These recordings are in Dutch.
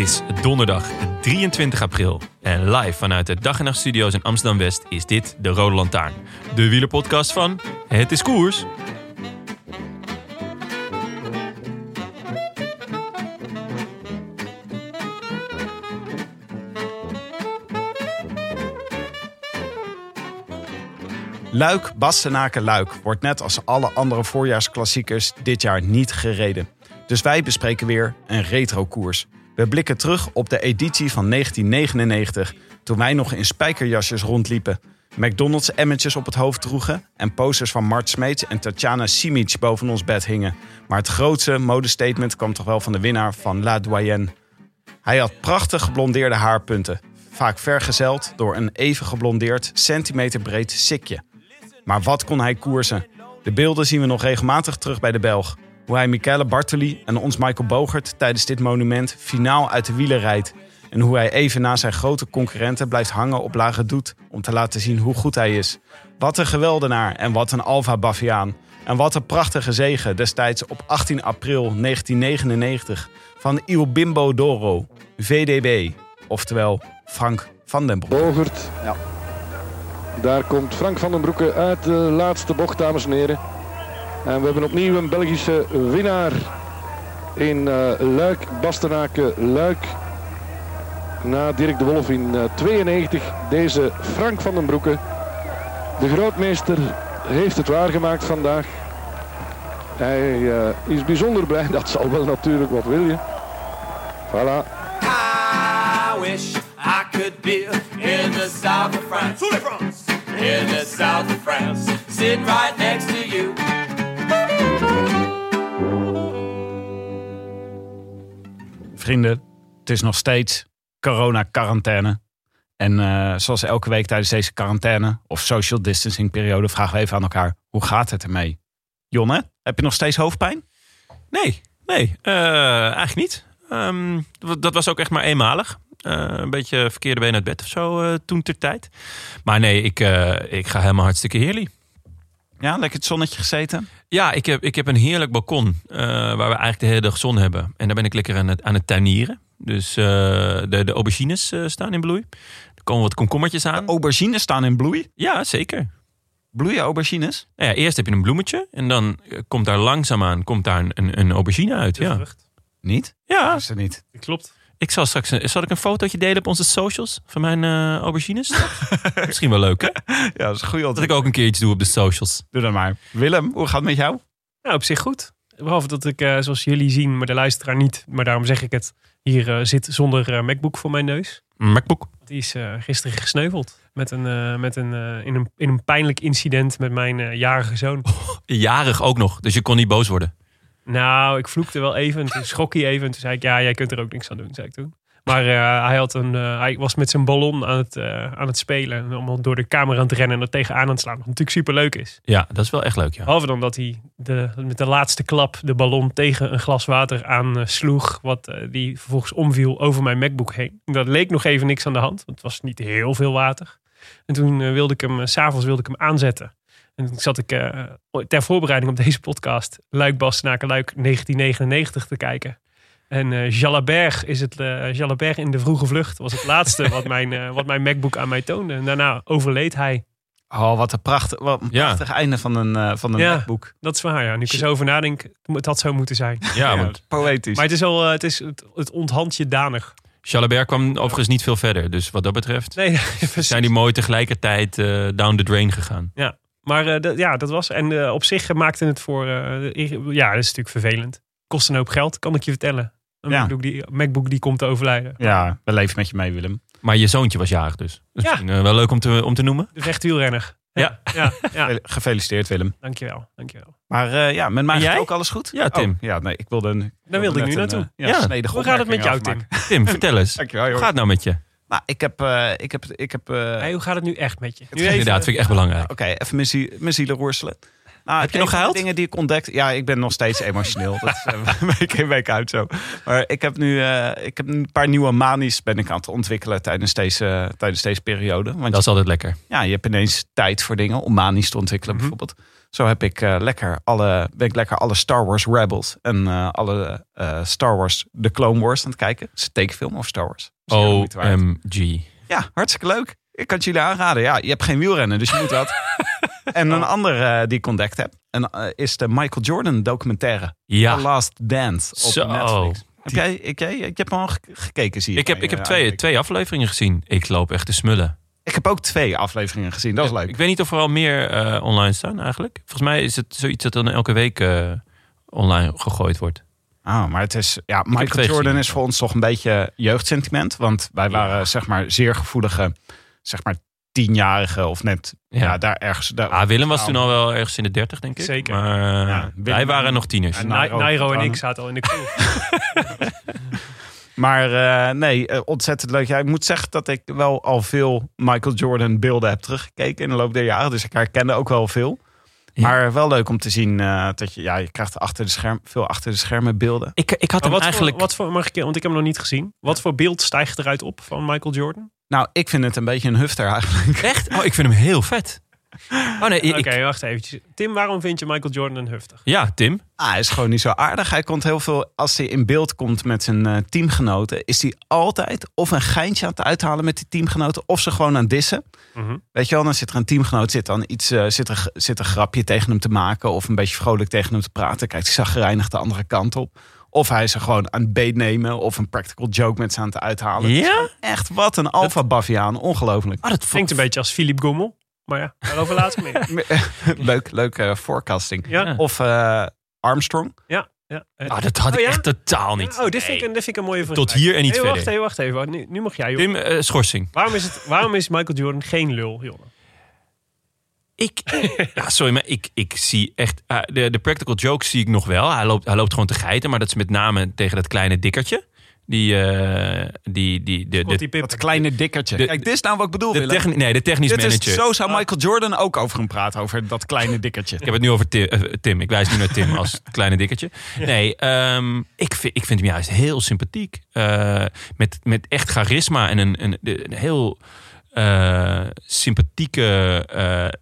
Is donderdag 23 april en live vanuit de Dag en Nacht Studio's in Amsterdam West is dit de Rode Lantaarn, de wielerpodcast van Het is Koers. Luik, Bastenaken, Luik wordt net als alle andere voorjaarsklassiekers dit jaar niet gereden. Dus wij bespreken weer een retro-koers. We blikken terug op de editie van 1999, toen wij nog in spijkerjasjes rondliepen. McDonald's emmetjes op het hoofd droegen en posters van Mart Smeets en Tatjana Simic boven ons bed hingen. Maar het grootste modestatement kwam toch wel van de winnaar van La Doyenne. Hij had prachtig geblondeerde haarpunten, vaak vergezeld door een even geblondeerd, centimeter breed sikje. Maar wat kon hij koersen? De beelden zien we nog regelmatig terug bij de Belg. Hoe hij Michele Bartoli en ons Michael Bogert tijdens dit monument finaal uit de wielen rijdt. En hoe hij even na zijn grote concurrenten blijft hangen op lage doet om te laten zien hoe goed hij is. Wat een geweldenaar en wat een Alfa Baviaan. En wat een prachtige zegen destijds op 18 april 1999 van Il Bimbo Doro, VDB, oftewel Frank van den Broek. Bogert. Ja. Daar komt Frank van den Broeke uit de laatste bocht, dames en heren. En we hebben opnieuw een Belgische winnaar in uh, Luik, Bastenaken, Luik. Na Dirk de Wolf in uh, 92. Deze Frank van den Broeke. De grootmeester heeft het waargemaakt vandaag. Hij uh, is bijzonder blij, dat zal wel natuurlijk, wat wil je. Voilà. I wish I could be in the south of France. In the south of France. Sitting right next to you. Vrienden, het is nog steeds corona-quarantaine. En uh, zoals elke week tijdens deze quarantaine of social distancing periode vragen we even aan elkaar, hoe gaat het ermee? Jonne, heb je nog steeds hoofdpijn? Nee, nee, uh, eigenlijk niet. Um, dat was ook echt maar eenmalig. Uh, een beetje verkeerde been uit bed of zo toen ter tijd. Maar nee, ik, ik ga helemaal hartstikke heerlijk. Ja, lekker het zonnetje gezeten? Ja, ik heb, ik heb een heerlijk balkon uh, waar we eigenlijk de hele dag zon hebben. En daar ben ik lekker aan het, aan het tuinieren. Dus uh, de, de aubergines uh, staan in bloei. Er komen wat komkommertjes aan. De aubergines staan in bloei? Ja, zeker. Bloeien aubergines? Nou ja, eerst heb je een bloemetje. En dan komt daar langzaamaan komt daar een, een aubergine uit. De ja. vrucht. Niet? Ja. Is er niet. Klopt. Ik zal straks een, zal ik een fotootje delen op onze socials van mijn uh, aubergines. Misschien wel leuk, hè? Ja, dat is een goede Dat ik ook een keer iets doe op de socials. Doe dat maar. Willem, hoe gaat het met jou? Nou, op zich goed. Behalve dat ik, uh, zoals jullie zien, maar de luisteraar niet, maar daarom zeg ik het, hier uh, zit zonder uh, MacBook voor mijn neus. MacBook? Die is gisteren gesneuveld met een, met een, in, een, in een pijnlijk incident met mijn jarige zoon. Oh, jarig ook nog, dus je kon niet boos worden. Nou, ik vloekte wel even. Toen schrok hij even. En toen zei ik, ja, jij kunt er ook niks aan doen, zei ik toen. Maar uh, hij, had een, uh, hij was met zijn ballon aan het, uh, aan het spelen. En allemaal door de kamer aan het rennen en er tegenaan aan het slaan. Wat natuurlijk super leuk is. Ja, dat is wel echt leuk, ja. Behalve dan dat hij de, met de laatste klap de ballon tegen een glas water aan sloeg. Wat die vervolgens omviel over mijn MacBook heen. Dat leek nog even niks aan de hand. Want het was niet heel veel water. En toen wilde ik hem, s'avonds wilde ik hem aanzetten. En toen zat ik uh, ter voorbereiding op deze podcast Luik Bastenaken Luik 1999 te kijken. En uh, Jalabert is het uh, Jalabert in de vroege vlucht was het laatste wat mijn, uh, wat mijn MacBook aan mij toonde. En daarna overleed hij. Oh, wat een prachtig, wat een Ja. prachtig einde van een, van een Ja. MacBook. Dat is waar, ja. Nu ik er zo over nadenk, het had zo moeten zijn. Ja, want poëtisch. Maar het is al, het, is het, het onthand je danig. Jalabert kwam overigens niet veel verder. Dus wat dat betreft Nee, zijn die mooi tegelijkertijd eh, down the drain gegaan. Maar eh, dat- ja, dat was. En eh, op zich maakte het voor. eh, ja, dat is natuurlijk vervelend. Kost een hoop geld, kan ik je vertellen. Een Ja. MacBook, die, MacBook die komt te overlijden. Ja, we leven met je mee, Willem. Maar je zoontje was jarig dus. Dat is Ja. wel leuk om te, om te noemen. De vechtwielrenner. Ja. ja, ja. Ge- Gefeliciteerd, Willem. Dankjewel, dankjewel. Maar eh, ja, met mij gaat jij? ook alles goed? Ja, Tim. Oh, ja, nee, ik wilde een... Daar wilde ik nu naartoe. Ja. Hoe gaat het met jou, Tim? Tim, vertel eens. Dankjewel, Hoe gaat het nou met je? Nou, ik heb... eh, ik heb, ik heb eh, Hey, hoe gaat het nu echt met je? Nu Inderdaad, vind ik echt belangrijk. Oké, even mijn zie- mijn zielen roerselen. Nou, Heb je nog gehuild? dingen die ik ontdekt. Ja, ik ben nog steeds emotioneel. Dat is eh, week in, week uit zo. Maar ik heb nu eh, ik heb een paar nieuwe manies ben ik aan het ontwikkelen tijdens deze, tijdens deze periode. Want Dat is altijd lekker. ja, je hebt ineens tijd voor dingen om manies te ontwikkelen Mhm. bijvoorbeeld. Zo heb ik eh, lekker alle, ben ik lekker alle Star Wars Rebels en eh, alle eh, Star Wars The Clone Wars aan het kijken. Het is een tekenfilm of Star Wars. OMG. Ja, hartstikke leuk. Ik kan het jullie aanraden. Ja, je hebt geen wielrennen, dus je moet wat. en een andere eh, die ik ontdekt heb en, eh, is de Michael Jordan documentaire. The Ja, Last Dance op Zo. Netflix. Heb jij, ik, jij, ik heb al ge- gekeken, zie je. ik heb, ik heb eh, twee, aanklikken. twee afleveringen gezien. Ik loop echt te smullen. Ik heb ook twee afleveringen gezien. Dat is leuk. Ik weet niet of er al meer eh, online staan eigenlijk. Volgens mij is het zoiets dat dan elke week eh, online gegooid wordt. Ah, maar het is, ja, Michael Jordan is voor ons toch een beetje jeugdsentiment. Want wij waren zeg maar zeer gevoelige, zeg maar tienjarige of net, ja, Ja. daar ergens. Daar, Ah, Willem was toen al wel ergens in de dertig, denk ik. Zeker. Maar Ja, wij waren nog tieners. En- Nairo Nairo en ik zaten al in de crew. Maar eh, nee, eh, ontzettend leuk. Ja, ik moet zeggen dat ik wel al veel Michael Jordan beelden heb teruggekeken in de loop der jaren. Dus ik herkende ook wel veel. Ja. Maar wel leuk om te zien eh, dat je, ja, je krijgt achter de scherm, veel achter de schermen beelden. Ik, ik had hem wat, eigenlijk... voor, wat voor, mag ik, want ik heb hem nog niet gezien. Wat voor beeld stijgt eruit op van Michael Jordan? Nou, ik vind het een beetje een hufter eigenlijk. Echt? Oh, ik vind hem heel vet. Oh nee, Oké, wacht eventjes. Tim, waarom vind je Michael Jordan een huftig? Ja, Tim. Ah, hij is gewoon niet zo aardig. Hij komt heel veel, als hij in beeld komt met zijn eh, teamgenoten, is hij altijd of een geintje aan het uithalen met die teamgenoten, of ze gewoon aan het dissen. Mhm. Weet je wel, dan zit er een teamgenoot, zit dan iets, eh, zit, er, zit een grapje tegen hem te maken, of een beetje vrolijk tegen hem te praten. Kijkt hij zagrijnig de andere kant op. Of hij is er gewoon aan het beetnemen, of een practical joke met ze aan het uithalen. Ja? Echt, wat een alfa baviaan Ongelooflijk. Oh, dat Klinkt een beetje als Philippe Gommel. Maar ja, daarover later meer. leuk, leuk eh, forecasting. Ja, Of eh, Armstrong. ja. ja. Eh, Ah, dat had Oh, ik ja? echt totaal niet. Oh, dit vind, ik, een- dit vind ik een mooie vraag. Tot hier en niet hey, wacht verder. even, wacht even. Nu, nu mag jij, joh. Tim, schorsing. Waarom is, het, waarom is Michael Jordan geen lul, Jonne? Ik, ja, sorry, maar ik, ik zie echt... de, de practical jokes zie ik nog wel. Hij loopt, hij loopt gewoon te geiten. Maar dat is met name tegen dat kleine dikkertje. Die, eh, die, die, de. Dat kleine dikkertje. De- Kijk, dit is nou wat ik bedoel, de, techni- nee, de technisch Dit manager. is, zo zou Michael Jordan ook over hem praten, over dat kleine dikkertje. Ik heb het nu over Tim. eh, Tim. Ik wijs nu naar Tim als kleine dikkertje. Nee, ehm, ik, vind, ik vind hem juist heel sympathiek. Eh, met, met echt charisma en een, een, een heel eh, sympathieke...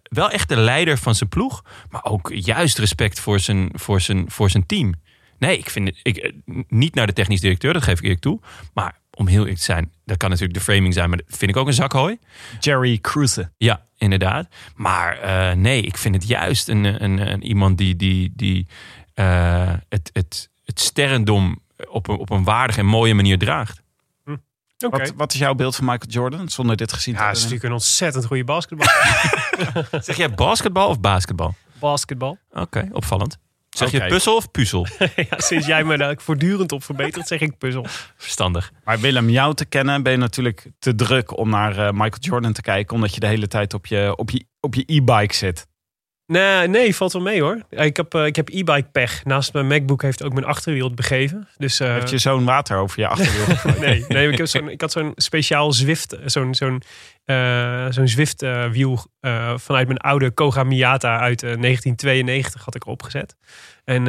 wel echt de leider van zijn ploeg. Maar ook juist respect voor zijn, voor zijn, voor zijn team. Nee, ik vind het... Ik, eh, niet naar de technisch directeur, dat geef ik eerlijk toe. Maar om heel eerlijk te zijn... Dat kan natuurlijk de framing zijn, maar dat vind ik ook een zakhooi. Jerry Cruze. Ja, inderdaad. Maar eh, nee, ik vind het juist een, een, een iemand die, die, die eh, het, het, het sterrendom op een, op een waardige en mooie manier draagt. Oké. Wat, wat is jouw beeld van Michael Jordan, zonder dit gezien te Ja, het is hebben? natuurlijk een ontzettend goede basketbal. Zeg jij basketbal of basketbal? basketbal. Oké, opvallend. Zeg je puzzel of puzzel? ja, sinds jij me daar voortdurend op verbetert, zeg ik puzzel. Verstandig. Maar Willem, jou te kennen ben je natuurlijk te druk om naar eh, Michael Jordan te kijken, omdat je de hele tijd op je op je, op je e-bike zit. Nee, nee, valt wel mee hoor. Ik heb, eh, ik heb e-bike pech. Naast mijn MacBook heeft ook mijn achterwiel het begeven. Dus, eh, Heeft je zo'n water over je achterwiel nee, nee ik, heb zo'n, ik had zo'n speciaal Zwift, zo'n, zo'n, eh, zo'n Zwift wiel vanuit mijn oude Koga Miata uit eh, 1992 had ik erop gezet. En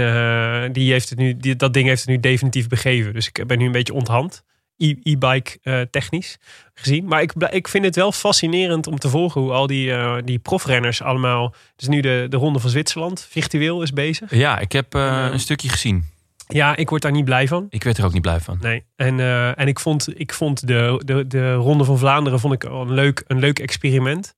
die heeft het nu, die, dat ding heeft het nu definitief begeven. Dus ik ben nu een beetje onthand. E-bike eh, technisch gezien. Maar ik, ik vind het wel fascinerend om te volgen hoe al die, eh, die profrenners allemaal... Dus nu de, de Ronde van Zwitserland virtueel is bezig. Ja, ik heb eh, een stukje gezien. Ja, ik word daar niet blij van. Ik werd er ook niet blij van. Nee, en, en ik vond, ik vond de, de, de Ronde van Vlaanderen vond ik een leuk, een leuk experiment.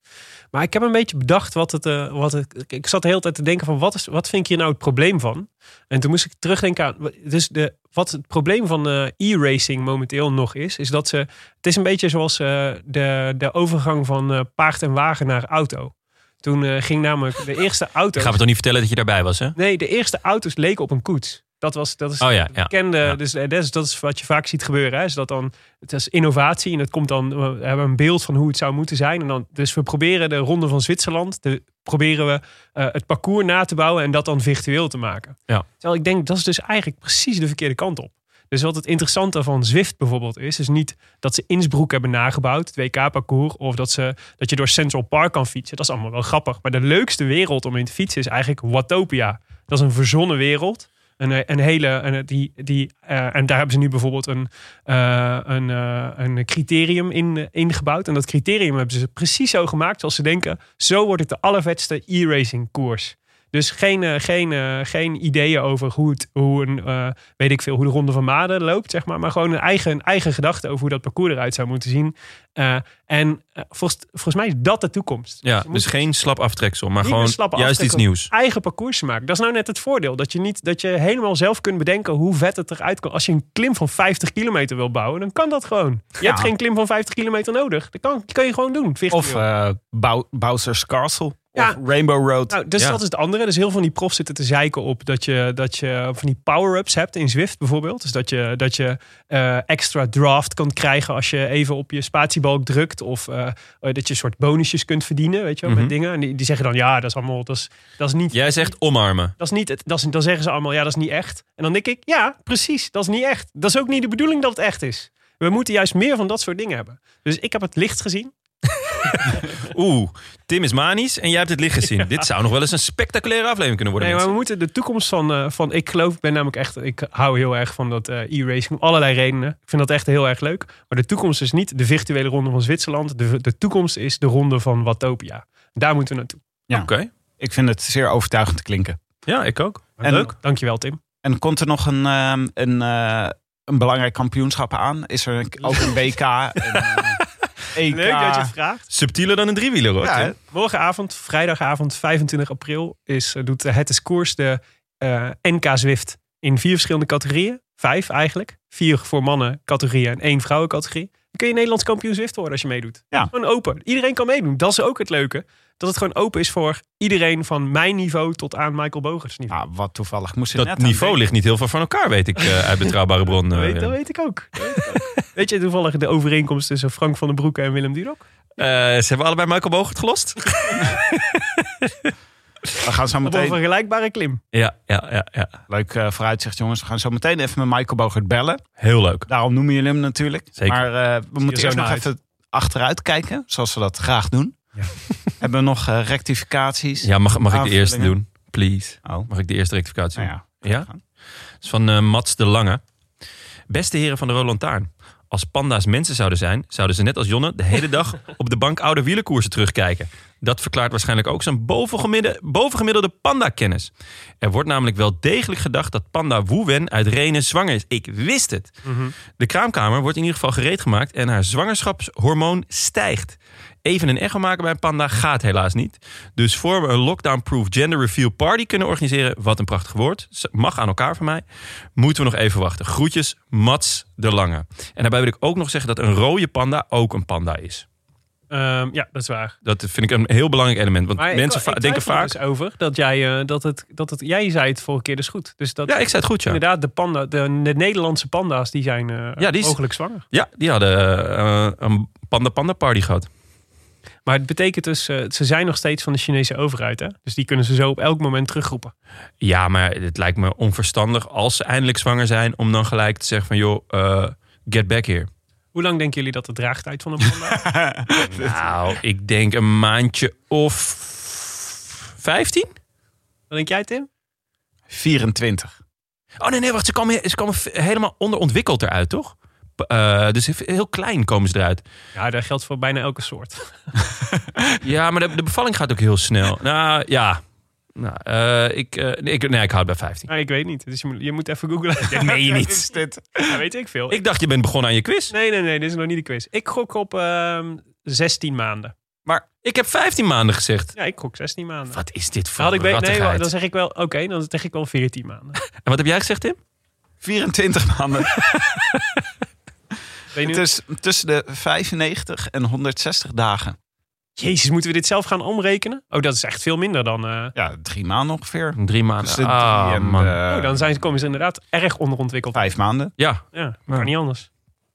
Maar ik heb een beetje bedacht wat het, eh, wat het. Ik zat de hele tijd te denken van wat, is, wat vind ik hier nou het probleem van? En toen moest ik terugdenken aan. Dus de, wat het probleem van eh, e-racing momenteel nog is, is dat ze. Het is een beetje zoals eh, de, de overgang van paard en wagen naar auto. Toen ging namelijk de eerste auto. Ik ga me toch niet vertellen dat je daarbij was, hè? Nee, de eerste auto's leken op een koets. Dat, was, dat is Oh ja, ja. bekende. Ja. Dus eh, dat is, dat is wat je vaak ziet gebeuren. Hè? Is dat dan, het is innovatie en het komt dan, we hebben een beeld van hoe het zou moeten zijn. En dan, dus we proberen de ronde van Zwitserland, de, proberen we eh, het parcours na te bouwen en dat dan virtueel te maken. Ja. Terwijl ik denk, dat is dus eigenlijk precies de verkeerde kant op. Dus wat het interessante van Zwift bijvoorbeeld is, is niet dat ze Innsbruck hebben nagebouwd, het WK-parcours, of dat, ze, dat je door Central Park kan fietsen. Dat is allemaal wel grappig. Maar de leukste wereld om in te fietsen is eigenlijk Watopia. Dat is een verzonnen wereld. Een, een hele, een, die, die, eh, en daar hebben ze nu bijvoorbeeld een, eh, een, eh, een criterium in ingebouwd. En dat criterium hebben ze precies zo gemaakt zoals ze denken. Zo wordt het de allervetste e-racing koers. Dus geen, eh, geen, eh, geen ideeën over hoe, het, hoe, een, eh, weet ik veel, hoe de Ronde van Maden loopt, zeg maar. Maar gewoon een eigen, een eigen gedachte over hoe dat parcours eruit zou moeten zien. Eh, en volgens, volgens mij is dat de toekomst. Ja, moet dus geen slap aftreksel, maar gewoon juist iets nieuws. eigen parcours maken. Dat is nou net het voordeel. Dat je, niet, dat je helemaal zelf kunt bedenken hoe vet het eruit komt. Als je een klim van 50 kilometer wil bouwen, dan kan dat gewoon. Je Ja. hebt geen klim van 50 kilometer nodig. Dat kan, kan je gewoon doen. Of eh, Bou- Bowser's Castle. Ja. Rainbow Road. Nou, dus Ja. dat is het andere. Dus heel veel van die profs zitten te zeiken op dat je, dat je van die power-ups hebt in Zwift bijvoorbeeld. Dus dat je, dat je eh, extra draft kan krijgen als je even op je spatiebalk drukt. Of eh, dat je een soort bonusjes kunt verdienen, weet je wel, Mhm. met dingen. En die, die zeggen dan, ja, dat is allemaal, dat is, dat is niet... Jij zegt omarmen. Dat is niet, dat is, dan zeggen ze allemaal, ja, dat is niet echt. En dan denk ik, ja, precies, dat is niet echt. Dat is ook niet de bedoeling dat het echt is. We moeten juist meer van dat soort dingen hebben. Dus ik heb het licht gezien. Oeh, Tim is manisch en jij hebt het licht gezien. Dit zou nog wel eens een spectaculaire aflevering kunnen worden. Nee, maar we moeten de toekomst van, eh, van ik geloof, ik ben namelijk echt, ik hou heel erg van dat eh, e-racing om allerlei redenen. Ik vind dat echt heel erg leuk. Maar de toekomst is niet de virtuele ronde van Zwitserland. De, de toekomst is de ronde van Watopia. Daar moeten we naartoe. Ja. Oké, Ik vind het zeer overtuigend klinken. ja, ik ook. En- leuk. Dankjewel, Tim. En komt er nog een, ehm, een, eh, een belangrijk kampioenschap aan? Is er ook een WK? en, EK? Leuk dat je het vraagt. Subtieler dan een driewieler hoor. Ja, Tim. Morgenavond, vrijdagavond 25 april, is, eh, doet de Het is Koers de eh, NK Zwift in vier verschillende categorieën. Vijf eigenlijk. Vier voor mannen categorieën en één vrouwencategorie. Dan kun je Nederlands kampioen Zwift worden als je meedoet. Ja. Gewoon open. Iedereen kan meedoen. Dat is ook het leuke. Dat het gewoon open is voor iedereen van mijn niveau tot aan Michael Bogers niveau. Nou, wat toevallig. Moest je Dat net niveau denken. ligt niet heel ver van elkaar, weet ik eh, uit betrouwbare bron. dat, eh, weet, dat weet ik ook. Dat weet, ik ook. Weet je toevallig de overeenkomst tussen Frank van den Broeke en Willem Dudok? Eh, ze hebben allebei Michael Bogert gelost? We gaan zo Op een meteen... vergelijkbare klim. ja, ja, ja, ja. Leuk eh, vooruitzicht, jongens. We gaan zo meteen even met Michael Bogert bellen. Heel leuk. Daarom noemen jullie hem natuurlijk. Zeker. Maar eh, we moeten zo eerst nog even achteruit kijken. Zoals we dat graag doen. Hebben we nog rectificaties? Ja, mag, mag ik de eerste doen? Please. Oh, Mag ik de eerste rectificatie nou doen? ja. Ja? Dat is van eh, Mats de Lange. Beste heren van de Roland Taarn. Als panda's mensen zouden zijn, zouden ze net als Jonne de hele dag op de bank oude wielerkoersen terugkijken. Dat verklaart waarschijnlijk ook zijn bovengemiddelde, bovengemiddelde panda-kennis. Er wordt namelijk wel degelijk gedacht dat panda Wu Wen uit Renen zwanger is. Ik wist het. De kraamkamer wordt in ieder geval gereed gemaakt en haar zwangerschapshormoon stijgt. Even een echo maken bij een panda gaat helaas niet. Dus voor we een lockdown-proof gender reveal party kunnen organiseren, wat een prachtig woord, mag aan elkaar van mij, moeten we nog even wachten. Groetjes, Mats de Lange. En daarbij wil ik ook nog zeggen dat een rode panda ook een panda is. Ehm, ja, dat is waar. Dat vind ik een heel belangrijk element. Want Maar mensen ik, denken vaak. dus over dat jij, eh, dat het, dat het, jij zei het vorige keer dus goed. Dus dat Ja, ik zei het goed, ja. inderdaad de, panda, de, de Nederlandse panda's die zijn eh, Ja, die is- mogelijk zwanger. Ja, die hadden eh, een panda-panda-party gehad. Maar het betekent dus, eh, ze zijn nog steeds van de Chinese overheid. Hè? Dus die kunnen ze zo op elk moment terugroepen. Ja, maar het lijkt me onverstandig als ze eindelijk zwanger zijn... om dan gelijk te zeggen van, joh, eh, get back here. Hoe lang denken jullie dat de draagtijd van een panda? Nou, ik denk een maandje of 15? Wat denk jij, Tim? 24. Oh nee, nee, wacht. Ze komen, ze komen helemaal onderontwikkeld eruit, toch? Eh, dus heel klein komen ze eruit. Ja, dat geldt voor bijna elke soort. Ja, maar de, de bevalling gaat ook heel snel. Nou, ja. Nou, eh, ik, eh, nee, ik, nee, ik houd bij 15. Nou, ik weet niet. Dus je moet, je moet even googlen. Dat meen je niet. is dit? Ja, weet ik veel. Ik dacht, je bent begonnen aan je quiz. Nee, nee, nee. Dit is nog niet de quiz. Ik gok op ehm 16 maanden. Maar ik heb 15 maanden gezegd. Ja, ik gok 16 maanden. Wat is dit voor had ik weet, nee, rattigheid? dan zeg ik wel, oké, dan zeg ik wel 14 maanden. En wat heb jij gezegd, Tim? 24 maanden. Ben je nu- Het is tussen de 95 en 160 dagen. Jezus, moeten we dit zelf gaan omrekenen? Oh, dat is echt veel minder dan... eh, Ja, drie maanden ongeveer. Drie maanden. Ah, drie en man. de oh, dan zijn, komen ze inderdaad erg onderontwikkeld. vijf maanden. Ja, Ja, kan niet anders.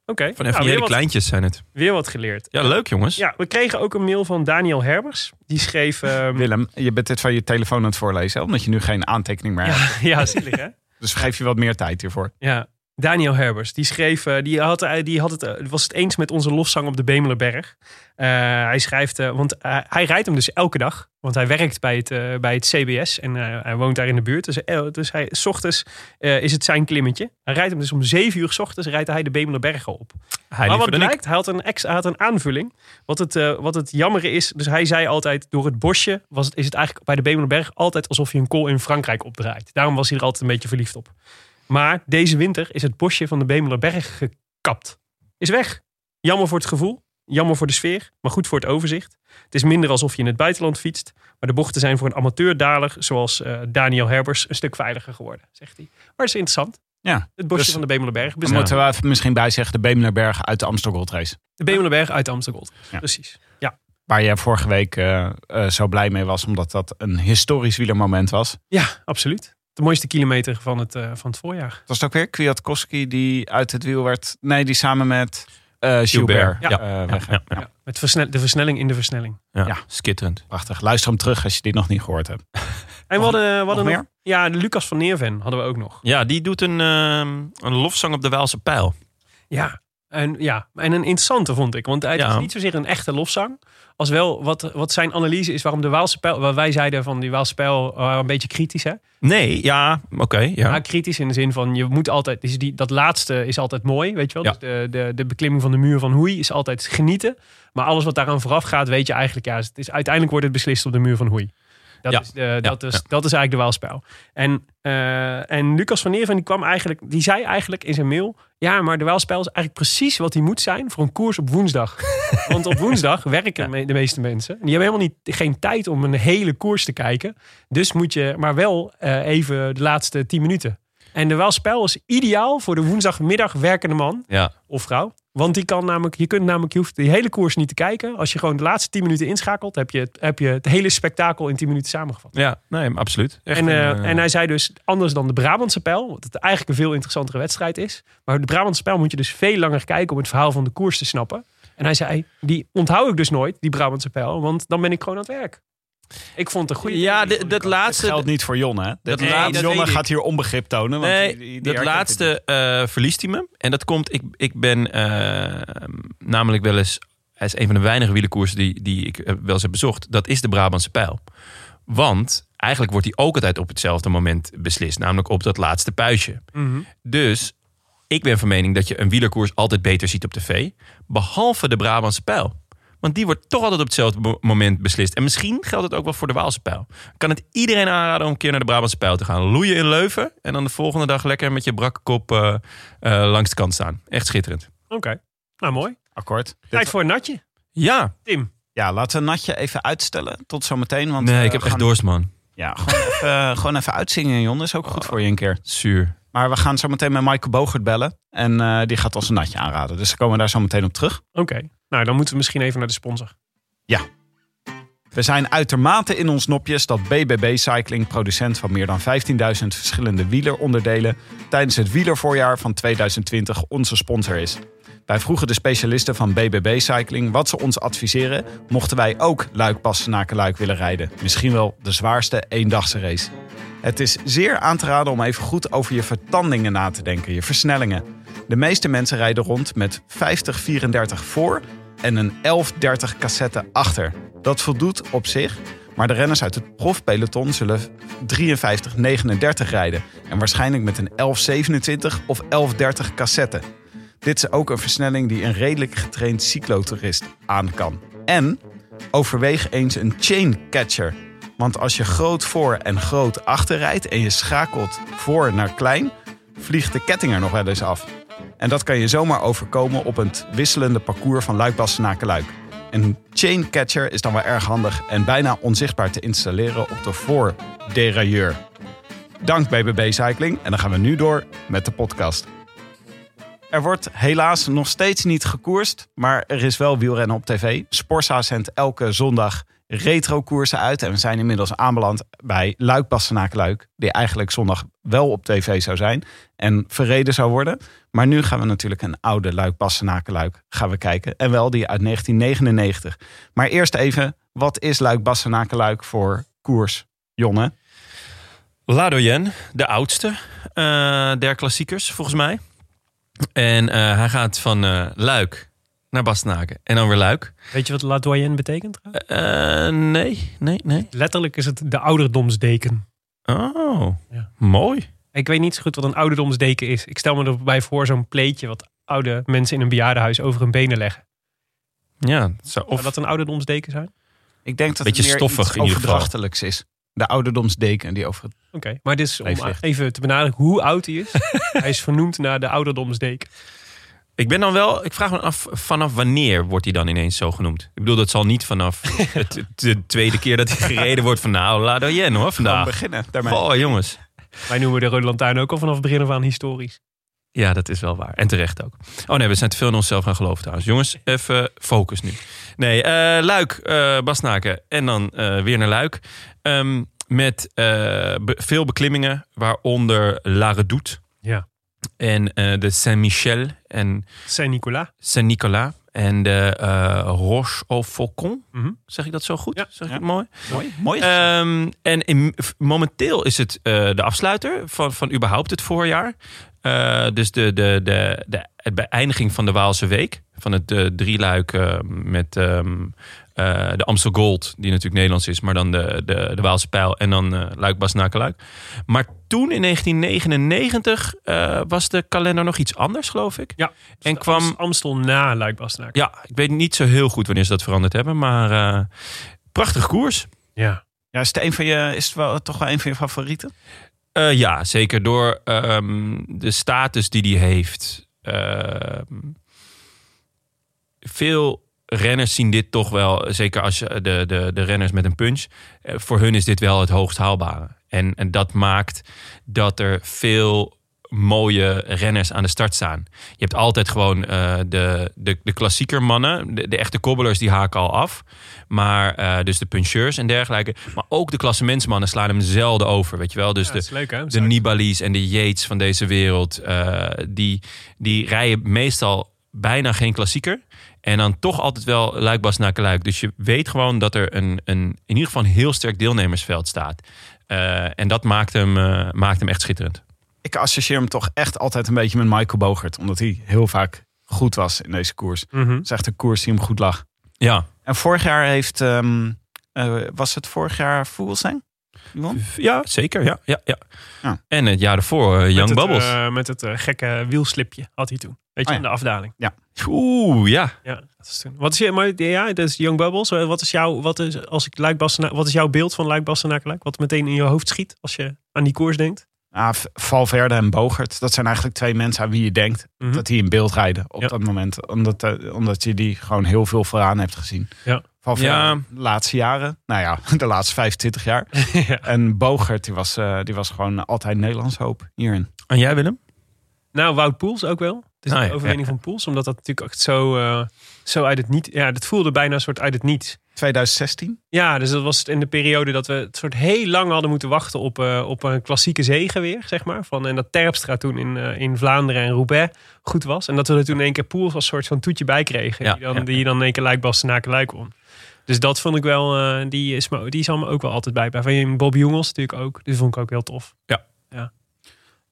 Oké, van even nou, hele wat, kleintjes zijn het. weer wat geleerd. Ja, leuk jongens. Ja, we kregen ook een mail van Daniel Herbers. Die schreef... ehm, Willem, je bent dit van je telefoon aan het voorlezen, omdat je nu geen aantekening meer hebt. ja, ja, zielig hè? Dus geef je wat meer tijd hiervoor. Ja, Daniel Herbers, die schreef, eh, die, had, eh, die had het, eh, was het eens met onze lofzang op de Bemelerberg. Hij schrijft, want hij rijdt hem dus elke dag. Want hij werkt bij het, bij het CBS en hij woont daar in de buurt. Dus, dus hij, s ochtends is het zijn klimmetje. Hij rijdt hem dus om zeven uur s ochtends rijdt hij de Bemelerbergen op. Hij maar wat blijkt, hij had een, had een aanvulling. Wat het, wat het jammer is, dus hij zei altijd... door het bosje was het, is het eigenlijk bij de Bemelerberg... altijd alsof je een kool in Frankrijk opdraait. Daarom was hij er altijd een beetje verliefd op. Maar deze winter is het bosje van de Bemelerberg gekapt. Is weg. Jammer voor het gevoel, jammer voor de sfeer, maar goed voor het overzicht. Het is minder alsof je in het buitenland fietst... maar de bochten zijn voor een amateurdaler... zoals eh, Daniel Herbers een stuk veiliger geworden, zegt hij. Maar het is interessant. Ja, Het bosje Dus van de Bemelerberg. dan moeten we even misschien bij zeggen de Bemelerberg uit de Amstel Gold Race. De Bemelerberg uit Amsterdam. Ja. Precies. Ja. Waar je vorige week eh, eh, zo blij mee was, omdat dat een historisch wielermoment was. Ja, absoluut. De mooiste kilometer van het, eh, van het voorjaar. Was het ook weer Kwiatkowski die uit het wiel werd... Nee, die samen met eh Gilbert, Ja. eh, weg. Ja, ja. Ja. Met de versnelling in de versnelling. Ja, Ja. skitterend. Prachtig. Luister hem terug als je dit nog niet gehoord hebt. En we hadden, we hadden nog nog, ja, de Lucas van Neerven hadden we ook nog. Ja, die doet een, ehm, een lofzang op de Waalse pijl. Ja, en, ja, en een interessante vond ik. Want het Ja. is niet zozeer een echte lofzang. Als wel wat, wat zijn analyse is waarom de Waalse pijl... Waar wij zeiden van die Waalse pijl waren een beetje kritisch. Hè? Nee, ja, oké. ja. Maar kritisch in de zin van je moet altijd... Dus die, dat laatste is altijd mooi, weet je wel. Ja. Dus de, de, de beklimming van de muur van Hoei is altijd genieten. Maar alles wat daaraan vooraf gaat, weet je eigenlijk... Ja, het is, uiteindelijk wordt het beslist op de muur van Hoei. Dat, Ja. is, de, dat, is, ja. dat is eigenlijk de Waalspijl. En, eh, en Lucas van Neerven die kwam eigenlijk... Die zei eigenlijk in zijn mail... Ja, maar de Waalspijl is eigenlijk precies wat hij moet zijn... voor een koers op woensdag. Want op woensdag werken me- de meeste mensen. Die hebben helemaal niet, geen tijd om een hele koers te kijken. Dus moet je maar wel eh, even de laatste tien minuten. En de Waalspijl is ideaal voor de woensdagmiddag werkende man of vrouw. Want die kan namelijk, je kunt namelijk, je hoeft die hele koers niet te kijken. Als je gewoon de laatste 10 minuten inschakelt, heb je, het- heb je het hele spektakel in 10 minuten samengevat. Ja, nee, absoluut. Echt En, eh, een, eh, en hij zei dus, anders dan de Brabantse pijl, wat het eigenlijk een veel interessantere wedstrijd is. Maar de Brabantse pijl moet je dus veel langer kijken om het verhaal van de koers te snappen. En hij zei, die onthoud ik dus nooit, die Brabantse pijl, want dan ben ik gewoon aan het werk. Ik vond het een goede. ja, dat laatste... geldt niet voor Jonne. Hè? Dat Nee, laatste, dat Jonne gaat hier onbegrip tonen. Want Nee, die- die- die dat laatste eh, verliest hij me. En dat komt, ik, ik ben eh, namelijk wel eens... Hij is een van de weinige wielerkoersen die, die ik eh, wel eens heb bezocht. Dat is de Brabantse pijl. Want eigenlijk wordt die ook altijd op hetzelfde moment beslist. Namelijk op dat laatste puistje. Mhm. Dus ik ben van mening dat je een wielerkoers altijd beter ziet op tv. Behalve de Brabantse pijl. Want die wordt toch altijd op hetzelfde mo- moment beslist. En misschien geldt het ook wel voor de Waalse pijl. Ik kan het iedereen aanraden om een keer naar de Brabantse pijl te gaan. Loeien in Leuven. En dan de volgende dag lekker met je brakke kop eh, eh, langs de kant staan. Echt schitterend. Oké, nou mooi. Akkoord. Tijd voor een natje. Ja. Tim. ja, laten we een natje even uitstellen tot zometeen. Want Nee, eh, ik heb we echt gaan- dorst, man. Ja, gewoon even, gewoon even uitzingen, Jon. Dat is ook goed voor je een keer. Zuur. Maar we gaan zo meteen met Michael Bogert bellen. En eh, die gaat ons een natje aanraden. Dus dan komen we daar zo meteen op terug. Oké, nou dan moeten we misschien even naar de sponsor. We zijn uitermate in ons nopjes dat BBB Cycling, producent van meer dan 15.000 verschillende wieleronderdelen, tijdens het wielervoorjaar van 2020 onze sponsor is. Wij vroegen de specialisten van BBB Cycling wat ze ons adviseren, mochten wij ook luik passen luik willen rijden. Misschien wel de zwaarste eendagse race. Het is zeer aan te raden om even goed over je vertandingen na te denken, je versnellingen. De meeste mensen rijden rond met 50-34 voor en een 11-30 cassette achter. Dat voldoet op zich, maar de renners uit het profpeloton zullen 53-39 rijden. En waarschijnlijk met een 11-27 of 11-30 cassette. Dit is ook een versnelling die een redelijk getraind cyclotourist aan kan. En overweeg eens een chain catcher. Want als je groot voor en groot achter rijdt en je schakelt voor naar klein, vliegt de ketting er nog wel eens af. En dat kan je zomaar overkomen op het wisselende parcours van Luik-Bastenaken-Luik. Een chain catcher is dan wel erg handig en bijna onzichtbaar te installeren op de voorderailleur. Dank BBB Cycling en dan gaan we nu door met de podcast. Er wordt helaas nog steeds niet gekoerst, maar er is wel wielrennen op tv. Zendt elke zondag retro-koersen uit. En we zijn inmiddels aanbeland bij Luik Bastenaken Luik. Die eigenlijk zondag wel op tv zou zijn en verreden zou worden. Maar nu gaan we natuurlijk een oude Luik Bastenaken Luik gaan we kijken. En wel die uit 1999. Maar eerst even, wat is Luik Bastenaken Luik voor koers? Jonne? La de oudste eh, der klassiekers, volgens mij. En eh, hij gaat van eh, Luik naar Bastenaken en dan weer Luik. Weet je wat La Doyenne betekent? Eh, nee, nee, nee. Letterlijk is het de ouderdomsdeken. Oh, Ja. mooi. Ik weet niet zo goed wat een ouderdomsdeken is. Ik stel me erbij voor zo'n pleetje wat oude mensen in een bejaardenhuis over hun benen leggen. Ja, zou, Zou of dat een ouderdomsdeken zijn? Ik denk dat Beetje het meer stoffig iets overdrachtelijks is. De ouderdomsdeken die over het... Oké, maar dit is om even te benadrukken hoe oud hij is. hij is vernoemd naar de ouderdomsdeken. Ik ben dan wel, ik vraag me af vanaf wanneer wordt hij dan ineens zo genoemd? Ik bedoel, dat zal niet vanaf het, de tweede keer dat hij gereden wordt van nou, La Doyenne hoor Gewoon vandaag. beginnen daarmee. Oh jongens. Wij noemen de Rode Lantaarn ook al vanaf het begin af aan historisch. Ja, dat is wel waar. En terecht ook. Oh nee, we zijn te veel in onszelf gaan geloven trouwens. Jongens, even focus nu. Nee, eh, Luik, eh Basnaken en dan eh, weer naar Luik. Ehm, met eh, be- veel beklimmingen, waaronder La Redoute Ja. En eh, de Saint-Michel en Saint-Nicolas. Saint-Nicolas en de eh, Roche au Faucon. Mhm. Zeg ik dat zo goed? Ja. Zeg ik Ja. het mooi? Mooi. Mooi. Ehm, en in- momenteel is het eh, de afsluiter van, van überhaupt het voorjaar. Eh, dus de, de, de, de, de beëindiging van de Waalse Week. Van het eh, drieluik met ehm, eh, de Amstel Gold, die natuurlijk Nederlands is, maar dan de, de, de Waalse Pijl en dan eh Luik. Maar toen in 1999 eh, was de kalender nog iets anders, geloof ik. Ja. En kwam Amstel na Luik Bastenaken. ja, ik weet niet zo heel goed wanneer ze dat veranderd hebben, maar eh prachtig koers. Ja. Ja, is het, een van je, is het wel, toch wel een van je favorieten? Eh, ja, zeker door ehm, de status die die heeft. Ehm, veel renners zien dit toch wel, zeker als je de, de, de renners met een punch, eh, voor hun is dit wel het hoogst haalbare. En, en dat maakt dat er veel mooie renners aan de start staan. Je hebt altijd gewoon eh, de, de, de klassieker mannen, de, de echte kobbelers, die haken al af. Maar eh, dus de puncheurs en dergelijke. Maar ook de klassementsmannen slaan hem zelden over, weet je wel. Dus Ja, de, leuk de Nibali's en de Yates van deze wereld, die, die rijden meestal bijna geen klassieker. En dan toch altijd wel luikbas naar luik. Dus je weet gewoon dat er een, een, in ieder geval een heel sterk deelnemersveld staat. Eh, en dat maakt hem, eh, maakt hem echt schitterend. Ik associeer hem toch echt altijd een beetje met Michael Bogert. Omdat hij heel vaak goed was in deze koers. Het Mhm. is echt een koers die hem goed lag. Ja, En vorig jaar heeft... ehm, eh, was het vorig jaar Vogelsang? Ja zeker. Ja, ja, ja. Ja. En het jaar ervoor, eh, Young met Bubbles. Eh, met het eh, gekke wielslipje had hij toen. Weet je, Oh ja. in de afdaling. Oeh, ja. Ja, dat is toen. Wat is je, maar ja, dat is Young Bubbles. Wat is jouw, wat is, als ik Luik wat is jouw beeld van Luik? Wat meteen in je hoofd schiet als je aan die koers denkt? Ah, V- Valverde en Bogert. Dat zijn eigenlijk twee mensen aan wie je denkt Mhm. dat die in beeld rijden op Ja. dat moment. Omdat, eh, omdat je die gewoon heel veel vooraan hebt gezien. Ja. Valverde Ja. de laatste jaren. Nou ja, de laatste 25 jaar. ja. En Bogert, die was, eh, die was gewoon altijd Nederlands hoop hierin. En jij Willem? Nou, Wout Poels ook wel. Het is Ah, de ja, overwinning ja. van Poels. Omdat dat natuurlijk echt zo, eh, zo uit het niet... Ja, dat voelde bijna een soort uit het niets. 2016. Ja, dus dat was in de periode dat we het soort heel lang hadden moeten wachten op, eh, op een klassieke zege weer, zeg maar. Van, en dat Terpstra toen in, eh, in Vlaanderen en Roubaix goed was. En dat we er toen in één keer Poels als soort van toetje bij kregen. Ja, die, dan, ja. die dan in één keer Luik Bastenaken Luik won. Dus dat vond ik wel, eh, die, is me, die zal me ook wel altijd bijblijven. En Bob Jongels natuurlijk ook. Die vond ik ook heel tof.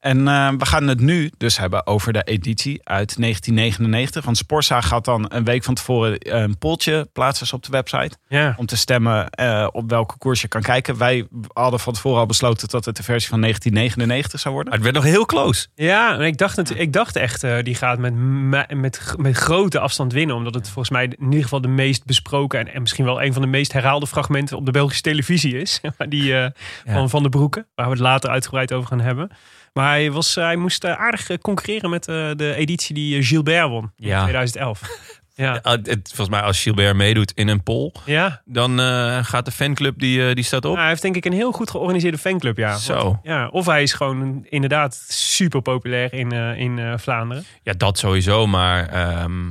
En eh, we gaan het nu dus hebben over de editie uit 1999. Want Sporza gaat dan een week van tevoren eh, een polltje plaatsen op de website. Ja, Om te stemmen eh, op welke koers je kan kijken. Wij hadden van tevoren al besloten dat het de versie van 1999 zou worden. Maar het werd nog heel close. ja en ik dacht, ik dacht echt, eh, die gaat met, met, met, grote afstand winnen. Omdat het volgens mij in ieder geval de meest besproken... en, en misschien wel een van de meest herhaalde fragmenten op de Belgische televisie is. die eh, van Van de Broeken, waar we het later uitgebreid over gaan hebben. Maar hij, was, hij moest eh, aardig eh, concurreren met eh, de editie die eh, Gilbert won in Ja. 2011. Ja, Ah, het- volgens mij als Gilbert meedoet in een poll, ja. dan eh, gaat de fanclub die, eh, die staat op. Hij heeft denk ik een heel goed georganiseerde fanclub, ja. Zo. Want- ja. Of hij is gewoon inderdaad super populair in, eh, in eh, Vlaanderen. Ja, dat sowieso, maar ehm,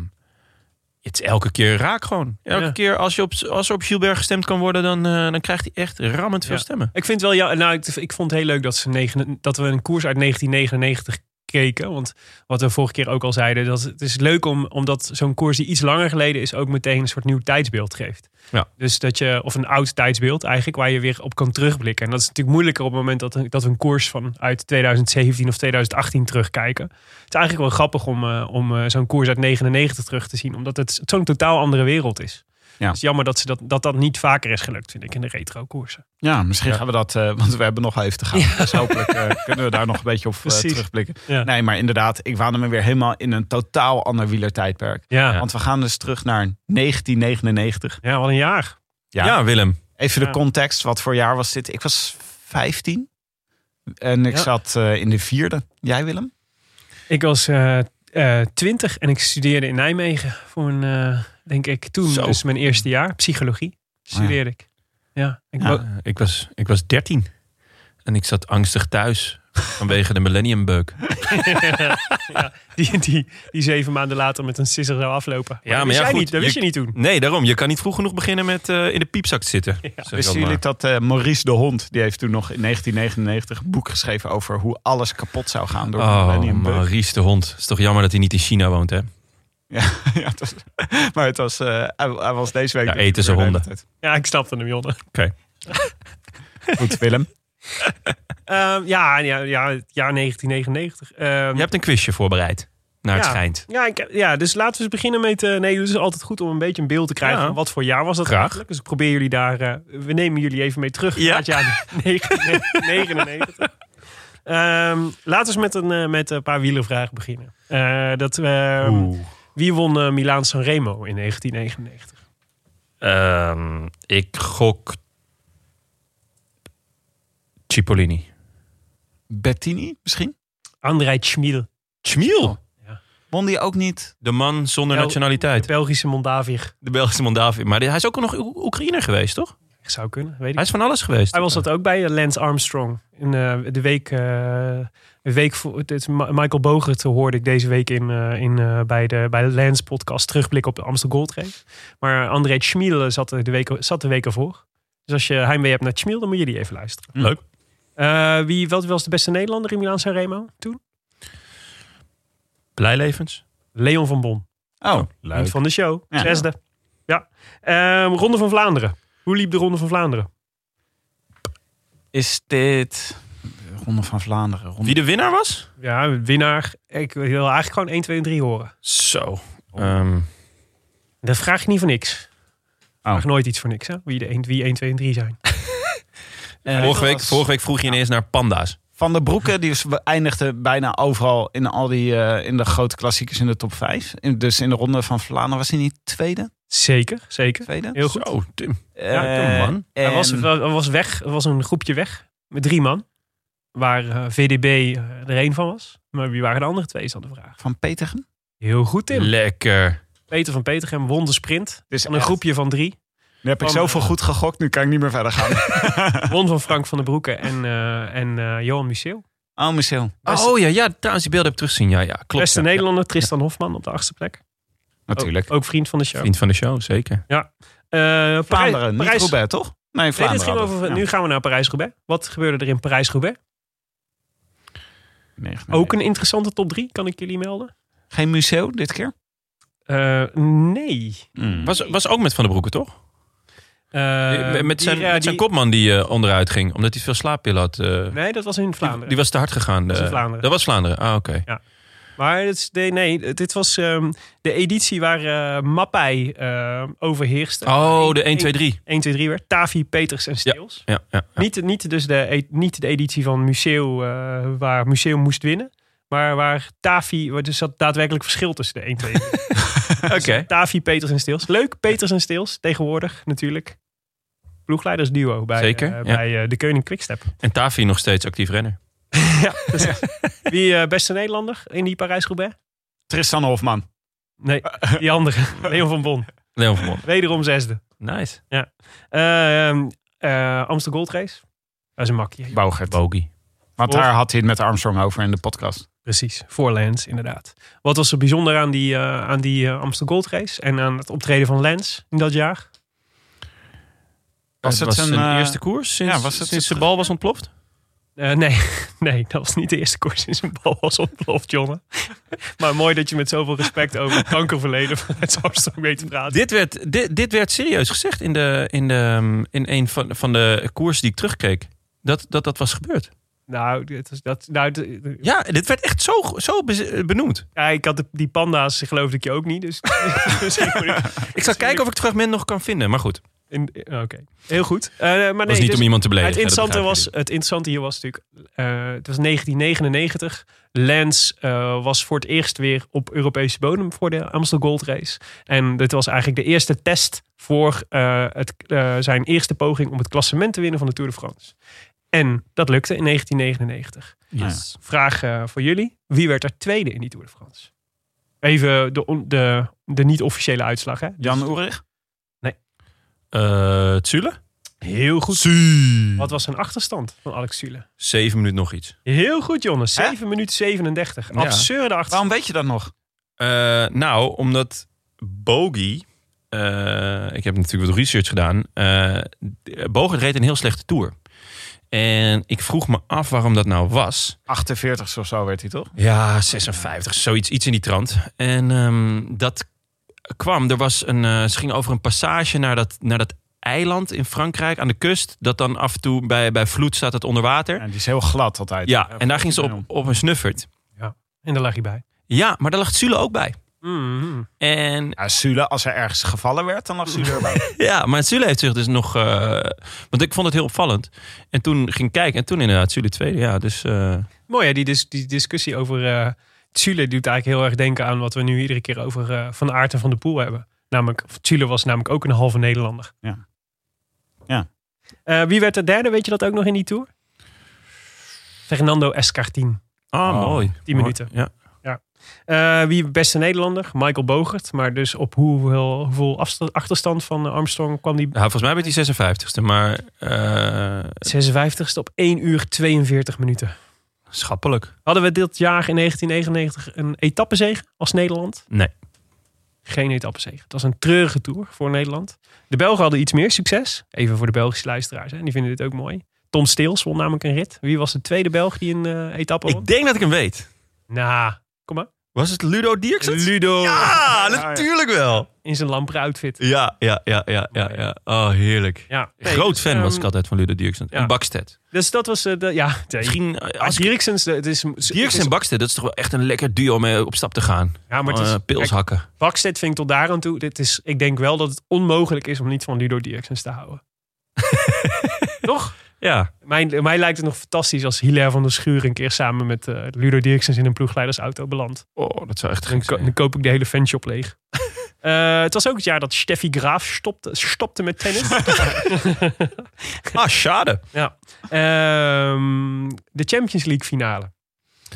het is elke keer raak gewoon. Elke Ja. keer als, je op, als er op Gilbert gestemd kan worden, dan, eh, dan krijgt hij echt rammend veel Ja. stemmen. Ik vind wel, ja, nou, ik, ik vond het heel leuk dat, ze negen, dat we een koers uit 1999 Want wat we vorige keer ook al zeiden, dat het is leuk om, omdat zo'n koers die iets langer geleden is, ook meteen een soort nieuw tijdsbeeld geeft. Ja. Dus dat je, of een oud tijdsbeeld eigenlijk, waar je weer op kan terugblikken. En dat is natuurlijk moeilijker op het moment dat, dat we een koers van uit 2017 of 2018 terugkijken. Het is eigenlijk wel grappig om, eh, om eh, zo'n koers uit 99 terug te zien, omdat het zo'n totaal andere wereld is. Ja. Het is jammer dat, ze dat, dat dat niet vaker is gelukt, vind ik, in de retro-koersen. Ja, misschien gaan we dat, eh, want we hebben nog wel even te gaan. Dus hopelijk eh, kunnen we daar nog een beetje op eh, terugblikken. Ja. Nee, maar inderdaad, ik waande me weer helemaal in een totaal ander wielertijdperk. Ja, Want we gaan dus terug naar 1999. ja wat een jaar. Ja, Ja. Willem. Even de context, wat voor jaar was dit? Ik was 15 en ik Ja. zat eh, in de vierde. Jij Willem? Ik was eh eh, 20 en ik studeerde in Nijmegen voor een, eh, denk ik, toen Zo. dus mijn eerste jaar, psychologie, studeerde ik. Ja, ik Ja. ik, was, ik was 13 en ik zat angstig thuis vanwege de Millennium Bug. ja, die, die, die zeven maanden later met een sisser zou aflopen. Ja, dat maar wist ja, jij goed, niet, dat wist je- je niet toen. Nee, daarom. Je kan niet vroeg genoeg beginnen met eh, in de piepzak te zitten. Ik Wisten jullie dat eh, Maurice de Hond, die heeft toen nog in 1999 een boek geschreven over hoe alles kapot zou gaan door de Oh, Millennium Bug. Maurice de hond. Het is toch jammer dat hij niet in China woont, hè? Ja, ja, het was, maar het was, eh, hij, hij was deze week. Ja, eten ze honden. Ja, ik snapte hem, Jonne. Goed, Willem. Ehm, ja, ja, ja, het jaar 1999. Ehm, Je hebt een quizje voorbereid, naar het Ja. schijnt. Ja, ik, ja, dus laten we eens beginnen met... eh, nee, het is altijd goed om een beetje een beeld te krijgen Ja. van wat voor jaar was dat Graag. eigenlijk. Dus ik probeer jullie daar... eh, we nemen jullie even mee terug Ja. naar het jaar 1999. Ehm, laten we eens met een, met een paar wielervragen beginnen. Eh, dat, ehm, wie won eh Milaan Sanremo in 1999? Ehm, ik gok Cipollini. Bettini misschien? Andrei Schmiel, Schmiel. Won die ook niet? De man zonder Bel- nationaliteit. Belgische Moldavier. De Belgische Moldavië. Maar hij is ook nog Oe- Oekraïner geweest, toch? Zou kunnen, weet ik Hij is van alles geweest. Hij was dat ook bij eh, Lance Armstrong. In eh, de week, eh, de week voor, het is Michael Bogert hoorde ik deze week in, eh, in, eh, bij, de, bij de Lance podcast terugblik op de Amstel Gold Race. Maar André Schmiel zat de, week, zat de week ervoor. Dus als je heimwee hebt naar Schmiel, dan moet je die even luisteren. Leuk. Eh, wie wat was de beste Nederlander in Milaan Sanremo toen? Blijlevens. Leon van Bon. Oh, Vriend van de show. Ja. Zesde. Ja. Ehm, Ronde van Vlaanderen. Hoe liep de Ronde van Vlaanderen? Is dit... Ronde van Vlaanderen. Ronde... Wie de winnaar was? Ja, winnaar. Ik wil eigenlijk gewoon 1, 2 en 3 horen. Zo. Ehm, Dat vraag je niet voor niks. Oh. Vraag nooit iets voor niks, hè? Wie, de 1, wie 1, 2 en 3 zijn. Eh, vorige, week, was- vorige week vroeg je ineens naar panda's. Van de Broeken, die was- eindigde bijna overal in al die eh, in de grote klassiekers in de top 5. In, dus in de ronde van Vlaanderen was hij niet tweede? Zeker, zeker. Tweede? Heel goed. Zo, Tim. Eh, kom, man. Hij was, en- er was weg. Er was een groepje weg. Met drie man. Waar eh, VDB eh, er één van was. Maar wie waren de andere twee, is dan de vraag. van Petergem? Heel goed, Tim. Lekker. Peter van Petergem won de sprint. Dus Van een echt- groepje van drie. Nu heb ik Van, zoveel goed gegokt, nu kan ik niet meer verder gaan. Won van Frank van der Broeke en, eh, en eh, Johan Museeuw. oh, Michel. Beste- Oh ja, ja, trouwens, die beelden heb ik teruggezien. Ja, ja, klopt. Beste ja. Nederlander Tristan Hofman op de achtste plek. Natuurlijk. Ook, ook vriend van de show. Vriend van de show, zeker. Eh, Parij- Vlaanderen, niet Roubaix, toch? Nee, Nee, Vlaanderen. dit ging over, Ja. Nu gaan we naar Parijs-Roubaix. Wat gebeurde er in Parijs-Roubaix? Nee, nee, Ook een interessante top 3, kan ik jullie melden. Geen museum dit keer? Eh, nee. Mm. Was, was ook met Van der Broeke, toch? Eh, met, die- zijn, ja, met zijn die- kopman die eh, onderuit ging, omdat hij veel slaappillen had. eh, Nee, dat was in Vlaanderen. die was te hard gegaan. was in. Vlaanderen. Dat was Vlaanderen. Ah, oké. Maar het is, nee, nee, dit was ehm, de editie waar eh Mappai eh, overheerste. Oh, de 1, 2, 3. 1, 2, 3 werd. Tavi, Peters en Steels. Ja, ja, ja. Niet, niet, dus de, e- niet de editie van Museum, eh, waar Museum moest winnen. Maar waar Tavi, waar dus zat daadwerkelijk verschil tussen de 1, 2 en 3. Oké. Tavi, Peters en Steels. Leuk, Peters en Steels, tegenwoordig natuurlijk. Ploegleidersduo bij, Zeker, ja. bij de Koning Quickstep. En Tavi nog steeds actief renner. Ja, precies. Wie eh, beste Nederlander in die Parijs-Roubaix? Tristan Hofman. Nee, die andere. Leon van Bon. Leon van Mond. Wederom zesde. Nice. Eh, ehm, eh, Amsterdam Gold Race. Dat is een makkie. Bogert. Bogie. Want daar had hij het met Armstrong over in de podcast. Precies, voor Lance inderdaad. Wat was er bijzonder aan die, aan die Amsterdam Gold Race en aan het optreden van Lance in dat jaar? Was het het was een, zijn eerste koers sinds, ja, was het sinds het- de bal was ontploft? Eh, nee, nee, dat was niet de eerste koers in zijn bal was ontploft, Jonne. maar mooi dat je met zoveel respect over het kankerverleden van het Armstrong weet te praten. Dit werd, dit, dit werd serieus gezegd in, de, in, de, in een van, van de koers die ik terugkeek. Dat, dat dat was gebeurd. Nou, dit is, dat, nou Ja, dit werd echt zo, zo be- benoemd. ja, ik had de, die panda's, geloofde ik je ook niet. Dus, dus ik Ik zal kijken of ik het fragment nog kan vinden, maar goed. In- Oké, heel goed. Eh, maar nee, Het was niet dus- om iemand te beledigen. het interessante, was, het interessante hier was natuurlijk... eh, het was 1999. Lance eh, was voor het eerst weer op Europese bodem voor de Amstel Gold Race. En dit was eigenlijk de eerste test voor eh, het, eh, zijn eerste poging om het klassement te winnen van de Tour de France. En dat lukte in 1999. Yes. Vraag eh, voor jullie. Wie werd er tweede in die Tour de France? Even de, de, de niet-officiële uitslag. Hè? Jan Oerig? Eh, Tsule? Heel goed. Wat was zijn achterstand van Alex Sule? Zeven minuten nog iets. Heel goed, Jonne. 7 minuten 37. Ja. Absurde achterstand. Waarom weet je dat nog? Eh, nou, omdat Bogie... eh, ik heb natuurlijk wat research gedaan. eh Bogert reed een heel slechte Tour. En ik vroeg me af waarom dat nou was. 48 of zo werd hij toch? Ja, 56, zoiets iets in die trant. En ehm, dat kwam, er was een, eh, ze gingen over een passage naar dat, naar dat eiland in Frankrijk aan de kust. Dat dan af en toe bij, bij vloed staat het onder water. Ja, die is heel glad altijd. Ja, en daar ging ze op, op een snuffert. En daar lag hij bij. Ja, maar daar lag Sule ook bij. Mhm. En Ja, Sule, als er ergens gevallen werd, dan lag Sule erbij. ja, maar Sule heeft zich dus nog... eh, want ik vond het heel opvallend. En toen ging ik kijken en toen inderdaad Sule tweede. Ja, dus... eh, Mooi hè, die, dis- die discussie over eh Tsule doet eigenlijk heel erg denken aan wat we nu iedere keer over eh, Van Aert en Van de Poel hebben. Namelijk, Tsule was namelijk ook een halve Nederlander. Ja. Ja. Eh, wie werd de derde, weet je dat ook nog in die Tour? Fernando Escartin. ah, Oh, mooi. 10 minuten. Ja. Eh, wie beste Nederlander? Michael Bogert. Maar dus op hoeveel, hoeveel achterstand van Armstrong kwam die Nou, volgens mij werd hij 56ste, maar eh, 56ste op 1 uur 42 minuten. Schappelijk. Hadden we dit jaar in 1999 een etappezege als Nederland? Nee. Geen etappezege. Het was een treurige tour voor Nederland. De Belgen hadden iets meer succes. Even voor de Belgische luisteraars. Hè. Die vinden dit ook mooi. Tom Steels won namelijk een rit. Wie was de tweede Belg die een eh, etappe won? Ik denk dat ik hem weet. Nou, kom maar. Was het Ludo Dierksens? Ludo. Ja, natuurlijk wel. In zijn lampere outfit. Ja, ja, ja, ja, ja. ja. Oh, heerlijk. Ja. Nee, Groot dus, fan was ehm, ik altijd van Ludo Dierksens. ja. En Bakstedt. Dus dat was eh, de, ja. Misschien, eh, Ah, als Dierksens, het is, Dierksen en Bakstedt, dat is toch wel echt een lekker duo om mee op stap te gaan. Ja, maar het is, Eh, pils kijk, hakken. Bakstedt vind ik tot daar aan toe. Dit is, ik denk wel dat het onmogelijk is om niet van Ludo Dierksens te houden. Toch? Ja. Mij, mij lijkt het nog fantastisch als Hilaire van der Schuur een keer samen met eh, Ludo Dirksens in een ploegleidersauto belandt. Oh, dat zou echt Dan, gek zijn. dan koop ik de hele fanshop leeg. Eh, het was ook het jaar dat Steffi Graaf stopte, stopte met tennis. Ah, schade. ja. Ehm, de Champions League finale.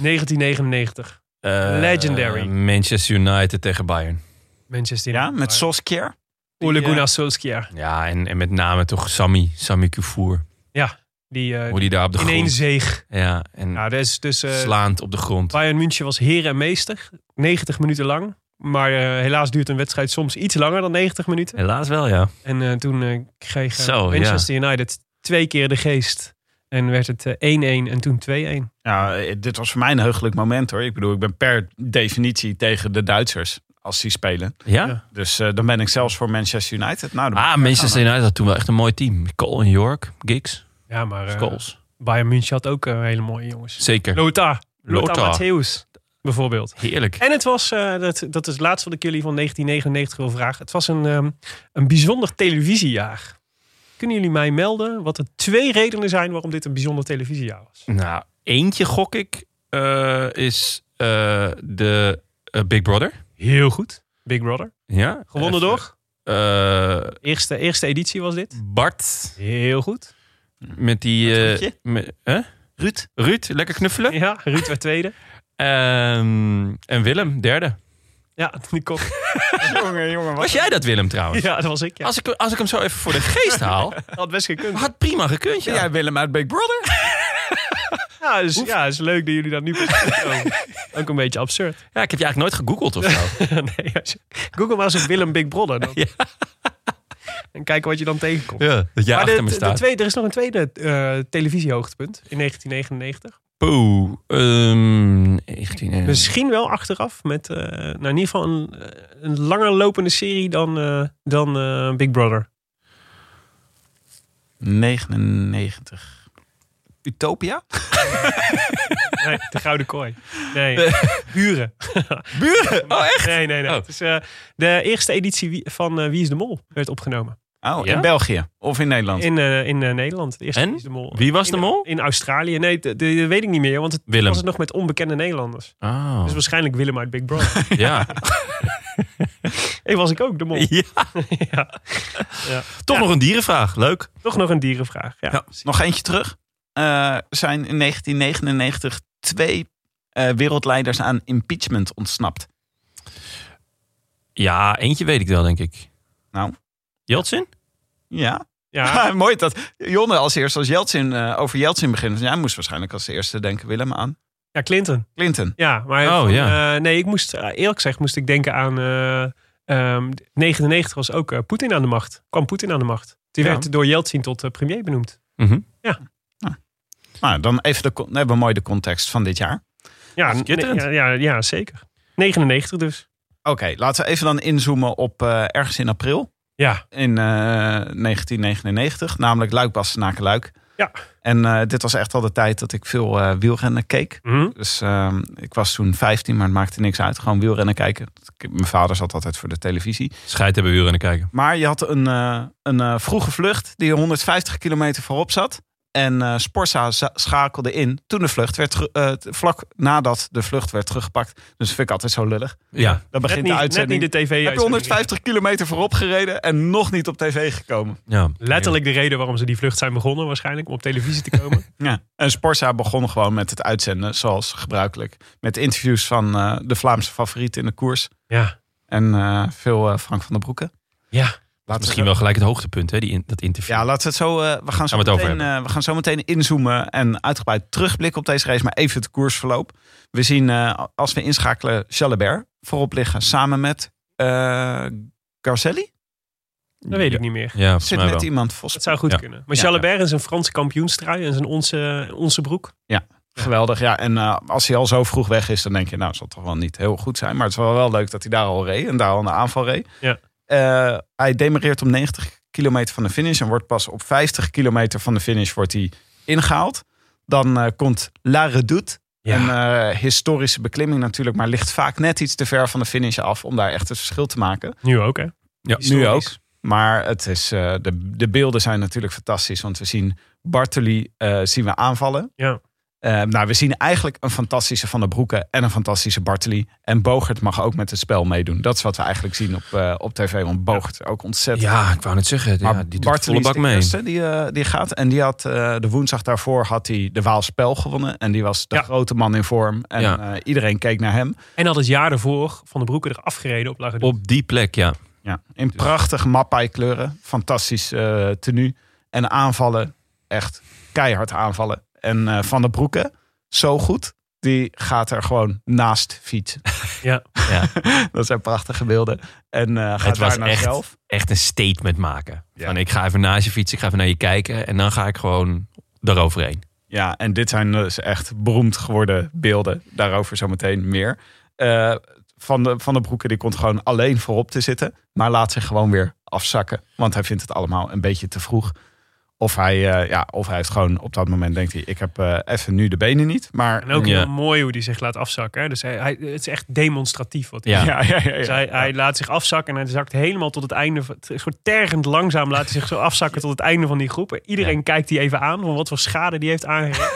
1999. Eh, Legendary. Manchester United tegen Bayern. Manchester Ja, United. met Solskjaer. Ole Gunnar Solskjaer. Ja, en, en met name toch Sammy. Sammy Kufour. Die eh, Hoe die daar op de in één zeeg. Ja, en Nou, dat is dus... eh, slaand op de grond. Bayern München was heer en meester. 90 minuten lang. Maar eh, helaas duurt een wedstrijd soms iets langer dan 90 minuten. Helaas wel, ja. En eh, toen eh, kreeg eh, Zo, Manchester United twee keer de geest. En werd het eh, 1-1 en toen 2-1. Ja, eh, dit was voor mij een heugelijk moment hoor. Ik bedoel, ik ben per definitie tegen de Duitsers als die spelen. Ja? Ja. Dus eh, dan ben ik zelfs voor Manchester United. Nou, Ah, Manchester United had toen wel echt een mooi team. Cole en York, Giggs, Ja, maar eh, Scholes. Bayern München had ook eh, hele mooie jongens. Zeker. Lothar. Lothar, Lothar. Matthäus, bijvoorbeeld. Heerlijk. En het was, eh, dat, dat is het laatste wat ik jullie van 1999 wil vragen. Het was een, ehm, een bijzonder televisiejaar. Kunnen jullie mij melden wat de twee redenen zijn waarom dit een bijzonder televisiejaar was? Nou, eentje gok ik eh, is eh, de Big Brother. Heel goed. Big Brother. Ja. Gewonnen Even, door? eh, Eerste, eerste editie was dit. Bart Heel goed. met die... eh, Ruudje? met- hè? Ruud. Ruud, lekker knuffelen. Ja, Ruud werd tweede. Ehm, en Willem, derde. Ja, die kok. jongen, jongen. Was jij dat, Willem, trouwens? Ja, dat was ik. Ja. Als, ik, als ik hem zo even voor de geest haal, had best gekund. had prima gekund, ja. Jij Willem uit Big Brother? Ja, dus, ja, het is leuk dat jullie dat nu precies Ook een beetje absurd. Ja, ik heb je eigenlijk nooit gegoogeld of zo. nee, als je- Google maar eens op Willem Big Brother. Dan. En kijken wat je dan tegenkomt. Ja, dat jij maar achter de, me de tweede, er is nog een tweede eh, televisiehoogtepunt in 1999. Poeh. ehm 19, eh, Misschien wel achteraf met eh, nou in ieder geval een, eh, een langer lopende serie dan, eh, dan eh, Big Brother. 99. Utopia? Nee, de Gouden Kooi. Nee, Buren. Buren? Oh, echt? Nee, nee, nee. Oh. Het is, eh, de eerste editie van eh, Wie is de Mol werd opgenomen. Oh, Ja? in België of in Nederland? In, eh, in eh, Nederland. De eerste En? Wie is de Mol. Wie was de In- mol? In Australië. Nee, dat weet ik niet meer. Want het Willem. was het nog met onbekende Nederlanders. Oh. Dus waarschijnlijk Willem uit Big Brother. ja. Hey, was ik ook de mol. ja. ja. Ja. Toch Ja, nog een dierenvraag. Leuk. toch nog een dierenvraag. Ja. Ja. Nog eentje terug. Eh, zijn in 1999 twee eh, wereldleiders aan impeachment ontsnapt. Ja, eentje weet ik wel, denk ik. Nou. Jeltsin? Ja. Ja. mooi dat Jonne als eerste als Jeltsin eh, over Jeltsin begint. Jij moest waarschijnlijk als eerste denken, Willem, aan ja, Clinton. Clinton. Ja, maar Oh, van, ja. eh, nee, ik moest eerlijk gezegd moest ik denken aan eh ehm, 99 was ook eh, Poetin aan de macht. Kwam Poetin aan de macht. Die Ja. werd door Yeltsin tot premier benoemd. Mhm. Nou, dan even de, dan hebben we mooi de context van dit jaar. Ja, nee, ja, ja, ja, zeker. 99 dus. Oké, laten we even dan inzoomen op eh, ergens in april. Ja, in eh, 1999, namelijk Luik Luik. Ja. En eh, dit was echt al de tijd dat ik veel eh, wielrennen keek. Mhm. Dus ehm, ik was toen 15, maar het maakte niks uit. Gewoon wielrennen kijken. Mijn vader zat altijd voor de televisie. Scheid hebben we uren kijken. Maar je had een, eh, een eh, vroege vlucht die 150 kilometer voorop zat. En eh Sporza za- schakelde in toen de vlucht werd eh, t- vlak nadat de vlucht werd teruggepakt. Dus dat vind ik altijd zo lullig. Ja. Dan net, begint niet, de net uitzending. niet de tv heb je 150 kilometer voorop gereden en nog niet op tv gekomen. ja. Letterlijk de reden waarom ze die vlucht zijn begonnen waarschijnlijk. Om op televisie te komen. Ja. En Sporza begon gewoon met het uitzenden, zoals gebruikelijk. Met interviews van eh, de Vlaamse favorieten in de koers. ja. En eh, veel eh, Frank van der Broeke. Ja. Laten Misschien wel gelijk het hoogtepunt, hè, die in, dat interview. Ja, laten we het zo. eh, we, gaan zo Gaan het meteen, eh, we gaan zo meteen inzoomen en uitgebreid terugblikken op deze race. Maar even het koersverloop. We zien eh, als we inschakelen Jalabert voorop liggen samen met eh Garcelli. Dat weet ik niet meer. Ja, Zit met wel. iemand vast. Dat zou goed Ja. kunnen. Maar Ja. Jalabert is een Franse kampioenstrui en zijn onze, onze broek. Geweldig, ja. En eh, als hij al zo vroeg weg is, dan denk je, nou, zal toch wel niet heel goed zijn. Maar het is wel, wel leuk dat hij daar al reed en daar al een aanval reed. Ja. Eh, hij demareert om 90 kilometer van de finish en wordt pas op 50 kilometer van de finish wordt hij ingehaald. Dan eh, komt La Redoute. Ja. Een eh, historische beklimming natuurlijk, maar ligt vaak net iets te ver van de finish af om daar echt het verschil te maken. Nu ook hè. Ja. Nu ook. Maar het is, de, de beelden zijn natuurlijk fantastisch, want we zien Bartoli zien we aanvallen. Ja. Eh, nou, we zien eigenlijk een fantastische Van der Broeke en een fantastische Bartoli. En Bogert mag ook met het spel meedoen. Dat is wat we eigenlijk zien op, eh, op tv. Want Bogert ook ontzettend. Ja, ik wou net zeggen. maar ja, die doet Bartoli volle is bak de mee. eerste die, eh, die gaat. En die had eh, de woensdag daarvoor had hij de Waalspel gewonnen. En die was de Ja. grote man in vorm. En Ja. eh, iedereen keek naar hem. En had het jaar ervoor Van de Broeken er afgereden op Op die plek, ja. Ja, in prachtige mappai kleuren. Fantastisch eh tenue. En aanvallen, echt keihard aanvallen. En eh, Van der Broeke, zo goed. Die gaat er gewoon naast fietsen. Ja. ja. Dat zijn prachtige beelden. En eh gaat Het was daar naar echt, zelf. echt een statement maken. Ja. Van, ik ga even naast je fietsen, ik ga even naar je kijken. En dan ga ik gewoon daaroverheen. Ja, en dit zijn dus echt beroemd geworden beelden. Daarover zometeen meer. Eh, van, de, van de Broeke die komt gewoon alleen voorop te zitten. Maar laat zich gewoon weer afzakken. Want hij vindt het allemaal een beetje te vroeg. Of hij, eh, ja, of hij heeft gewoon op dat moment denkt hij... ik heb eh, even nu de benen niet. Maar En ook Ja. heel mooi hoe hij zich laat afzakken. Hè. Dus hij, hij, het is echt demonstratief wat hij Ja. ja, ja, ja, ja. Dus hij, hij laat zich afzakken en hij zakt helemaal tot het einde. van- Het is gewoon tergend langzaam laat hij zich zo afzakken tot het einde van die groep. Iedereen kijkt die even aan van wat voor schade die heeft aangericht.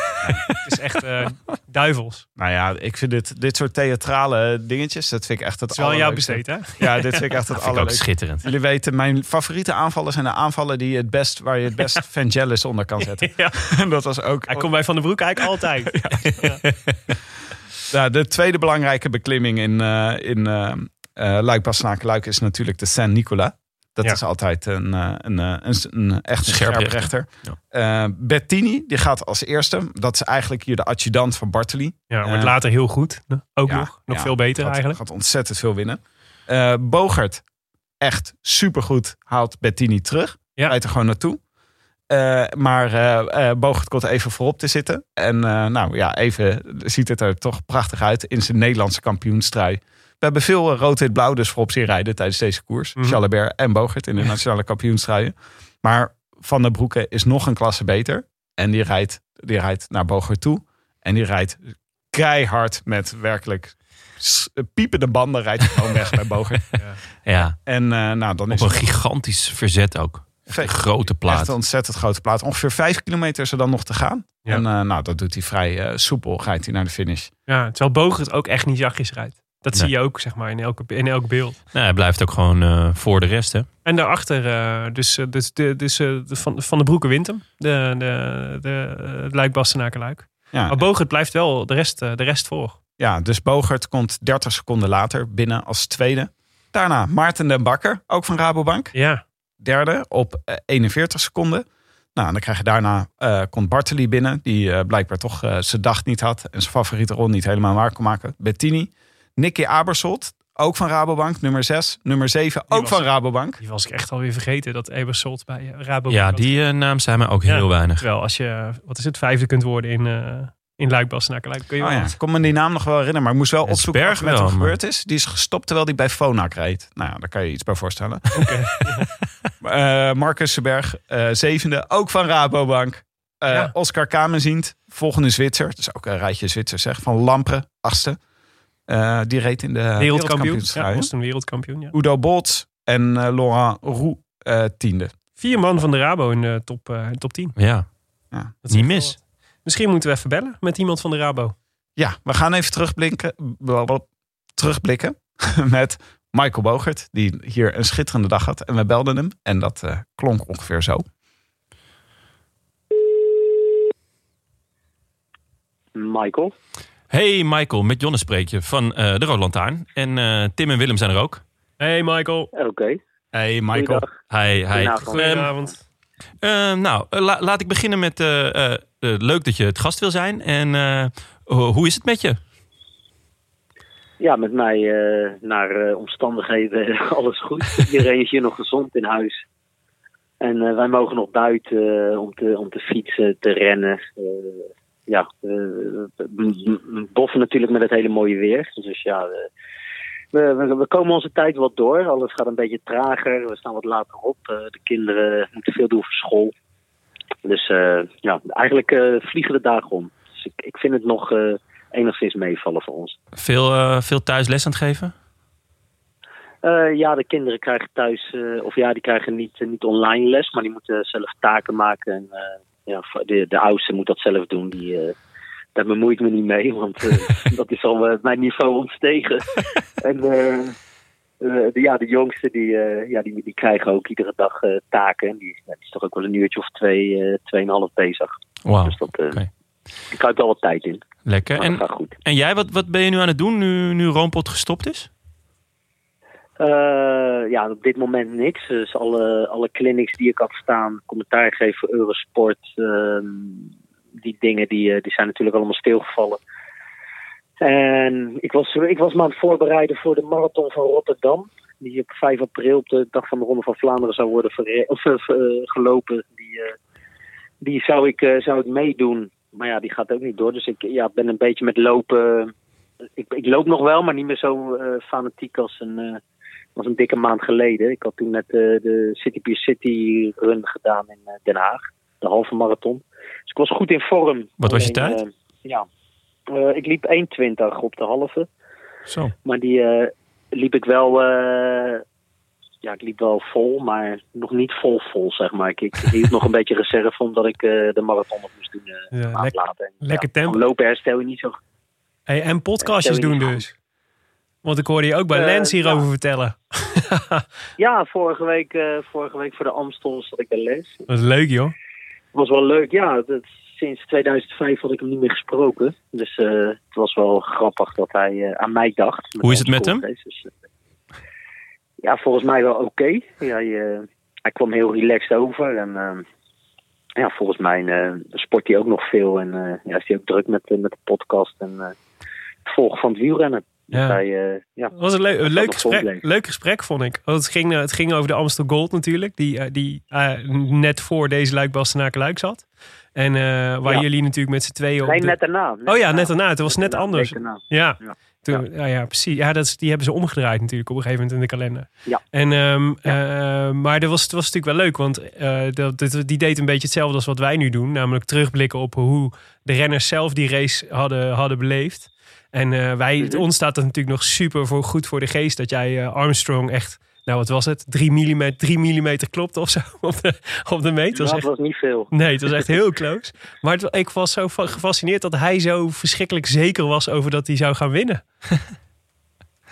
Het is echt eh, duivels. Nou ja, ik vind dit, dit soort theatrale dingetjes... dat vind ik echt het Het is wel jou besteed, hè? Ja, dit vind ik echt het Dat vind ik ook allerleukste. schitterend. Jullie weten, mijn favoriete aanvallen zijn de aanvallen die je het best, waar je het best Vangelis onder kan zetten. Ja. En dat was ook. Hij komt bij Van den Broek eigenlijk altijd. Ja, de tweede belangrijke beklimming in, eh, in, eh, eh Luik, is natuurlijk de Saint-Nicolas. Dat Ja. is altijd een, een, een, een, echt een scherprechter. Eh, Bettini, die gaat als eerste. Dat is eigenlijk hier de adjudant van Bartoli. Ja, wordt Eh, later heel goed. Ook Ja, nog. Nog veel beter gaat, eigenlijk. Gaat ontzettend veel winnen. Eh Bogert, echt supergoed, haalt Bettini terug. Ja. Rijdt er gewoon naartoe. Eh, maar eh eh, Bogert komt even voorop te zitten. En nou ja, even ziet het er toch prachtig uit in zijn Nederlandse kampioenstrui. We hebben veel rood-wit-blauw dus voorop zien rijden tijdens deze koers. Jalabert en Bogert in de nationale kampioenstruien. Maar Van der Broeke is nog een klasse beter. En die rijdt, die rijdt naar Bogert toe. En die rijdt keihard met werkelijk piepende banden rijdt gewoon weg bij Bogert. Ja, En eh, nou, dan op is een het gigantisch verzet ook. Echt een grote plaat. echt een ontzettend grote plaat. Ongeveer vijf kilometer is er dan nog te gaan. Ja. En eh, nou, dat doet hij vrij eh, soepel. Rijdt hij naar de finish. Ja, terwijl Bogert ook echt niet zachtjes rijdt. Dat Nee. zie je ook zeg maar in, elke, in elk beeld. Nou, hij blijft ook gewoon eh, voor de rest, hè? En daarachter, eh, dus, dus, de, dus eh, de van, van de Broeke wint hem. De, de, de, het Luik Bastenaken. Ja, Maar Bogert blijft wel de rest, de rest voor. ja, dus Bogert komt 30 seconden later binnen als tweede. Daarna Maarten den Bakker, ook van Rabobank. Ja, Derde op eh, 41 seconden. Nou, en dan krijg je daarna, eh, komt Bartoli binnen. Die eh, blijkbaar toch eh, zijn dag niet had. En zijn favoriete rol niet helemaal waar kon maken. Bettini. Nicky Abersold, ook van Rabobank. Nummer 6. Nummer 7, ook was- van Rabobank. die was ik echt alweer vergeten. Dat Ebersold bij eh, Rabobank Ja, die eh, naam zei mij ook Ja. heel weinig. Terwijl als je, wat is het, vijfde kunt worden in, eh in Luik Bastenaken Luik. Kun je Oh ja, ik kon me die naam nog wel herinneren. Maar ik moest wel Ja, opzoeken wat er gebeurd is. Die is gestopt terwijl hij bij Fonac reed. Nou ja, daar kan je iets bij voorstellen. Eh, Marcus Seberg, eh, zevende. Ook van Rabobank. Eh, Ja. Oscar Kamenziend, volgende Zwitser. Dus ook een rijtje Zwitsers zeg. Van Lampre, achtste. Eh, die reed in de Wereldkampioen. Ja, was een wereldkampioen. Ja. Udo Bolt en eh, Laurent Roux, eh, tiende. Vier man van de Rabo in de top, eh, top 10. Ja, Ja. Dat is niet mis. wat. Misschien moeten we even bellen met iemand van de Rabo. Ja, we gaan even terugblikken, blablabla, terugblikken met Michael Bogert, die hier een schitterende dag had. En we belden hem en dat eh, klonk ongeveer zo. Michael. Hey Michael, met Jonne spreek je van eh, de Rode Lantaarn. En eh, Tim en Willem zijn er ook. Hey Michael. Oké. Hey Michael. Hi, hi. Goedenavond. Ehm, Goedenavond. eh, nou, la- laat ik beginnen met... eh, eh, eh, leuk dat je het gast wil zijn. En eh, ho- hoe is het met je? Ja, met mij eh, naar eh, omstandigheden alles goed. Iedereen is hier nog gezond in huis. En eh, wij mogen nog buiten om, te, om te fietsen, te rennen. Ja, we boffen natuurlijk met het hele mooie weer. Dus ja, we, we, we komen onze tijd wat door. Alles gaat een beetje trager. We staan wat later op. De kinderen moeten veel doen voor school. Dus ja, eigenlijk vliegen de dagen om. Dus ik, ik vind het nog enigszins meevallen voor ons. Veel, eh, veel thuis les aan het geven? Eh, ja, de kinderen krijgen thuis, eh, of ja, die krijgen niet, niet online les, maar die moeten zelf taken maken. En ja, de, de oudste moet dat zelf doen. Die, daar bemoei ik me niet mee, want dat is al mijn niveau ontstegen. en de, ja, de jongste, die, ja, die, die krijgen ook iedere dag taken. En die, is toch ook wel een uurtje of twee, tweeënhalf bezig. Wauw, Dus dat. Ik kruip wel wat tijd in. lekker. En, gaat goed. en jij, wat, wat ben je nu aan het doen nu, nu Roompot gestopt is? Eh, ja, op dit moment niks. Dus alle, alle clinics die ik had staan, commentaar geven voor Eurosport, ehm, die dingen die, eh, die zijn natuurlijk allemaal stilgevallen. En ik was, ik was me aan het voorbereiden voor de marathon van Rotterdam. Die op 5 april op de dag van de Ronde van Vlaanderen zou worden of, eh, gelopen. Die, die zou, ik, zou ik meedoen. Maar ja, die gaat ook niet door. Dus ik ja, ben een beetje met lopen. Ik, ik loop nog wel, maar niet meer zo eh, fanatiek als een, eh, was een dikke maand geleden. Ik had toen net eh, de City Pier City run gedaan in Den Haag. De halve marathon. Dus ik was goed in vorm. Wat was je tijd? ja, ik liep 1,20 op de halve. Zo. Maar die liep ik wel... ja, ik liep wel vol, maar nog niet vol vol, zeg maar. Ik, ik hield nog een beetje reserve omdat ik eh, de marathon nog moest doen Ja, lek- later. En, lekker ja, tempo. lopen herstel je niet zo Hey, en podcastjes doen dus. Want ik hoorde je ook bij Eh, Lens hierover ja. vertellen. Ja, vorige week, vorige week voor de Amstel zat ik bij les. Dat is leuk joh. was wel leuk. Ja, dat, sinds 2005 had ik hem niet meer gesproken. Dus het was wel grappig dat hij aan mij dacht. Hoe is het met hem? Dus, Ja, volgens mij wel oké. Ja, hij kwam heel relaxed over. En ehm, ja, volgens mij eh, sport hij ook nog veel. En eh, ja, is hij ook druk met, eh, met de podcast en het volgen van het wielrennen. Dus Ja. hij, ja, Het was een, leu- een leuk, gesprek, leuk gesprek, vond ik. Want het ging, het ging over de Amstel Gold natuurlijk. Die, die net voor deze Luik Bastenaken Luik zat. En waar Ja. jullie natuurlijk met z'n tweeën op nee, de- net daarna. Oh ja, net daarna. Het was net daarna, anders. Ja, Ja. Toen, ja. Ja, precies. Ja, dat is, die hebben ze omgedraaid natuurlijk op een gegeven moment in de kalender. Ja. En, ehm, eh, maar dat was, het was natuurlijk wel leuk, want eh, dat, dat- die deed een beetje hetzelfde als wat wij nu doen. Namelijk terugblikken op hoe de renners zelf die race hadden, hadden beleefd. En eh, wij, Mhm. ons staat het natuurlijk nog super voor, goed voor de geest dat jij Armstrong echt, nou wat was het, 3 mm, 3 mm klopt of zo op de, op de meet. Dat was Dat echt was niet veel. Nee, het was echt heel close. Maar het- ik was zo fa- gefascineerd dat hij zo verschrikkelijk zeker was over dat hij zou gaan winnen.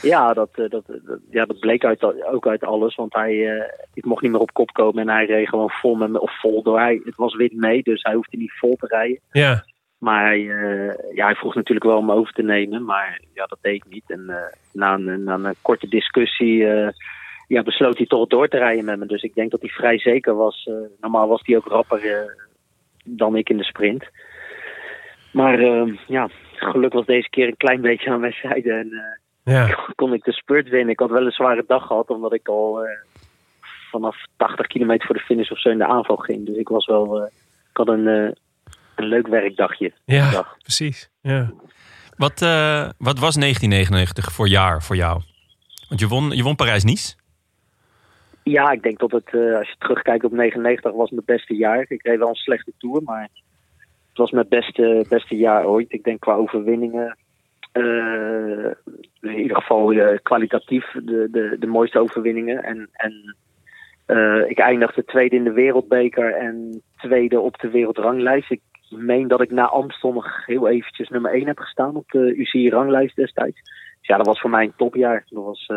Ja, dat, eh, dat, dat- ja, dat bleek uit, ook uit alles. Want hij eh, ik mocht niet meer op kop komen en hij reed gewoon vol, met, me- of vol door. Hij, het was wind mee, dus hij hoefde niet vol te rijden. Ja, Maar hij, eh, ja, hij vroeg natuurlijk wel om over te nemen, maar ja, dat deed ik niet. En eh, na, een, na een korte discussie eh, ja, besloot hij toch door te rijden met me. Dus ik denk dat hij vrij zeker was. Eh, normaal was hij ook rapper eh, dan ik in de sprint. Maar eh, ja, geluk was deze keer een klein beetje aan mijn zijde. En eh, ja. kon ik de spurt winnen. Ik had wel een zware dag gehad, omdat ik al eh, vanaf 80 kilometer voor de finish of zo in de aanval ging. Dus ik was wel, eh, ik had een, eh, een leuk werkdagje. Ja, Dag. precies. Ja. Wat, eh, wat was 1999 voor jaar voor jou? Want je won, je won Parijs-Nice. Ja, ik denk dat het, eh, als je terugkijkt op 99, was mijn beste jaar. Ik reed wel een slechte tour, maar het was mijn beste, beste jaar ooit. Ik denk qua overwinningen, eh, in ieder geval eh, kwalitatief de, de, de mooiste overwinningen. En, en ik eindigde tweede in de wereldbeker en tweede op de wereldranglijst. Ik meen dat ik na Amstel nog heel eventjes nummer 1 heb gestaan op de UCI-ranglijst destijds. Dus ja, dat was voor mij een topjaar. Dat was...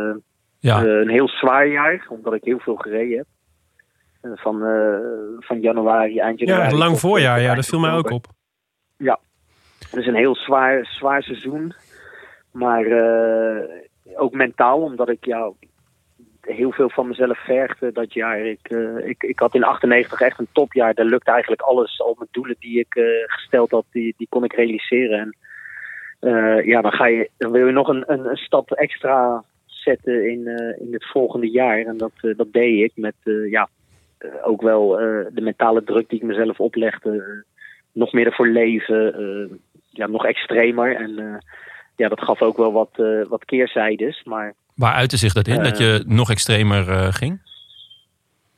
Ja. eh, een heel zwaar jaar, omdat ik heel veel gereden heb. Eh, van, eh, van januari, eind januari. ja, lang tot, voorjaar. Ja, dat viel mij ook op. Het is een heel zwaar, zwaar seizoen. Maar ook mentaal, omdat ik ja, heel veel van mezelf vergde dat jaar. Ik, ik, ik had in 98 echt een topjaar. Daar lukte eigenlijk alles. Al mijn doelen die ik gesteld had, die, die kon ik realiseren. En ja, dan, ga je, dan wil je nog een, een, een stap extra zetten in, eh, in het volgende jaar. En dat, eh, dat deed ik met eh, ja, ook wel de mentale druk die ik mezelf oplegde. nog meer ervoor leven. ja, nog extremer. En ja, dat gaf ook wel wat, wat keerzijdes. Maar Waar uitte zich dat in? Dat je nog extremer ging?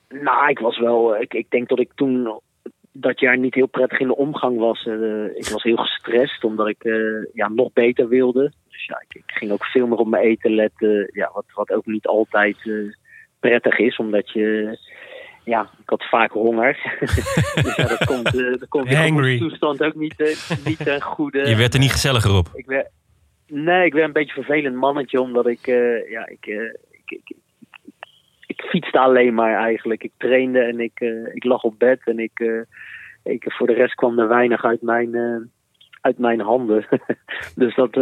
nou, ik was wel. Ik, ik denk dat ik toen dat jaar niet heel prettig in de omgang was. Eh, ik was heel gestrest omdat ik eh, ja, nog beter wilde. Dus ja, ik, ik ging ook veel meer op mijn eten letten. Ja, wat, wat ook niet altijd eh, prettig is, omdat je. Ja, ik had vaak honger. dus ja, dat komt, dat komt in Hangry. toestand ook niet, niet ten goede. Je werd er niet gezelliger op. Ik werd, nee, ik werd een beetje een vervelend mannetje, omdat ik, eh, ja, ik, eh, ik, ik, ik, fietste alleen maar eigenlijk. Ik trainde en ik, eh, ik lag op bed en ik, eh, ik, voor de rest kwam er weinig uit mijn, eh, uit mijn handen. dus dat,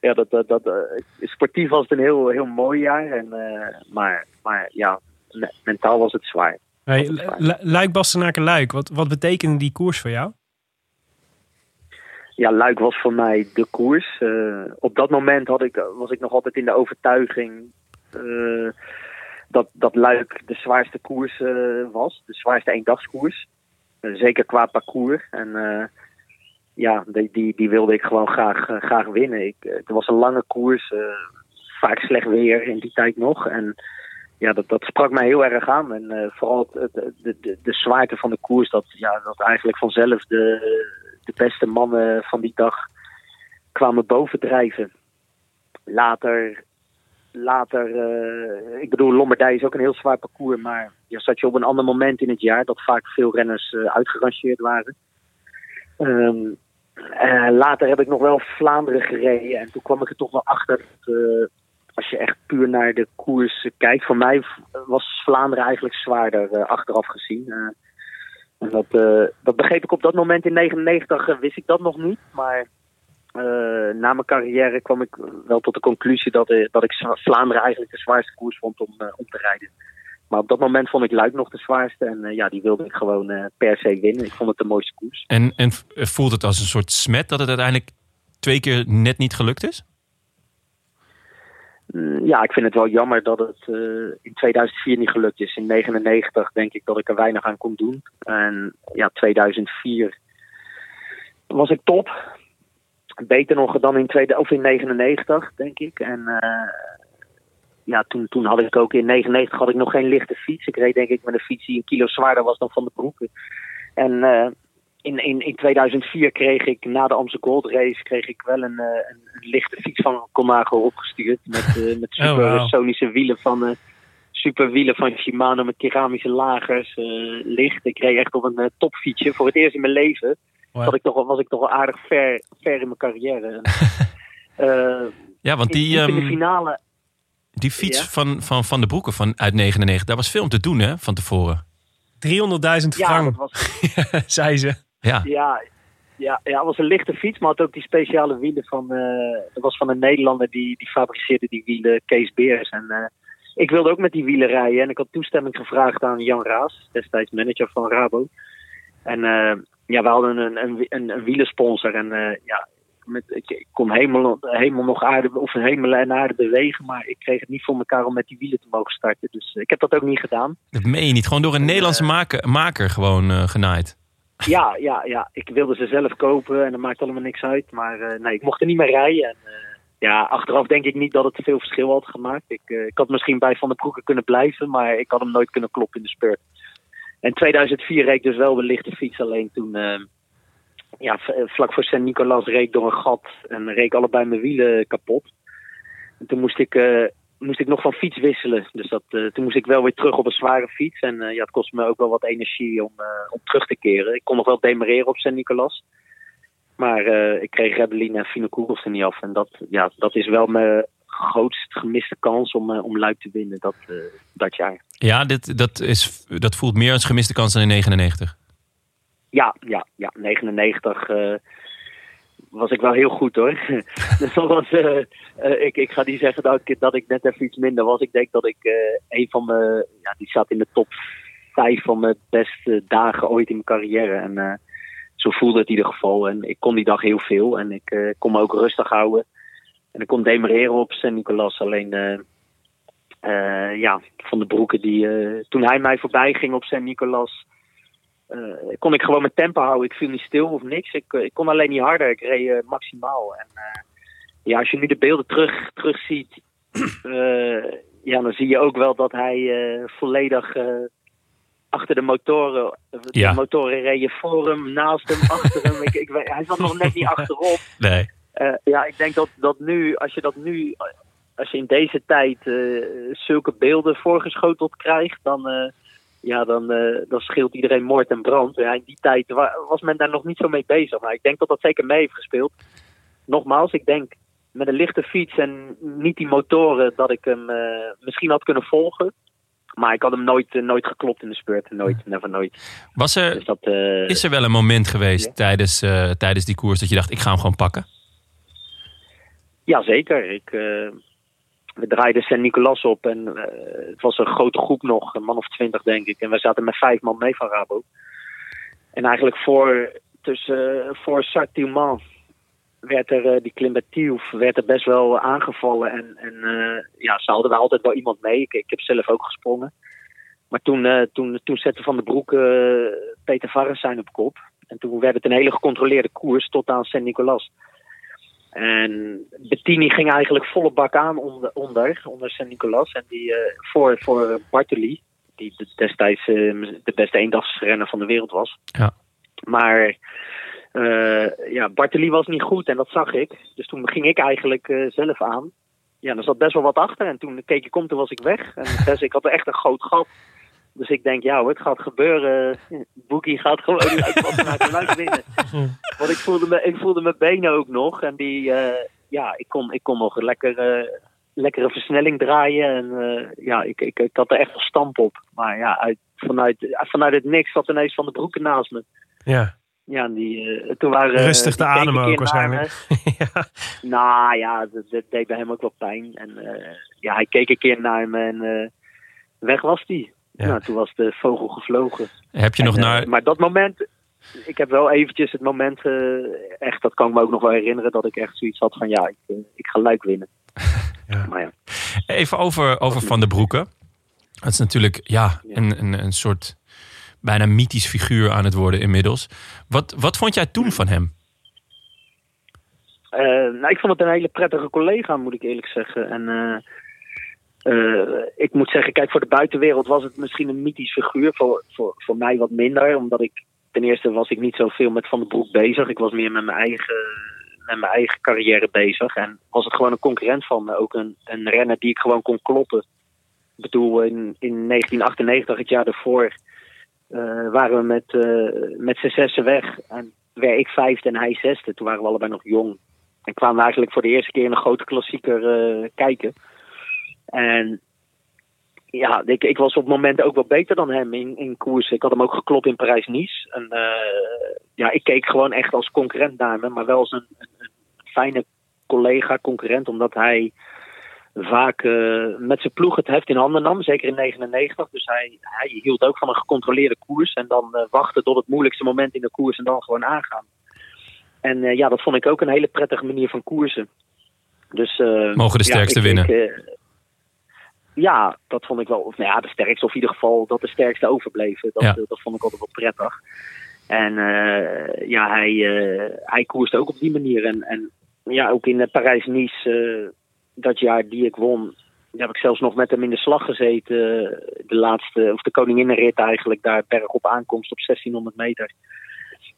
ja, dat, dat, dat sportief was het een heel, heel mooi jaar, en, maar, maar ja, me- mentaal was het zwaar. Hey, Luik, Bastenaken, Luik. Wat, wat betekende die koers voor jou? ja, Luik was voor mij de koers. Op dat moment had ik, was ik nog altijd in de overtuiging dat, dat Luik de zwaarste koers eh, was. De zwaarste eendagskoers. Eh, zeker qua parcours. En eh, ja, die, die, die wilde ik gewoon graag, graag winnen. Ik, het was een lange koers. vaak slecht weer in die tijd nog. En ja, dat, dat sprak mij heel erg aan. En vooral het- de, de, de zwaarte van de koers. Dat, ja, dat eigenlijk vanzelf de, de beste mannen van die dag kwamen bovendrijven. Later, later eh, ik bedoel, Lombardij is ook een heel zwaar parcours, maar ja, zat je op een ander moment in het jaar dat vaak veel renners eh, uitgerangeerd waren. Ehm, eh, later heb ik nog wel Vlaanderen gereden en toen kwam ik er toch wel achter dat, als je echt puur naar de koers kijkt, voor mij was Vlaanderen eigenlijk zwaarder achteraf gezien. En dat, dat begreep ik op dat moment in 99, eh, wist ik dat nog niet. Maar eh, na mijn carrière kwam ik wel tot de conclusie dat, eh, dat ik Vlaanderen eigenlijk de zwaarste koers vond om, om te rijden. Maar op dat moment vond ik Luik nog de zwaarste. En ja, die wilde ik gewoon per se winnen. Ik vond het de mooiste koers. En, en voelt het als een soort smet dat het uiteindelijk twee keer net niet gelukt is? Mm, Ja, ik vind het wel jammer dat het in 2004 niet gelukt is. In 99 denk ik dat ik er weinig aan kon doen. En ja, 2004 was ik top. Beter nog dan in, tweede, of in 99, denk ik. En eh, ja, toen, toen had ik ook in 99 had ik nog geen lichte fiets. Ik reed denk ik met een fiets die een kilo zwaarder was dan Van de Broeken. En eh, in, in, in 2004 kreeg ik na de Amsterdam Gold Race kreeg ik wel een, eh, een, lichte fiets van Conago opgestuurd. Met, met Oh, super sonische wielen van eh super wielen van Shimano met keramische lagers. licht. Ik reed echt op een topfietsje. Voor het eerst in mijn leven Was ik toch, wel- was ik toch wel aardig ver, ver in mijn carrière. Eh, Ja, want in, die, in de ehm, finale die fiets Ja. van, van Van de Broeken van, uit 99, daar was veel om te doen hè, van tevoren. 300.000 ja, frank, dat was, zei ze. Ja, Ja, ja, ja, het was een lichte fiets, maar had ook die speciale wielen van. eh dat was van een Nederlander die, die fabriceerde die wielen, Kees Beers. En eh, ik wilde ook met die wielen rijden. En ik had toestemming gevraagd aan Jan Raas, destijds manager van Rabo. En eh, ja, we hadden een, een, een, een wielensponsor. En eh, ja, met, ik, ik kon hemel, hemel nog aarde, of hemel en aarde bewegen, maar ik kreeg het niet voor elkaar om met die wielen te mogen starten. Dus eh, ik heb dat ook niet gedaan. dat meen je niet. Gewoon door een Nederlandse maker, maker gewoon eh, genaaid. Ja, ja, ja. Ik wilde ze zelf kopen en dat maakt allemaal niks uit. Maar eh, nee, ik mocht er niet meer rijden. En, eh, ja, achteraf denk ik niet dat het veel verschil had gemaakt. Ik, eh, ik had misschien bij Van der Broeke kunnen blijven, maar ik had hem nooit kunnen kloppen in de spurt. En 2004 reed ik dus wel de lichte fiets. Alleen toen, eh, ja, eh, vlak voor Sint-Nicolas reed ik door een gat en reed allebei mijn wielen kapot. En toen moest ik, eh, moest ik nog van fiets wisselen. Dus dat, eh, toen moest ik wel weer terug op een zware fiets. En ja, het kostte me ook wel wat energie om, om terug te keren. Ik kon nog wel demereren op Sint-Nicolas. Maar eh, ik kreeg Rebelline en Fine Koegels er niet af. En dat, ja, dat is wel mijn grootst gemiste kans om, eh, om Luik te winnen dat, eh, dat jaar. Ja, dit, dat, is, dat voelt meer als gemiste kans dan in 99. Ja, ja, ja. 99 eh, was ik wel heel goed hoor. dus dat was, ik, ik ga niet zeggen dat ik, dat ik net even iets minder was. Ik denk dat ik een van mijn, ja, die zat in de top vijf van mijn beste dagen ooit in mijn carrière. En zo voelde het in ieder geval. En ik kon die dag heel veel en ik kon me ook rustig houden. En ik kon demereren op Sint-Nicolas. Alleen, eh, eh, ja, Van de Broeken, die, eh, toen hij mij voorbij ging op Sint-Nicolas eh, kon ik gewoon mijn tempo houden. Ik viel niet stil of niks. Ik, ik kon alleen niet harder. Ik reed maximaal. En ja, als je nu de beelden terug, terug ziet, ja, dan zie je ook wel dat hij volledig achter de motoren, Ja. de motoren reden voor hem, naast hem, achter hem. Ik, ik, hij zat nog net niet achterop. Nee. Eh, ja, ik denk dat, dat nu, als je dat nu, als je in deze tijd eh, zulke beelden voorgeschoteld krijgt, dan, eh, ja, dan, dan scheelt iedereen moord en brand. Ja, in die tijd wa- was men daar nog niet zo mee bezig. Maar ik denk dat dat zeker mee heeft gespeeld. Nogmaals, ik denk met een lichte fiets en niet die motoren dat ik hem misschien had kunnen volgen. Maar ik had hem nooit, nooit geklopt in de spurt. Nooit, never nooit. Was Dus er, dat, eh, is er wel een moment geweest Ja. tijdens, tijdens die koers dat je dacht, ik ga hem gewoon pakken? Ja, zeker. Ik, eh, we draaiden Sint-Nicolas op en eh, het was een grote groep nog, een man of twintig denk ik. En we zaten met vijf man mee van Rabo. En eigenlijk voor, tussen, voor Sartillman werd er, eh, die Klimbatief, werd er best wel aangevallen. En, en ja, ze hadden wel altijd wel iemand mee. Ik, heb zelf ook gesprongen. Maar toen, eh, toen, toen zette Van de Broek Peter Varensijn op kop. En toen werd het een hele gecontroleerde koers tot aan Sint-Nicolas. En Bettini ging eigenlijk volle bak aan onder, onder, onder Sint-Nicolas. En die eh, voor, voor Bartoli, die de- destijds eh, de beste eendagsrenner van de wereld was. Ja. Maar eh, ja, Bartoli was niet goed en dat zag ik. Dus toen ging ik eigenlijk zelf aan. Ja, er zat best wel wat achter. En toen keek ik om, toen was ik weg. En dus ik had echt een groot gat. Dus ik denk, ja hoor, het gaat gebeuren. Boekie gaat gewoon uit wat naar geluid winnen. Want ik voelde, me, ik voelde mijn benen ook nog. En die, eh, ja, ik kon, ik kon nog een lekker, eh, lekkere versnelling draaien. En eh, ja, ik, ik, ik had er echt wel stamp op. Maar ja, uit, vanuit, vanuit het niks zat ineens Van de Broeken naast me. Ja. Ja, die, toen waren, Rustig te een ademen ook waarschijnlijk. ja. Nou ja, dat, dat deed bij hem ook wel pijn. En ja, hij keek een keer naar me en weg was hij. Ja. Nou, toen was de vogel gevlogen. Heb je nog En, eh, naar... Maar dat moment, ik heb wel eventjes het moment, eh, echt, dat kan ik me ook nog wel herinneren, dat ik echt zoiets had van ja, ik, eh, ik ga luik winnen. Ja. Maar ja, Even over, over Van der Broeke. Het is natuurlijk ja, Ja. een, een, een soort bijna mythisch figuur aan het worden inmiddels. Wat, wat vond jij toen van hem? Eh, nou, ik vond het een hele prettige collega, moet ik eerlijk zeggen. En eh, eh, ik moet zeggen, kijk, voor de buitenwereld was het misschien een mythisch figuur. Voor, voor, voor mij wat minder, omdat ik ten eerste was ik niet zoveel met Van den Broek bezig. Ik was meer met mijn eigen, met mijn eigen carrière bezig. En was het gewoon een concurrent van me. Ook een, een renner die ik gewoon kon kloppen. Ik bedoel, in, in 1998, het jaar daarvoor, eh, waren we met, eh met z'n zessen weg. En werd ik vijfde en hij zesde. Toen waren we allebei nog jong. En kwamen we eigenlijk voor de eerste keer in een grote klassieker kijken. En ja, ik, ik was op momenten ook wel beter dan hem in, in koers. Ik had hem ook geklopt in Parijs-Nice. En eh, ja, ik keek gewoon echt als concurrent naar hem. Maar wel als een, een, een fijne collega, concurrent. Omdat hij vaak eh, met zijn ploeg het heft in handen nam. Zeker in 99. Dus hij, hij hield ook van een gecontroleerde koers. En dan eh, wachten tot het moeilijkste moment in de koers en dan gewoon aangaan. En ja, dat vond ik ook een hele prettige manier van koersen. Dus, Mogen de ja, sterkste ik- winnen. ik, ja, dat vond ik wel. Of nou ja, de sterkste, of in ieder geval dat de sterkste overbleven. Dat, Ja. eh, dat vond ik altijd wel prettig. En eh, ja, hij, eh hij koerste ook op die manier. En, en ja, ook in Parijs-Nice, dat jaar die ik won, daar heb ik zelfs nog met hem in de slag gezeten. De laatste, of de koninginnenrit eigenlijk, daar bergop aankomst op 1600 meter.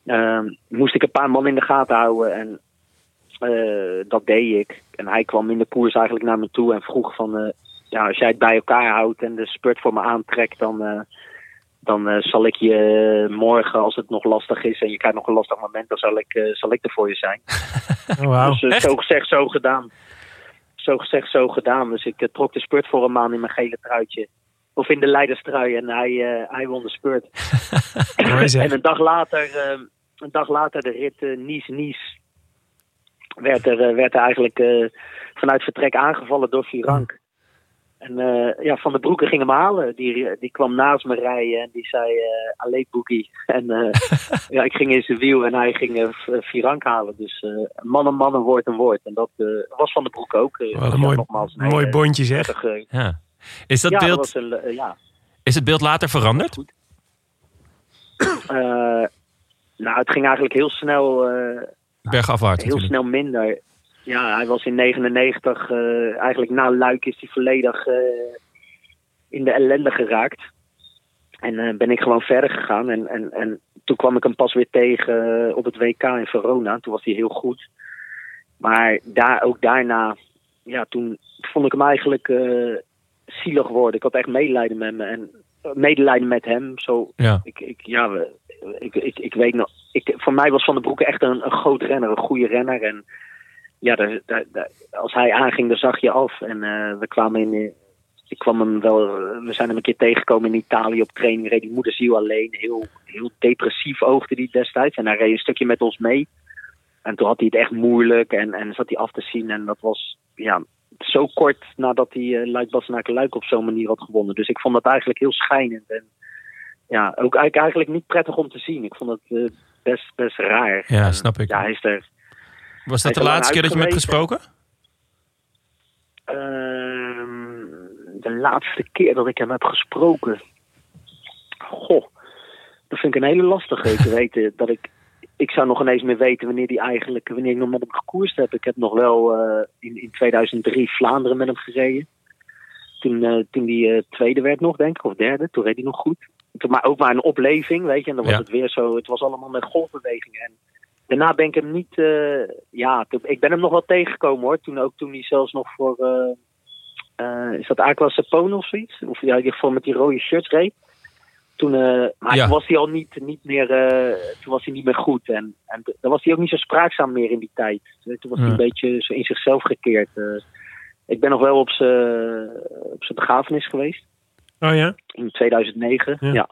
Ehm, moest ik een paar man in de gaten houden en dat deed ik. En hij kwam in de koers eigenlijk naar me toe en vroeg van... eh, ja, als jij het bij elkaar houdt en de spurt voor me aantrekt, dan, eh, dan eh, zal ik je morgen, als het nog lastig is en je krijgt nog een lastig moment, dan zal ik, eh, zal ik er voor je zijn. Oh, wauw. Dus eh, zo gezegd, zo gedaan. Zo gezegd, zo gedaan. Dus ik eh, trok de spurt voor hem aan in mijn gele truitje. Of in de leiderstrui en hij, eh, hij won de spurt. En een dag later, eh, een dag later de rit eh, Nice-Nice. Werd er, eh, werd er eigenlijk eh, vanuit vertrek aangevallen door Virank. En eh, ja, Van der Broeke ging hem halen. Die, die kwam naast me rijden en die zei eh Allee Boogie. En eh, ja, ik ging in zijn wiel en hij ging eh, V- Virank halen. Dus eh man en man, een woord en woord. En dat eh, was Van der Broek ook. eh, Wat een ja, mooi, nogmaals, mooi bondje zeg. Ja. Is, dat ja, dat beeld, was een, eh, ja. is het beeld later veranderd? Eh, nou, het ging eigenlijk heel snel, eh, Bergafwaarts heel natuurlijk. snel minder. Ja, hij was in 99, eh, eigenlijk na Luik is hij volledig eh, in de ellende geraakt. En eh, ben ik gewoon verder gegaan. En, en, en toen kwam ik hem pas weer tegen op het WK in Verona. Toen was hij heel goed. Maar daar, ook daarna, ja, toen vond ik hem eigenlijk zielig worden. Ik had echt medelijden met me. En medelijden met hem. Zo, Ja. ik, ik, ja, ik, ik, ik weet nog. Ik, voor mij was Van der Broeke echt een, een groot renner, een goede renner. En ja, daar, daar, daar- als hij aanging, dan zag je af. En eh, we kwamen in. eh, Ik kwam hem wel. We zijn hem een keer tegengekomen in Italië op training. Reed die moederziel alleen. Heel, heel depressief oogde hij destijds. En hij reed een stukje met ons mee. En toen had hij het echt moeilijk. En, en zat hij af te zien. En dat was ja, zo kort nadat hij uh, Luik Luik op zo'n manier had gewonnen. Dus ik vond dat eigenlijk heel schijnend. En ja, ook eigenlijk, niet prettig om te zien. Ik vond het eh, best, best raar. Ja, snap ik. Ja, hij is er. Was dat de laatste keer dat je hem hebt uitgewezen. gesproken? Ehm, de laatste keer dat ik hem heb gesproken. Goh, dat vind ik een hele lastige. Ik weet eh, dat ik. Ik zou nog ineens meer weten wanneer die eigenlijk. Wanneer ik nog met hem gekoerst heb. Ik heb nog wel eh, in, in 2003 Vlaanderen met hem gereden. Toen, eh, toen die tweede werd nog, denk ik, of derde. Toen reed hij nog goed. Toen, maar ook maar een opleving, weet je. En dan was Ja. het weer zo. Het was allemaal met golfbewegingen. En daarna ben ik hem niet. eh, ja, ik ben hem nog wel tegengekomen hoor. Toen ook toen hij zelfs nog voor. eh, eh, is dat Aqua Sapone of zoiets? Of ja, in ieder geval met die rode shirts reed. Toen, maar Ja. toen was hij al niet, niet meer, toen was hij niet meer goed. En, en dan was hij ook niet zo spraakzaam meer in die tijd. Toen was hij een beetje zo in zichzelf gekeerd. ik ben nog wel op zijn op zijn begrafenis geweest Oh ja? in 2009. Ja. Ja.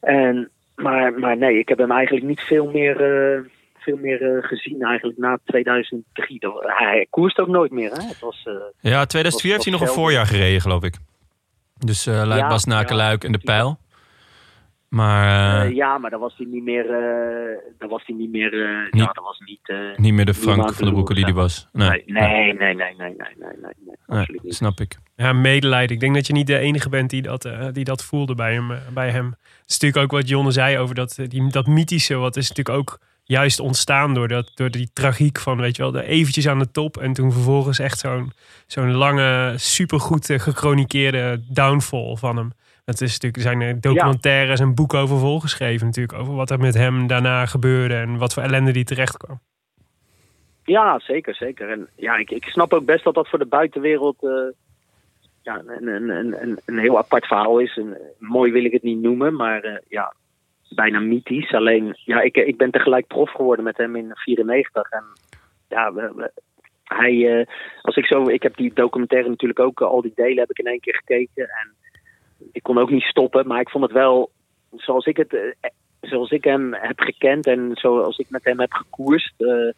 En maar, maar nee, ik heb hem eigenlijk niet veel meer, eh, veel meer eh, gezien eigenlijk na 2003. Dat- Hij koerst ook nooit meer. Hè? Het was, eh, Ja, 2004 heeft hij nog een voorjaar gereden, geloof ik. Dus eh Luik, Ja. Luik en de Pijl. Maar eh, eh, ja, maar dan was hij niet meer. eh dan was hij niet meer. eh Niet- ja, dat was niet. eh, niet meer de Frank van de Broeke die die loeren, was. Nee, Nee, nee, nee, nee, nee, nee, nee, nee, nee, nee, nee, absoluut niet. snap ik. Ja, medelijden. Ik denk dat je niet de enige bent die dat, eh, die dat voelde bij hem, bij hem. Het is natuurlijk ook wat Jonne zei over dat, die, dat mythische. Wat is natuurlijk ook juist ontstaan door, dat, door die tragiek van, weet je wel, de eventjes aan de top. En toen vervolgens echt zo'n zo'n lange, supergoed gechroniqueerde downfall van hem. Dat is natuurlijk, er zijn er documentaires en boeken over volgeschreven natuurlijk. Over wat er met hem daarna gebeurde en wat voor ellende die terecht kwam. Ja, zeker, zeker. En ja, ik, ik snap ook best dat dat voor de buitenwereld eh, ja, een, een, een, een, heel apart verhaal is. En, eh, mooi wil ik het niet noemen, maar eh, ja, bijna mythisch. Alleen, ja, ik, ik ben tegelijk prof geworden met hem in 94. En ja, we, we- hij, eh, als ik zo, ik heb die documentaire natuurlijk ook, eh, al die delen heb ik in één keer gekeken. En ik kon ook niet stoppen, maar ik vond het wel, zoals ik het, eh, zoals ik hem heb gekend en zoals ik met hem heb gekoerst, eh,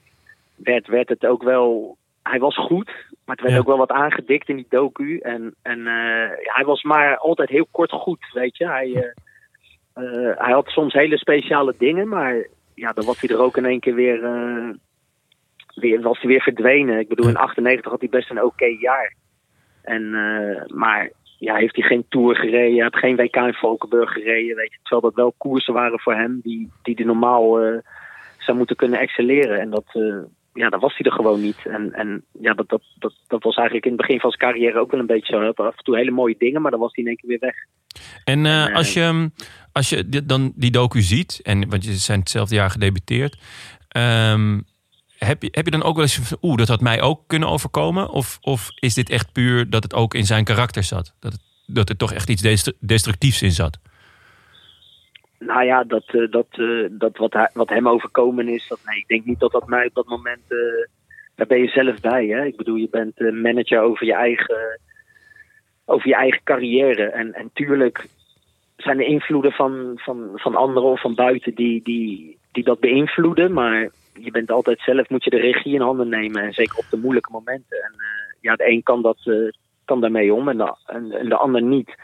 werd, werd het ook wel. Hij was goed, maar het werd Ja. ook wel wat aangedikt in die docu. En, en eh, hij was maar altijd heel kort goed, weet je. Hij, eh, eh, hij had soms hele speciale dingen, maar ja, dan was hij er ook in één keer weer, eh, weer, was hij weer verdwenen. Ik bedoel, in 98 had hij best een oké jaar. En, eh, maar ja, heeft hij geen Tour gereden, hij heeft geen WK in Valkenburg gereden, weet je. Terwijl dat wel koersen waren voor hem die, die hij normaal eh, zou moeten kunnen excelleren. En dat, eh, ja, dat was hij er gewoon niet. En, en ja, dat, dat, dat, dat was eigenlijk in het begin van zijn carrière ook wel een beetje zo. Hij had af en toe hele mooie dingen, maar dan was hij in één keer weer weg. En En, eh, als je, als je dit- dan die docu ziet, en, want je zijn hetzelfde jaar gedebuteerd. ehm, heb, je, heb je dan ook wel eens van, oeh, dat had mij ook kunnen overkomen? Of, of is dit echt puur dat het ook in zijn karakter zat? Dat, het, dat er toch echt iets destru- destructiefs in zat? Nou ja, dat, eh, dat, eh, dat wat, hij, wat hem overkomen is, dat, nee, ik denk niet dat dat mij op dat moment. eh, daar ben je zelf bij. Hè? Ik bedoel, je bent manager over je eigen, over je eigen carrière. En, en tuurlijk zijn er invloeden van, van, van anderen of van buiten die, die, die dat beïnvloeden. Maar je bent altijd zelf, moet je de regie in handen nemen. En zeker op de moeilijke momenten. En eh, ja, de een kan, dat, eh, kan daarmee om en de, en, en de ander niet.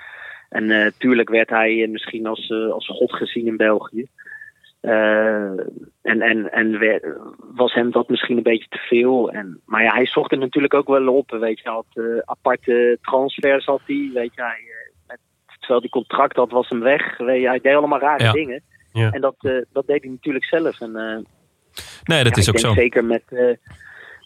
En eh, tuurlijk werd hij misschien als, als god gezien in België. En en, en werd- was hem dat misschien een beetje te veel. En, maar ja, hij zocht er natuurlijk ook wel op. Weet je, had aparte transfers had hij. Weet je, hij met, terwijl hij contract had, was hem weg. Weet je, hij deed allemaal rare Ja. dingen. Ja. En dat, dat deed hij natuurlijk zelf. En, Nee, dat ja, is ook zo. Zeker met, eh,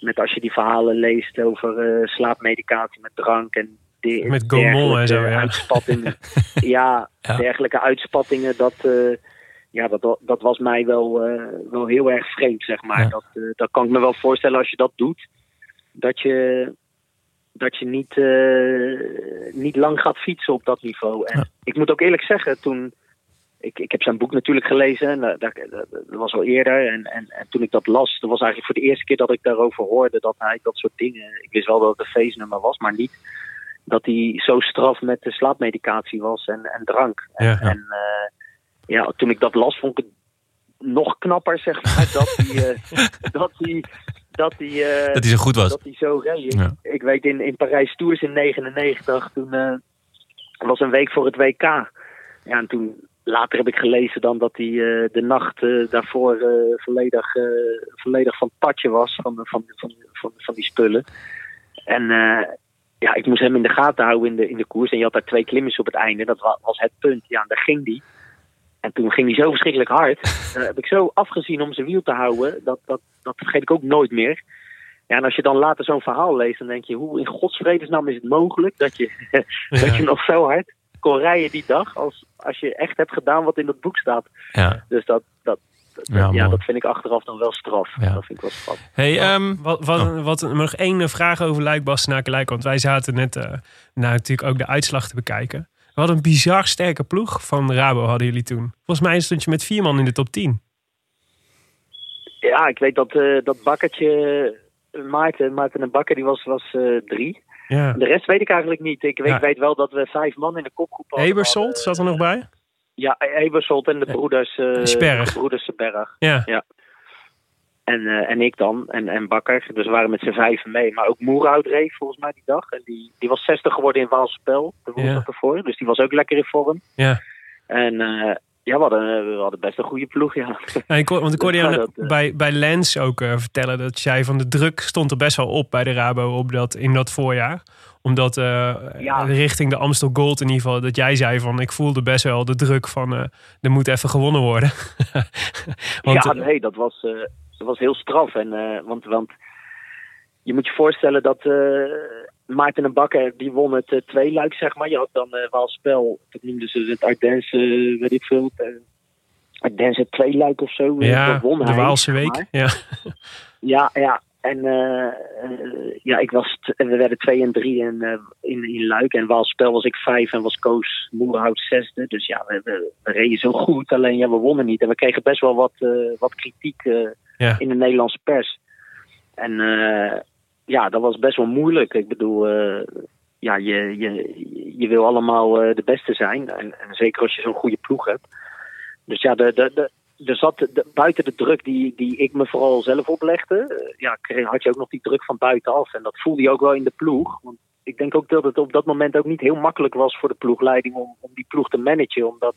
met als je die verhalen leest over eh, slaapmedicatie met drank en de, Met Gaumont en zo, ja. uitspattingen. ja, Ja. dergelijke uitspattingen, dat, eh, ja, dat, dat was mij wel, eh, wel heel erg vreemd, zeg maar. Ja. Dat, eh, dat kan ik me wel voorstellen als je dat doet, dat je, dat je niet, eh, niet lang gaat fietsen op dat niveau. En Ja. ik moet ook eerlijk zeggen, toen ik, ik heb zijn boek natuurlijk gelezen. En dat, dat, dat was al eerder. En, en, en toen ik dat las, dat was eigenlijk voor de eerste keer dat ik daarover hoorde dat hij dat soort dingen. Ik wist wel dat het een feestnummer was, maar niet dat hij zo straf met de slaapmedicatie was en, en drank. En, Ja, ja, ja. en eh, ja, toen ik dat las, vond ik het nog knapper, zeg maar, dat hij. eh, dat hij dat hij, eh, Dat hij zo goed was. dat hij zo reed. Ja. Ik weet in, in Parijs Tours in 99, toen eh, was een week voor het WK. Ja, en toen later heb ik gelezen dan dat hij eh, de nacht eh, daarvoor eh, volledig, volledig van het padje was van, van, van, van, van die spullen. En ja, ik moest hem in de gaten houden in de, in de koers. En je had daar twee klimmers op het einde. Dat wa- was het punt. Ja, en daar ging die. En toen ging hij zo verschrikkelijk hard. Daar heb ik zo afgezien om zijn wiel te houden. Dat, dat, dat vergeet ik ook nooit meer. Ja, en als je dan later zo'n verhaal leest, dan denk je, hoe in godsvredesnaam is het mogelijk dat je, dat je nog zo hard kon rijden die dag, als, als je echt hebt gedaan wat in dat boek staat. Ja. Dus dat, dat, Ja, dat vind ik achteraf dan wel straf. Ja. Dat vind ik wel straf. Hey, ehm, Wat, wat, wat, nog één vraag over Luik Bastenaken Luik. Want wij zaten net eh, nou, natuurlijk ook de uitslag te bekijken. We hadden een bizar sterke ploeg van Rabo hadden jullie toen. Volgens mij stond je met vier man in de top 10. Ja, ik weet dat, eh, dat bakkertje, eh, Maarten, Maarten en Bakker, die was, was eh, drie. Ja. De rest weet ik eigenlijk niet. Ik weet, Ja. weet wel dat we vijf man in de kopgroep hadden. Ebersold zat er nog bij. Ja, Ebersold en de broeders, eh de broeders Sperg. Ja. En, eh, en ik dan, en, en Bakker. Dus we waren met z'n vijven mee. Maar ook Moerhout reed volgens mij die dag. En die, die was 60 geworden in Waalspel, de woensdag Ja. ervoor. Dus die was ook lekker in vorm. Ja. En eh, ja, we hadden, we hadden best een goede ploeg, ja. Ja, ik, hoor- want ik hoorde jou dat, eh. bij, bij Lens ook eh, vertellen dat jij van de druk stond er best wel op bij de Rabo op dat, in dat voorjaar. Omdat eh, Ja. richting de Amstel Gold in ieder geval, dat jij zei van ik voelde best wel de druk van er moet even gewonnen worden. want, ja, nee, dat was, dat was heel straf. En, want, want je moet je voorstellen dat Maarten en Bakker, die won het eh, tweeluik, zeg maar. Je had dan eh Waalspel, dat noemden ze het Ardense, eh, weet ik veel. eh, Ardense tweeluik of zo. ja, dat won de hij, Waalse zeg week. Ja. Ja, ja. En ja, ik was we werden twee en drie in, eh, in, in Luik. En Waalspel was ik vijf en was Koos Moerhout zesde. Dus ja, we, we, we reden zo goed. Alleen ja, we wonnen niet. En we kregen best wel wat, wat kritiek Ja. in de Nederlandse pers. En ja, dat was best wel moeilijk. Ik bedoel, eh, ja, je, je, je wil allemaal eh, de beste zijn. En, en zeker als je zo'n goede ploeg hebt. Dus ja, de, de, de, er zat de- buiten de druk die, die ik me vooral zelf oplegde, eh, ja, had je ook nog die druk van buitenaf. En dat voelde je ook wel in de ploeg. Want ik denk ook dat het op dat moment ook niet heel makkelijk was voor de ploegleiding om, om die ploeg te managen. Omdat,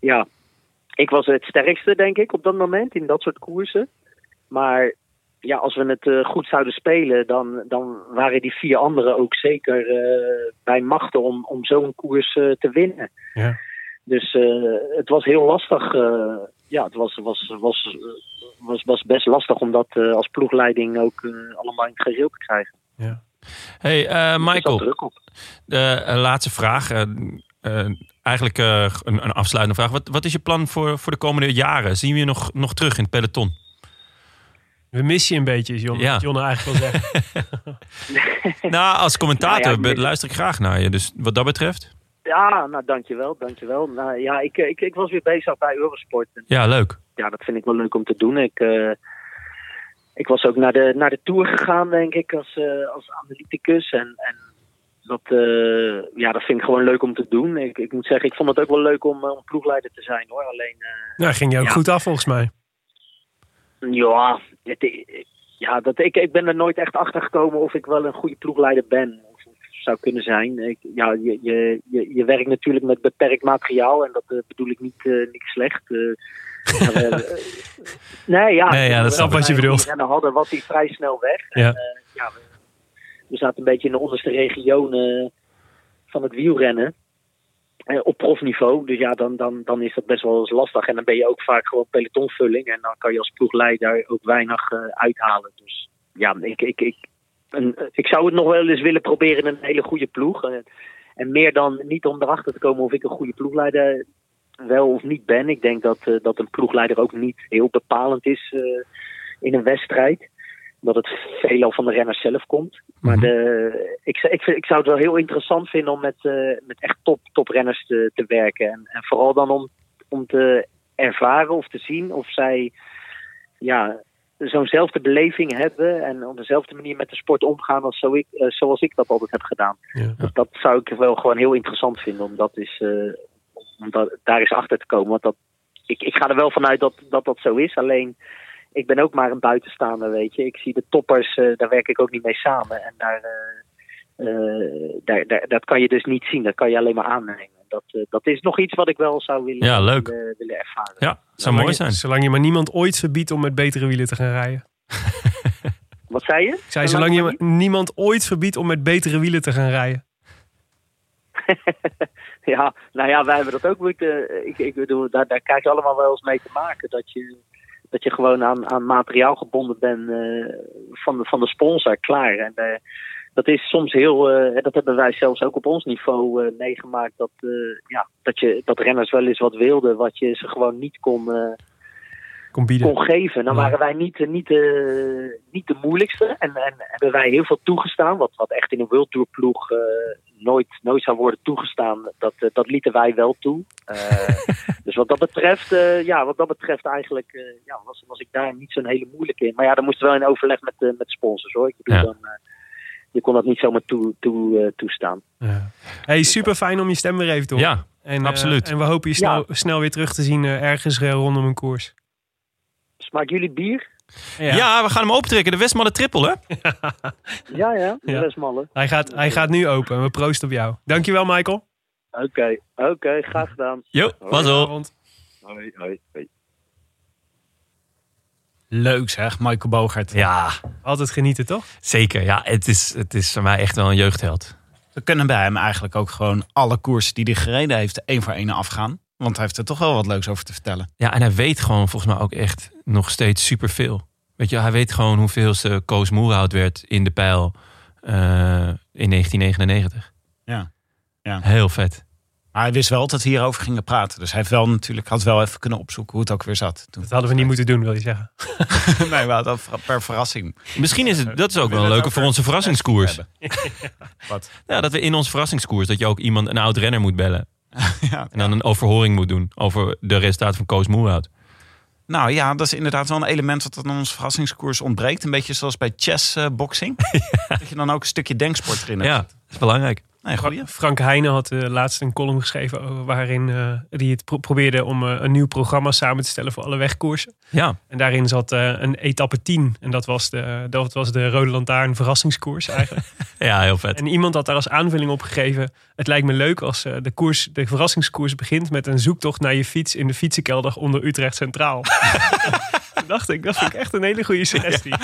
ja, ik was het sterkste, denk ik, op dat moment in dat soort koersen. Maar ja, als we het eh, goed zouden spelen, dan, dan waren die vier anderen ook zeker eh, bij machten om, om zo'n koers eh, te winnen. Ja. Dus het was heel lastig. ja, het was, was, was, was, was best lastig om dat als ploegleiding ook allemaal in het geheel te krijgen. Hey, eh, Er zat Michael, de laatste vraag. eigenlijk een, een afsluitende vraag. Wat, wat is je plan voor, voor de komende jaren? Zien we je nog, nog terug in het peloton? We missen je een beetje, is Ja. wat Jonne eigenlijk wil zeggen. nou, als commentator Nou ja, ik luister ik graag naar je. Dus wat dat betreft, Ja, nou dankjewel, dankjewel. Nou, ja, ik, ik, ik was weer bezig bij Eurosport. En, ja, leuk. ja, dat vind ik wel leuk om te doen. Ik, eh, ik was ook naar de, naar de Tour gegaan, denk ik, als, eh, als analyticus. En, en dat, eh, ja, dat vind ik gewoon leuk om te doen. Ik, ik moet zeggen, ik vond het ook wel leuk om, eh, om ploegleider te zijn, hoor. Alleen, eh, nou, ging je ook Ja. goed af volgens mij. Ja, het, ja dat, ik, ik ben er nooit echt achter gekomen of ik wel een goede ploegleider ben. Of, of zou kunnen zijn. Ik, ja, je, je, je, je werkt natuurlijk met beperkt materiaal en dat eh, bedoel ik niet, eh, niet slecht. eh. maar, nee, ja, Nee, ja, dat snap wat je bedoelt. En dan hadden was hij vrij snel weg. Ja. En, ja, we, we zaten een beetje in de onderste regionen van het wielrennen. Eh, op profniveau. Dus ja, dan, dan, dan is dat best wel eens lastig. En dan ben je ook vaak gewoon pelotonvulling. En dan kan je als ploegleider ook weinig eh, uithalen. Dus ja, ik, ik, ik, een, eh, ik zou het nog wel eens willen proberen in een hele goede ploeg. En meer dan niet om erachter te komen of ik een goede ploegleider wel of niet ben. Ik denk dat, dat een ploegleider ook niet heel bepalend is in een wedstrijd. Dat het veelal van de renner zelf komt. Maar de, ik, ik, ik zou het wel heel interessant vinden om met, eh, met echt top, toprenners te, te werken. En, en vooral dan om, om te ervaren of te zien of zij ja, zo'nzelfde beleving hebben. En op dezelfde manier met de sport omgaan als zo ik, eh, zoals ik dat altijd heb gedaan. Ja. Dat, dat zou ik wel gewoon heel interessant vinden. Om, dat is, eh, om dat, daar eens achter te komen. Want dat, ik, ik ga er wel vanuit dat, dat dat zo is. Alleen ik ben ook maar een buitenstaander, weet je. Ik zie de toppers, eh, daar werk ik ook niet mee samen. En daar, eh, eh, daar, daar, dat kan je dus niet zien. Dat kan je alleen maar aannemen. Dat, dat is nog iets wat ik wel zou willen, Ja, leuk. willen, willen ervaren. Ja, zou Zolang mooi je- zijn. Zolang je maar niemand ooit verbiedt om met betere wielen te gaan rijden. Wat zei je? Ik zei, zolang je maar niemand ooit verbiedt om met betere wielen te gaan rijden. Ja, nou ja, wij hebben dat ook moeten. Ik, ik bedoel, daar, daar krijg je allemaal wel eens mee te maken. Dat je, dat je gewoon aan, aan materiaal gebonden bent eh, van, de, van de sponsor, klaar. En eh, dat is soms heel, eh, dat hebben wij zelfs ook op ons niveau meegemaakt. Dat, ja, dat, je, dat renners wel eens wat wilden, wat je ze gewoon niet kon, Kom bieden. kon geven. Dan Ja. waren wij niet, eh, niet, eh, niet de moeilijkste. En, en hebben wij heel veel toegestaan. Wat, wat echt in een World Tour ploeg eh, nooit, nooit zou worden toegestaan. Dat, dat lieten wij wel toe. Eh, dus wat dat betreft, eh, ja, wat dat betreft eigenlijk eh, ja, was, was ik daar niet zo'n hele moeilijke in. Maar ja, dan moesten we wel in overleg met, met sponsors hoor. Ik bedoel, Ja. dan, eh, je kon dat niet zomaar toe, toe, eh, toestaan. Ja. Hey, super fijn om je stem weer even te horen. Ja, En, eh, Absoluut. en we hopen je snel, snel weer terug te zien ergens eh, rondom een koers. Smaken jullie bier? Ja. we gaan hem opentrekken. De Westmalle triple, hè? Ja, ja. Ja. Dat is malle. Hij, gaat, hij gaat nu open. We proosten op jou. Dankjewel, Michael. Oké, oké. graag gedaan. Jo, pas op. Hoi, hoi, hoi. Leuk zeg, Michael Bogert. Ja, Altijd genieten, toch? zeker. Ja, het is, het is voor mij echt wel een jeugdheld. We kunnen bij hem eigenlijk ook gewoon alle koersen die hij gereden heeft één voor één afgaan. Want hij heeft er toch wel wat leuks over te vertellen. Ja, en hij weet gewoon volgens mij ook echt nog steeds superveel. Weet je, hij weet gewoon hoeveelste Koos Moerhout werd in de pijl eh, in 1999. Ja. Ja. Heel vet. Maar hij wist wel dat we hierover gingen praten. Dus hij heeft wel natuurlijk, had wel even kunnen opzoeken hoe het ook weer zat. Toen. Dat hadden we niet moeten doen, wil je zeggen. nee, we hadden dat per verrassing. Misschien is het, dat is ook wel een willen leuke het voor onze verrassingskoers. Wat? Ja, dat we in onze verrassingskoers, dat je ook iemand, een oud renner moet bellen. Ja. En dan een overhoring moet doen over de resultaten van Koos Moerhout. Nou ja, dat is inderdaad wel een element wat aan onze verrassingskoers ontbreekt. Een beetje zoals bij chessboxing. Dat je dan ook een stukje denksport erin hebt. Ja, dat is belangrijk. Nee, goeie. Frank Heijnen had uh, laatst een column geschreven waarin uh, hij het pro probeerde om uh, een nieuw programma samen te stellen voor alle wegkoersen. Ja. En daarin zat een etappe 10 en dat was de, dat was de Rode Lantaarn verrassingskoers eigenlijk. ja, heel vet. En iemand had daar als aanvulling op gegeven. Het lijkt me leuk als de, koers, de verrassingskoers begint met een zoektocht naar je fiets in de fietsenkelder onder Utrecht Centraal. dacht ik, dat vind ik echt een hele goede suggestie.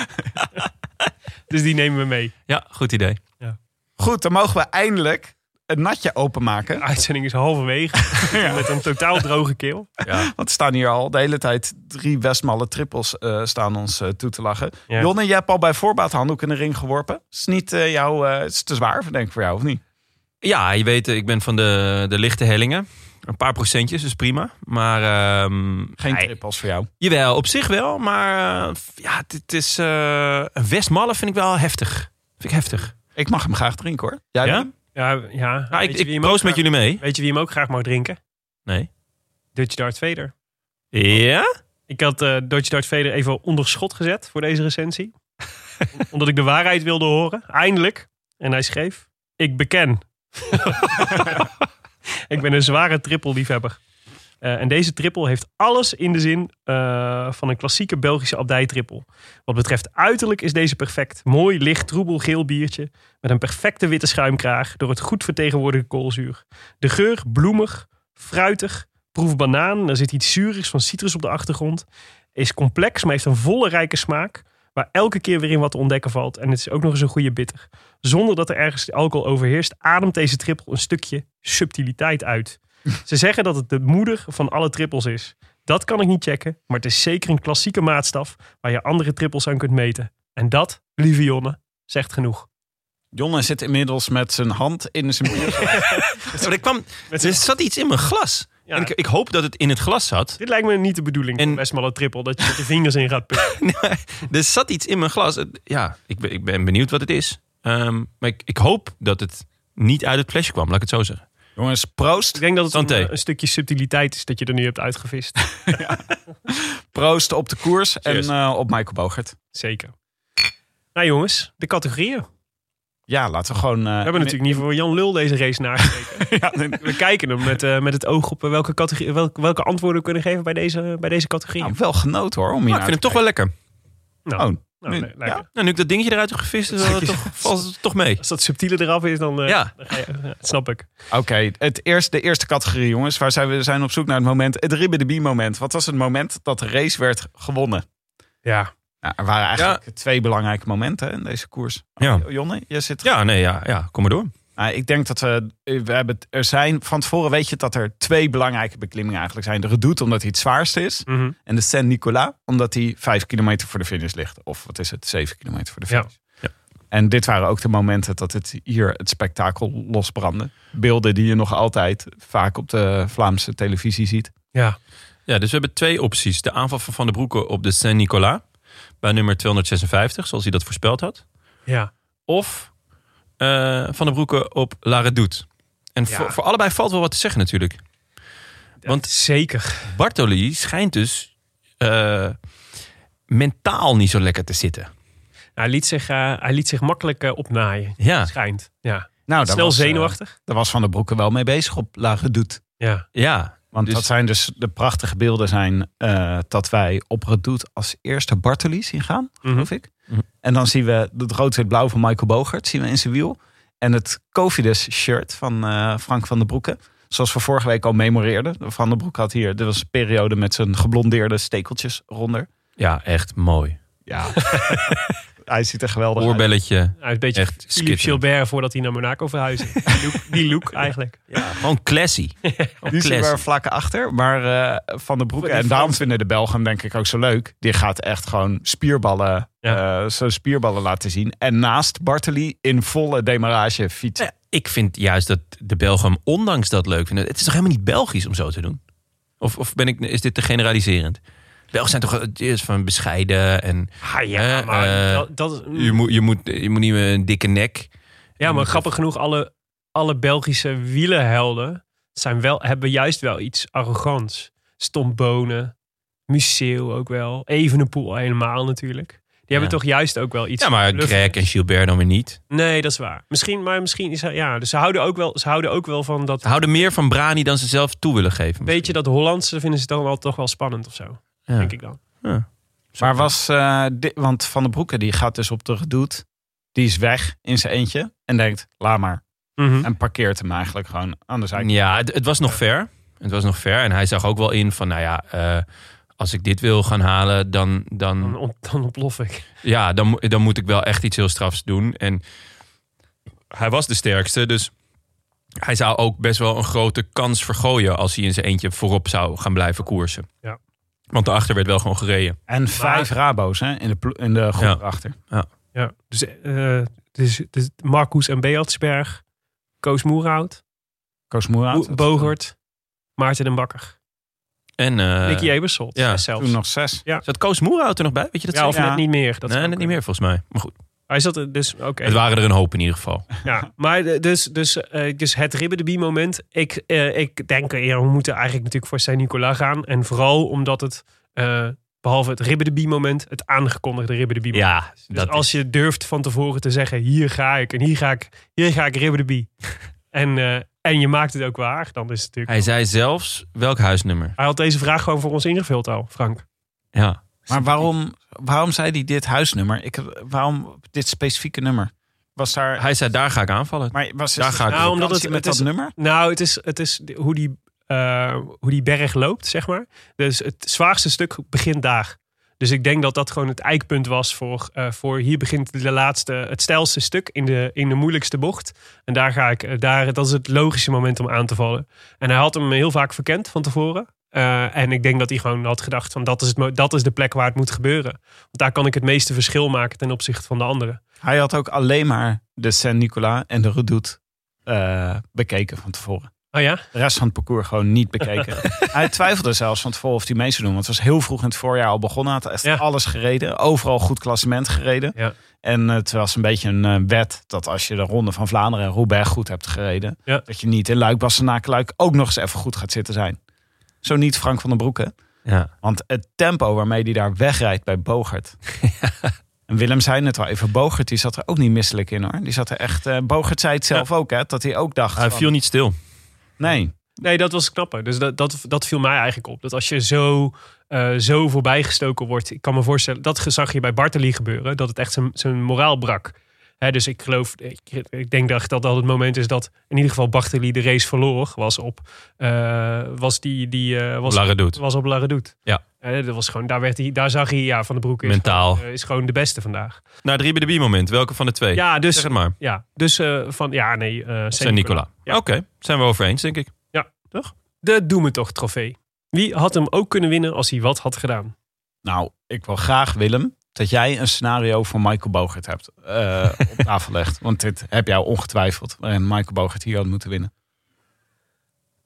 dus die nemen we mee. Ja, goed idee. Ja. Goed, dan mogen we eindelijk een natje openmaken. De uitzending is halverwege. ja. Met een totaal droge keel. Ja. Want er staan hier al de hele tijd drie Westmalle trippels uh, staan ons uh, toe te lachen. Ja. Jonne, jij hebt al bij voorbaat handdoek in de ring geworpen. Is niet uh, jou, het is te zwaar, denk ik, voor jou, of niet? Ja, je weet, ik ben van de, de lichte hellingen. Een paar procentjes, is prima. Maar... Um, Geen trippels voor jou? Jawel, op zich wel. Maar ja, het is... een Westmalle vind ik wel heftig. Vind ik heftig. Ik mag hem graag drinken, hoor. Jij ja? Ja, ja. Nou, ik ik proost met jullie mee. Weet je wie hem ook graag mag drinken? Nee. Dutch Dart Vader. Ja? Ik had uh, Dutch Dart Vader even onder schot gezet voor deze recensie. Omdat ik de waarheid wilde horen. Eindelijk. En hij schreef... Ik beken. ik ben een zware trippelliefhebber. Uh, en deze trippel heeft alles in de zin uh, van een klassieke Belgische abdijtrippel. Wat betreft uiterlijk is deze perfect. Mooi, licht, troebel, geel biertje. Met een perfecte witte schuimkraag door het goed vertegenwoordigde koolzuur. De geur, bloemig, fruitig, proef banaan. Er zit iets zuurigs van citrus op de achtergrond. Is complex, maar heeft een volle rijke smaak. Waar elke keer weer in wat te ontdekken valt. En het is ook nog eens een goede bitter. Zonder dat er ergens alcohol overheerst, ademt deze trippel een stukje subtiliteit uit. Ze zeggen dat het de moeder van alle trippels is. Dat kan ik niet checken, maar het is zeker een klassieke maatstaf waar je andere trippels aan kunt meten. En dat, lieve Jonne, zegt genoeg. Jonne zit inmiddels met zijn hand in zijn bier. er, kwam, er zat iets in mijn glas. Ja. En ik, ik, hoop dat het in het glas zat. Dit lijkt me niet de bedoeling en, van best wel een trippel. Dat je met je vingers in gaat putten. nee, er zat iets in mijn glas. Ja, ik ben, ik ben benieuwd wat het is. Um, maar ik, ik hoop dat het niet uit het flesje kwam, laat ik het zo zeggen. Jongens, proost. Ik denk dat het een, een, stukje subtiliteit is dat je er nu hebt uitgevist. ja. Proost op de koers Cheers. en uh, op Michael Bogert. Zeker. Nou jongens, de categorieën. Ja, laten we gewoon... Uh, we hebben natuurlijk niet voor Jan Lul deze race nagekeken. ja, we kijken hem met, uh, met het oog op welke, categorie, welke, welke antwoorden we kunnen geven bij deze, bij deze categorie. Nou, wel genoten hoor. Om nou, ik vind hem toch wel lekker. Nou, oh, nou, nu, nee, ja. nou, nu ik dat dingetje eruit heb gevist, is toch, valt het toch mee. Als dat subtiele eraf is, dan, uh, ja. dan ga je, ja, snap ik. Oké, okay, het eerste, de eerste categorie jongens. Waar zijn we zijn op zoek naar het moment, het Ribbe de Bie moment. Wat was het moment dat de race werd gewonnen? Ja. Nou, er waren eigenlijk ja. twee belangrijke momenten in deze koers. Ja. Jonne, je zit... Ja, nee, ja, ja, kom maar door. Nou, ik denk dat we, we hebben, er zijn, van tevoren weet je dat er twee belangrijke beklimmingen eigenlijk zijn. De Redoute omdat hij het zwaarste is. Mm -hmm. En de Saint-Nicolas omdat hij vijf kilometer voor de finish ligt. Of wat is het, zeven kilometer voor de finish. Ja. Ja. En dit waren ook de momenten dat het hier het spektakel losbrandde. Beelden die je nog altijd vaak op de Vlaamse televisie ziet. Ja. Ja, dus we hebben twee opties. De aanval van Van der Broeke op de Saint-Nicolas. Bij nummer 256, zoals hij dat voorspeld had. Ja. Of uh, Van der Broeke op La Redoute. En Ja. voor, voor allebei valt wel wat te zeggen natuurlijk. Want Zeker. Bartoli schijnt dus eh, mentaal niet zo lekker te zitten. Hij liet zich, eh, hij liet zich makkelijk eh, opnaaien. Ja. Schijnt. Ja. Nou, Snel was, eh, zenuwachtig. daar was Van der Broeke wel mee bezig op La Redoute. Ja. Ja, Want Dus- dat zijn dus de prachtige beelden zijn eh, dat wij op Redoute als eerste Bartoli zien gaan, geloof ik. Mhm. En dan zien we het rood-wit-blauw van Michael Bogert zien we in zijn wiel. En het Covidus shirt van eh, Frank van den Broeke. Zoals we vorige week al memoreerden. Van den Broek had hier, dit was een periode met zijn geblondeerde stekeltjes ronder. ja, echt mooi. Ja, hij ziet er geweldig uit. Oorbelletje. Hij is een beetje Echt Philippe. Gilbert voordat hij naar Monaco verhuisde. Die look, die look eigenlijk. Ja, gewoon classy. Gewoon Die zien we er classy. vlak achter. Maar eh, Van den Broek, Die en daarom vinden de Belgen denk ik ook zo leuk. Die gaat echt gewoon spierballen, Ja. eh, zijn spierballen laten zien. En naast Bartoli in volle demarage fietsen. Ja, ik vind juist dat de Belgen hem ondanks dat leuk vinden. Het is toch helemaal niet Belgisch om zo te doen? Of, of ben ik, is dit te generaliserend? Belgen zijn toch het is van bescheiden en Ah, ja, maar eh, dat, dat, je, moet, je, moet, je moet niet met een dikke nek. ja, maar grappig genoeg, alle, alle Belgische wielenhelden zijn wel, hebben juist wel iets arrogants. Stombonen, Museeuw ook wel, Evenepoel helemaal natuurlijk. Die hebben toch juist ook wel iets Ja, maar Greg en Gilbert dan weer niet. Nee, dat is waar. Misschien, maar misschien is hij, ja, dus ze houden ook wel, ze houden ook wel van dat Ze houden meer van Brani dan ze zelf toe willen geven. beetje dat Hollandse vinden ze dan wel toch wel spannend of zo, Ja. denk ik dan. Ja. Maar was, eh, di- want Van den Broeke die gaat dus op de Redoute. Die is weg in zijn eentje. En denkt, laat maar. Mhm. En parkeert hem eigenlijk gewoon aan de zijkant. Ja, het, het was nog ver. Het was nog ver. En hij zag ook wel in van, nou ja, eh, als ik dit wil gaan halen, dan, Dan, dan, ont- dan ontplof ik. ja, dan, dan moet ik wel echt iets heel strafs doen. En hij was de sterkste, dus hij zou ook best wel een grote kans vergooien als hij in zijn eentje voorop zou gaan blijven koersen. Ja. Want daarachter werd wel gewoon gereden. En vijf Rabo's hè, in de, in de groep Ja. erachter. Ja, dus, eh dus, dus Marcus en Beatsberg, Koos Moerhout, Koos Moerhout. Bo- Bogert, Maarten en Bakker, En eh Nicky Ebersol. ja, zelfs. Toen nog zes. zat Koos Moerhout er nog bij? Weet je dat ja, of zeker? net niet meer. Dat nee, net niet meer volgens mij. Maar goed, Hij zat er dus, oké. het waren er een hoop in ieder geval. Ja, maar dus, dus, eh, dus het Ribbe moment. Ik, eh, ik denk, ja, we moeten eigenlijk natuurlijk voor Saint-Nicolas gaan. En vooral omdat het, eh, behalve het Ribbe moment, het aangekondigde Ribbe moment. Ja, Dus dat als je durft van tevoren te zeggen, hier ga ik en hier ga ik, hier ga ik Ribbe de en, eh, en je maakt het ook waar, dan is het natuurlijk... Hij zei zelfs welk huisnummer. Hij had deze vraag gewoon voor ons ingevuld al, Frank. Ja. Maar waarom, waarom zei hij dit huisnummer? Ik, waarom dit specifieke nummer? Was daar... Hij zei, daar ga ik aanvallen. maar was daar ga ik Nou, omdat het- met het dat is- nummer? Nou, het is, het is hoe, die, eh, hoe die berg loopt, zeg maar. Dus het zwaarste stuk begint daar. Dus ik denk dat dat gewoon het eikpunt was voor, eh, voor hier begint de laatste, het stijlste stuk in de, in de moeilijkste bocht. En daar ga ik, eh, daar, dat is het logische moment om aan te vallen. En hij had hem heel vaak verkend van tevoren. Eh, en ik denk dat hij gewoon had gedacht van dat is, het, dat is de plek waar het moet gebeuren. Want daar kan ik het meeste verschil maken ten opzichte van de anderen. Hij had ook alleen maar de Saint-Nicolas en de Redoute eh, bekeken van tevoren. Oh ja? De rest van het parcours gewoon niet bekeken. hij twijfelde zelfs van tevoren of hij mee zou doen. Want het was heel vroeg in het voorjaar al begonnen. Hij had echt Ja. alles gereden. Overal goed klassement gereden. Ja. En het was een beetje een eh, wet dat als je de Ronde van Vlaanderen en Roubaix goed hebt gereden. Ja. Dat je niet in Luik, Bastenaken, Luik ook nog eens even goed gaat zitten zijn. Zo niet Frank van den Broeke. Ja. Want het tempo waarmee hij daar wegrijdt bij Bogert. En Willem zei net al even, Bogert die zat er ook niet misselijk in hoor. Die zat er echt, eh Bogert zei het zelf ook hè, dat hij ook dacht Hij van, viel niet stil. Nee, Nee, dat was knapper. Dus dat, dat, dat viel mij eigenlijk op. Dat als je zo, eh zo voorbijgestoken wordt. Ik kan me voorstellen, dat zag je bij Bartoli gebeuren. Dat het echt zijn, zijn moraal brak. Hè, dus ik geloof, ik, ik denk dat dat al het moment is dat in ieder geval Bartoli de race verloor. Was op, eh, was die, die eh, was, was op La Redoute. Ja. Dat was gewoon, daar, werd hij, daar zag hij, ja, Van de Broek is, Mentaal. gewoon, eh, is gewoon de beste vandaag. Naar het Riebe de moment. Welke van de twee? Ja, dus, Zeg het maar. ja, dus eh, van, ja, nee, eh Saint-Nicolas. Ja. Oké, zijn we over eens, denk ik. De Doe Me Toch trofee. Wie had hem ook kunnen winnen als hij wat had gedaan? nou ik wil graag Willem dat jij een scenario voor Michael Bogert hebt eh, op tafel legt. Want dit heb jij ongetwijfeld. Waarin Michael Bogert hier had moeten winnen.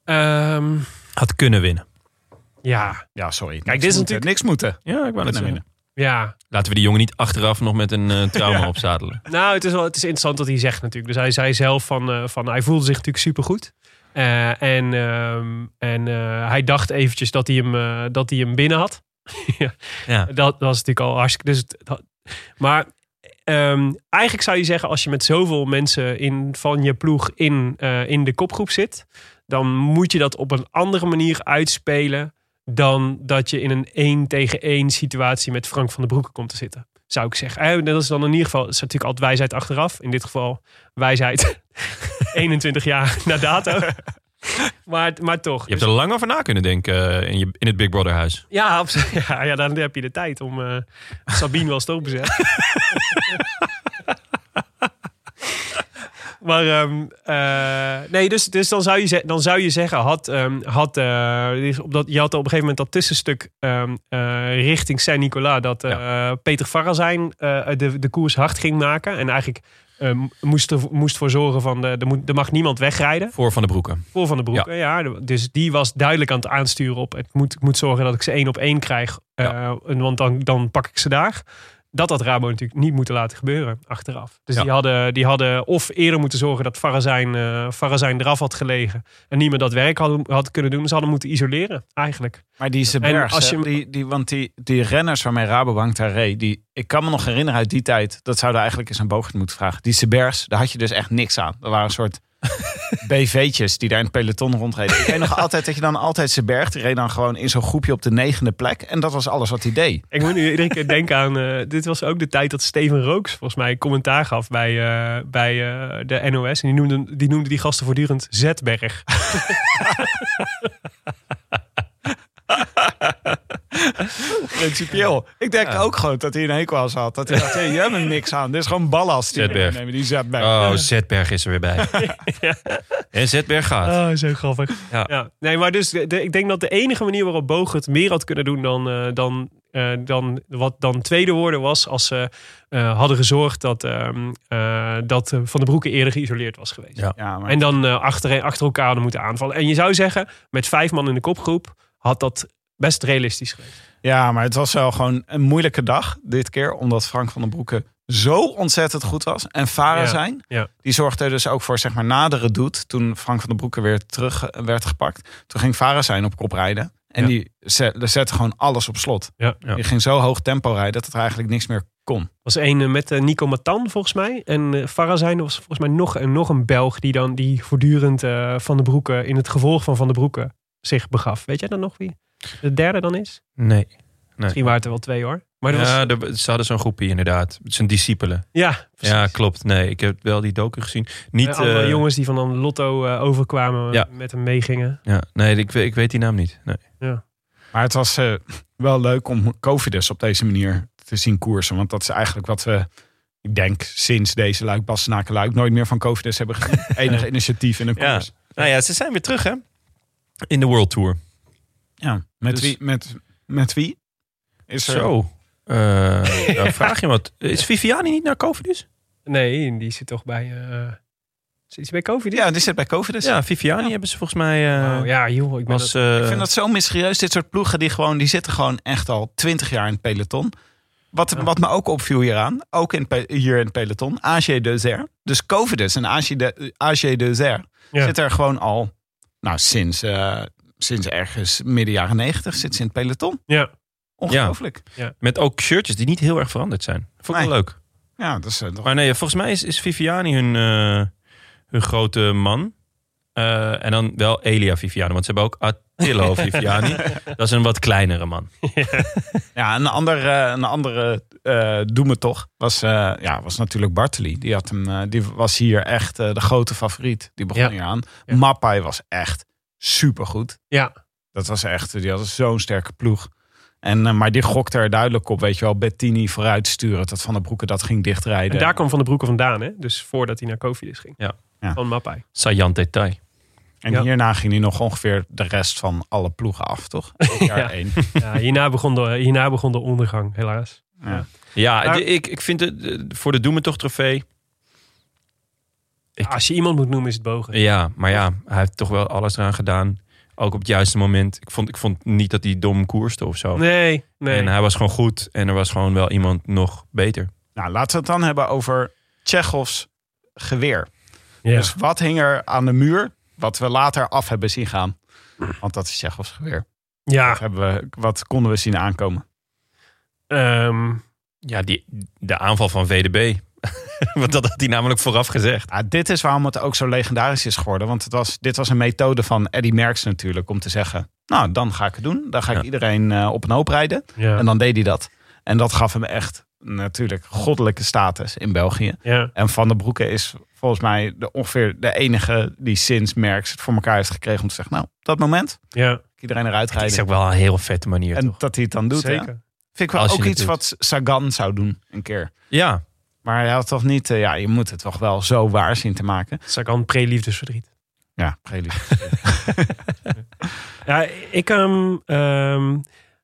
Ehm, Had kunnen winnen. ja, Ja, sorry. dit is moeten, natuurlijk- Niks moeten. Ja, ik wou zeggen. winnen. ja. Laten we die jongen niet achteraf nog met een eh, trauma Ja. opzadelen. Nou, het is wel het is interessant wat hij zegt natuurlijk. Dus hij zei zelf van, eh, van hij voelde zich natuurlijk supergoed. Eh en ehm, en eh, hij dacht eventjes dat hij hem, eh, dat hij hem binnen had. ja, Ja. Dat was natuurlijk al hartstikke... Dus dat- maar ehm, eigenlijk zou je zeggen, als je met zoveel mensen in, van je ploeg in, eh, in de kopgroep zit... dan moet je dat op een andere manier uitspelen dan dat je in een 1 tegen 1 situatie met Frank van den Broeke komt te zitten. Zou ik zeggen. Eh, Dat is dan in ieder geval, dat is natuurlijk altijd wijsheid achteraf. In dit geval wijsheid 21 jaar na dato. Maar, maar toch. Je hebt er lang over na kunnen denken eh, in, je, in het Big Brother huis. ja, ja, ja, dan heb je de tijd om eh, Sabine wel stop te maar ehm, eh, nee, dus, dus dan, zou je, dan zou je zeggen, had, ehm, had, dus op dat, je had op een gegeven moment dat tussenstuk ehm, eh, richting Saint-Nicolas, dat Peter Farrazijn de, de koers hard ging maken. En eigenlijk moest, er, moest voor zorgen van, de, er, moet, er mag niemand wegrijden. Voor Van de Broeken. Voor Van de Broeken, ja. Dus die was duidelijk aan het aansturen op... het moet, ik moet zorgen dat ik ze één op één krijg. eh, want dan, dan pak ik ze daar. Dat had Rabo natuurlijk niet moeten laten gebeuren achteraf. Dus Ja. die, hadden, die hadden of eerder moeten zorgen dat Farazijn, eh Farazijn eraf had gelegen... en niet meer dat werk hadden, had kunnen doen. Ze hadden moeten isoleren, eigenlijk. Maar die Sebergs, als je- die, die, want die, die renners waarmee Rabobank daar reed, die, ik kan me nog herinneren uit die tijd, dat zouden eigenlijk eens aan Bogert moeten vragen. Die Sebergs, daar had je dus echt niks aan. Dat waren een soort BV'tjes die daar in het peloton rondreden. Ik weet nog altijd dat je dan altijd Seberg, die reed dan gewoon in zo'n groepje op de negende plek. En dat was alles wat hij deed. Ik moet nu iedere keer denken aan... eh, dit was ook de tijd dat Steven Rooks volgens mij commentaar gaf bij, eh, bij eh, de NOS. En die noemde, die noemde die gasten voortdurend Zetberg. Principieel. Ik denk ook gewoon dat hij een hekel aan had. Dat hij dacht, hey, je hebt er niks aan. Dit is gewoon ballast. die we Zetberg. meenemen, Die Zetberg. Oh, Zetberg is er weer bij. En Zetberg gaat. Oh, zo grappig. Ja. Ja. Nee, maar dus de- ik denk dat de enige manier waarop Boog het meer had kunnen doen dan, eh, dan, eh, dan wat dan tweede woorden was als ze eh, hadden gezorgd dat, ehm, eh, dat Van de Broeke eerder geïsoleerd was geweest. Ja. Ja, maar En dan achter, achter elkaar hadden moeten aanvallen. En je zou zeggen, met vijf man in de kopgroep had dat best realistisch geweest. Ja, maar het was wel gewoon een moeilijke dag dit keer. Omdat Frank van den Broeke zo ontzettend goed was. En Ja, zijn. ja. Die zorgde er dus ook voor zeg maar nadere doet. Toen Frank van den Broeke weer terug eh, werd gepakt. Toen ging Farah zijn op kop rijden. En Ja. die zet, die zette gewoon alles op slot. Ja. Ja. Die ging zo hoog tempo rijden dat het er eigenlijk niks meer kon. was een eh, met eh, Nico Matan volgens mij. En Farazijn was volgens mij nog, een nog een Belg die dan die voortdurend Van de Broeke in het gevolg van Van de Broeke zich begaf. Weet jij dan nog wie de derde dan is? Nee. Misschien waren het er wel twee hoor. Maar was, Ja, er- ze hadden zo'n groepje inderdaad. Het zijn discipelen. ja, precies. Ja, klopt. Nee, ik heb wel die docu gezien. Niet, Eh, andere eh, jongens die van dan Lotto eh, overkwamen Ja. met hem meegingen. Ja, nee, ik, weet- ik weet die naam niet. Nee. Maar het was eh, wel leuk om Covidus op deze manier te zien koersen. Want dat is eigenlijk wat we, ik denk, sinds deze Luik, Bastenaken Luik... nooit meer van Covidus hebben gezien. Enige initiatief in een Ja. koers. Nou ja, ze zijn weer terug hè. In de World Tour. Ja, met, Dus- wie, met, met wie? Is er, Zo. Eh dan vraag je wat. Is Viviani niet naar Covidus? Nee, die zit toch bij... eh zit hij bij COVID? Ja, die zit bij Covidus. Ja, Viviani hebben ze volgens mij... eh, Oh, ja, joh. Ik was, dat- eh, Ik vind dat zo mysterieus. Dit soort ploegen die gewoon, die zitten gewoon echt al twintig jaar in het peloton. Wat, wat me ook opviel hieraan, ook in, hier in het peloton, AG Dezer. Dus Covidus en AG, de, AG Dezer Ja. zit er gewoon al, nou sinds, eh, sinds ergens midden jaren negentig zit ze in het peloton. ja. Ongelooflijk. met ook shirtjes die niet heel erg veranderd zijn. Vond ik Nee. wel leuk. Ja, dat is eh, toch- Maar nee, volgens mij is, is Viviani hun, eh, hun grote man. Eh, en dan wel Elia Viviani. Want ze hebben ook Attilio Viviani. Dat is een wat kleinere man. Ja, een, ander, eh, een andere doe me toch was, ja, was natuurlijk Bartoli. Die, had hem, die was hier echt de grote favoriet. Die begon Ja. hier aan. Ja. Mappai was echt supergoed. ja. Dat was echt, die had zo'n sterke ploeg. En, eh, maar die gokte er duidelijk op, weet je wel, Bettini vooruit sturen. Dat Van der Broeke dat ging dichtrijden. En daar kwam Van de Broeke vandaan, hè? Dus voordat hij naar COVID ging. Ja. Ja. Van Mappai. Saillant detail. en ja. hierna ging hij nog ongeveer de rest van alle ploegen af, toch? Jaar Ja. één. Ja, hierna, begon de, hierna begon de ondergang, helaas. Ja. Ja, Maar- ik, ik vind het eh, voor de Doementocht trofee. Ik- Als je iemand moet noemen, is het Bogen. Ja, maar ja, hij heeft toch wel alles eraan gedaan. Ook op het juiste moment. Ik vond, ik vond niet dat hij dom koerste of zo. Nee, nee. En hij was gewoon goed. En er was gewoon wel iemand nog beter. Nou, laten we het dan hebben over Tsjechovs geweer. ja. Dus wat hing er aan de muur, wat we later af hebben zien gaan? Want dat is Tsjechovs geweer. ja, Wat, hebben we, wat konden we zien aankomen? ehm, Ja, die, de aanval van VDB. Want dat had hij namelijk vooraf gezegd. Ja, dit is waarom het ook zo legendarisch is geworden. Want het was, dit was een methode van Eddie Merckx natuurlijk. Om te zeggen, nou dan ga ik het doen. Dan ga ik Ja. iedereen eh, op een hoop rijden. Ja. En dan deed hij dat. En dat gaf hem echt natuurlijk goddelijke status in België. ja. En Van der Broeke is volgens mij de, ongeveer de enige die sinds Merckx het voor elkaar heeft gekregen. Om te zeggen, nou op dat moment ja, iedereen eruit Het is rijden. ook wel een heel vette manier, En toch? dat hij het dan doet. zeker. Vind ik wel Als ook iets doet. wat Sagan zou doen een keer. Ja, Maar hij had toch niet, eh, ja, je moet het toch wel zo waar zien te maken. Sagan pre-liefdesverdriet. Ja, prelude. Ja, ik... ehm ehm,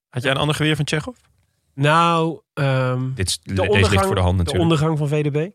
had jij een ander geweer van Tsjechov? nou... ehm, Dit is, de deze ondergang, ligt voor de hand de natuurlijk. ondergang van VDB.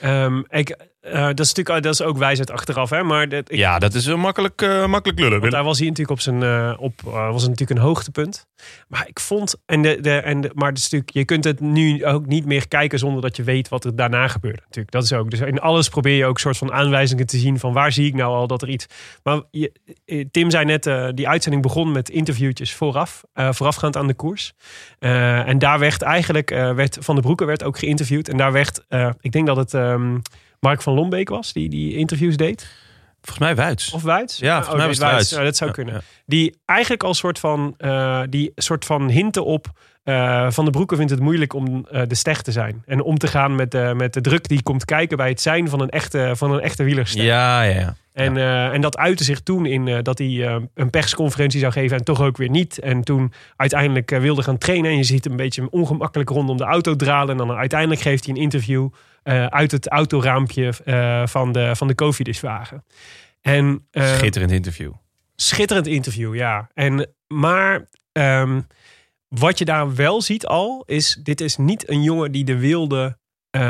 Ehm, ik, eh, dat, is natuurlijk, dat is ook wijsheid achteraf, hè? Maar dat, ik, Ja, dat is een makkelijk, eh, makkelijk lullen. Want daar was hij natuurlijk op zijn eh, op eh, was natuurlijk een hoogtepunt. Maar ik vond en de, de en de, maar het natuurlijk je kunt het nu ook niet meer kijken zonder dat je weet wat er daarna gebeurde. Natuurlijk dat is ook. Dus in alles probeer je ook soort van aanwijzingen te zien van waar zie ik nou al dat er iets. Maar je, eh, Tim zei net eh, die uitzending begon met interviewtjes vooraf eh, voorafgaand aan de koers. Eh, en daar werd eigenlijk eh, werd van der Broeke werd ook geïnterviewd en daar werd eh, ik denk dat het ehm, Mark van Lombeek was die die interviews deed. Volgens mij Wuits. Of Wuits? Ja, volgens mij was Wuits. Dat zou Ja, kunnen. ja. Die eigenlijk al soort van, eh, die soort van hinten op. eh, van de Broeke vindt het moeilijk om eh, de steg te zijn. En om te gaan met, de met de druk die komt kijken bij het zijn van een echte, van een echte wielerster. Ja, ja, ja. En, en dat uitte zich toen in dat hij een persconferentie zou geven en toch ook weer niet. En toen uiteindelijk wilde gaan trainen. En je ziet hem een beetje ongemakkelijk rondom de auto dralen. En dan uiteindelijk geeft hij een interview eh, uit het autoraampje eh, van de, van de Cofidiswagen. En, eh, Schitterend interview. Schitterend interview, ja. En, maar ehm, wat je daar wel ziet al, is dit is niet een jongen die de wilde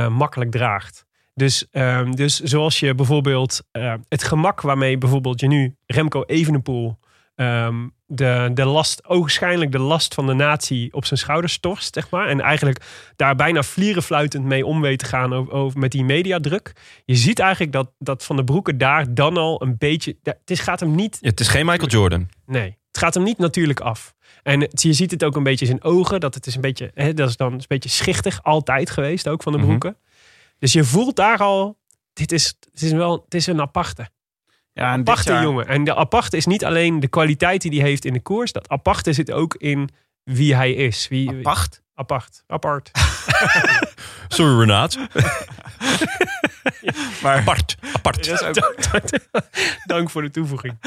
makkelijk draagt. Dus, ehm, dus zoals je bijvoorbeeld het gemak waarmee bijvoorbeeld je nu Remco Evenepoel ehm, de, de last, ogenschijnlijk de last van de natie op zijn schouders torst, zeg maar. En eigenlijk daar bijna vlierenfluitend mee om weet te gaan over, over- met die mediadruk. Je ziet eigenlijk dat, dat Van de Broeke daar dan al een beetje... Het is, gaat hem niet Ja, het is geen Michael Jordan. Nee, het gaat hem niet natuurlijk af. En het- je ziet het ook een beetje in zijn ogen. Dat het is een beetje, hè, dat is dan een beetje schichtig. Altijd geweest, ook van de Mhm. broeken. Dus je voelt daar al, dit is, het is wel, het is een aparte. Ja, Aparte jaar- jongen. En de aparte is niet alleen de kwaliteit die hij heeft in de koers. Dat aparte zit ook in wie hij is. Wie, Apart? Apart. Apart. Sorry, Renaat. Maar Apart. Apart. ook, Dank voor de toevoeging.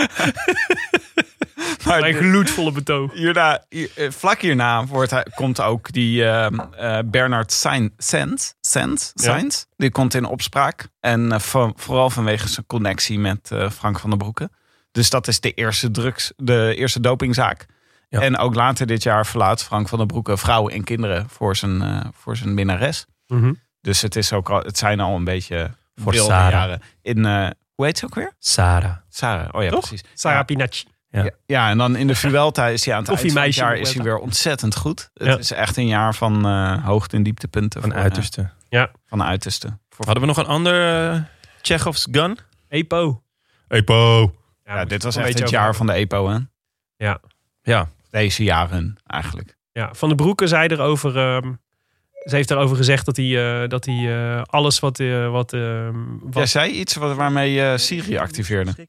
Maar Mijn gloedvolle betoog. hierna, hier- eh, vlak hierna wordt hij, komt ook die ehm, eh, Bernard Sain- Sainz, Sainz, Ja. Sainz, die komt in opspraak. En eh, vooral vanwege zijn connectie met Frank van der Broeke. Dus dat is de eerste drugs, de eerste dopingzaak. Ja. En ook later dit jaar verlaat Frank van der Broeke vrouwen en kinderen voor zijn, voor zijn minnares. Mhm. Dus het, is ook al, het zijn al een beetje Voor jaren. In, hoe heet ze ook weer? Sarah. Sarah, oh ja, Toch? precies. Sarah. Pinacci. Ja. Ja, ja, en dan in de Vuelta is hij aan het eind van het Koffiemeisje jaar is hij weer ontzettend goed. Het Ja. is echt een jaar van eh hoogte- en dieptepunten. Van voor, eh, uiterste. van de uiterste. Voor, Hadden we nog een ander uh, Chekhov's gun? Epo. Epo. ja, dit was een echt beetje het jaar over- van de EPO, hè? Ja. Deze jaren eigenlijk. Ja, Van de Broeke zei erover. ehm ze heeft erover gezegd dat hij, eh, dat hij eh, alles wat. eh, wat, ehm, wat Jij zei iets wat, waarmee je Siri activeerde.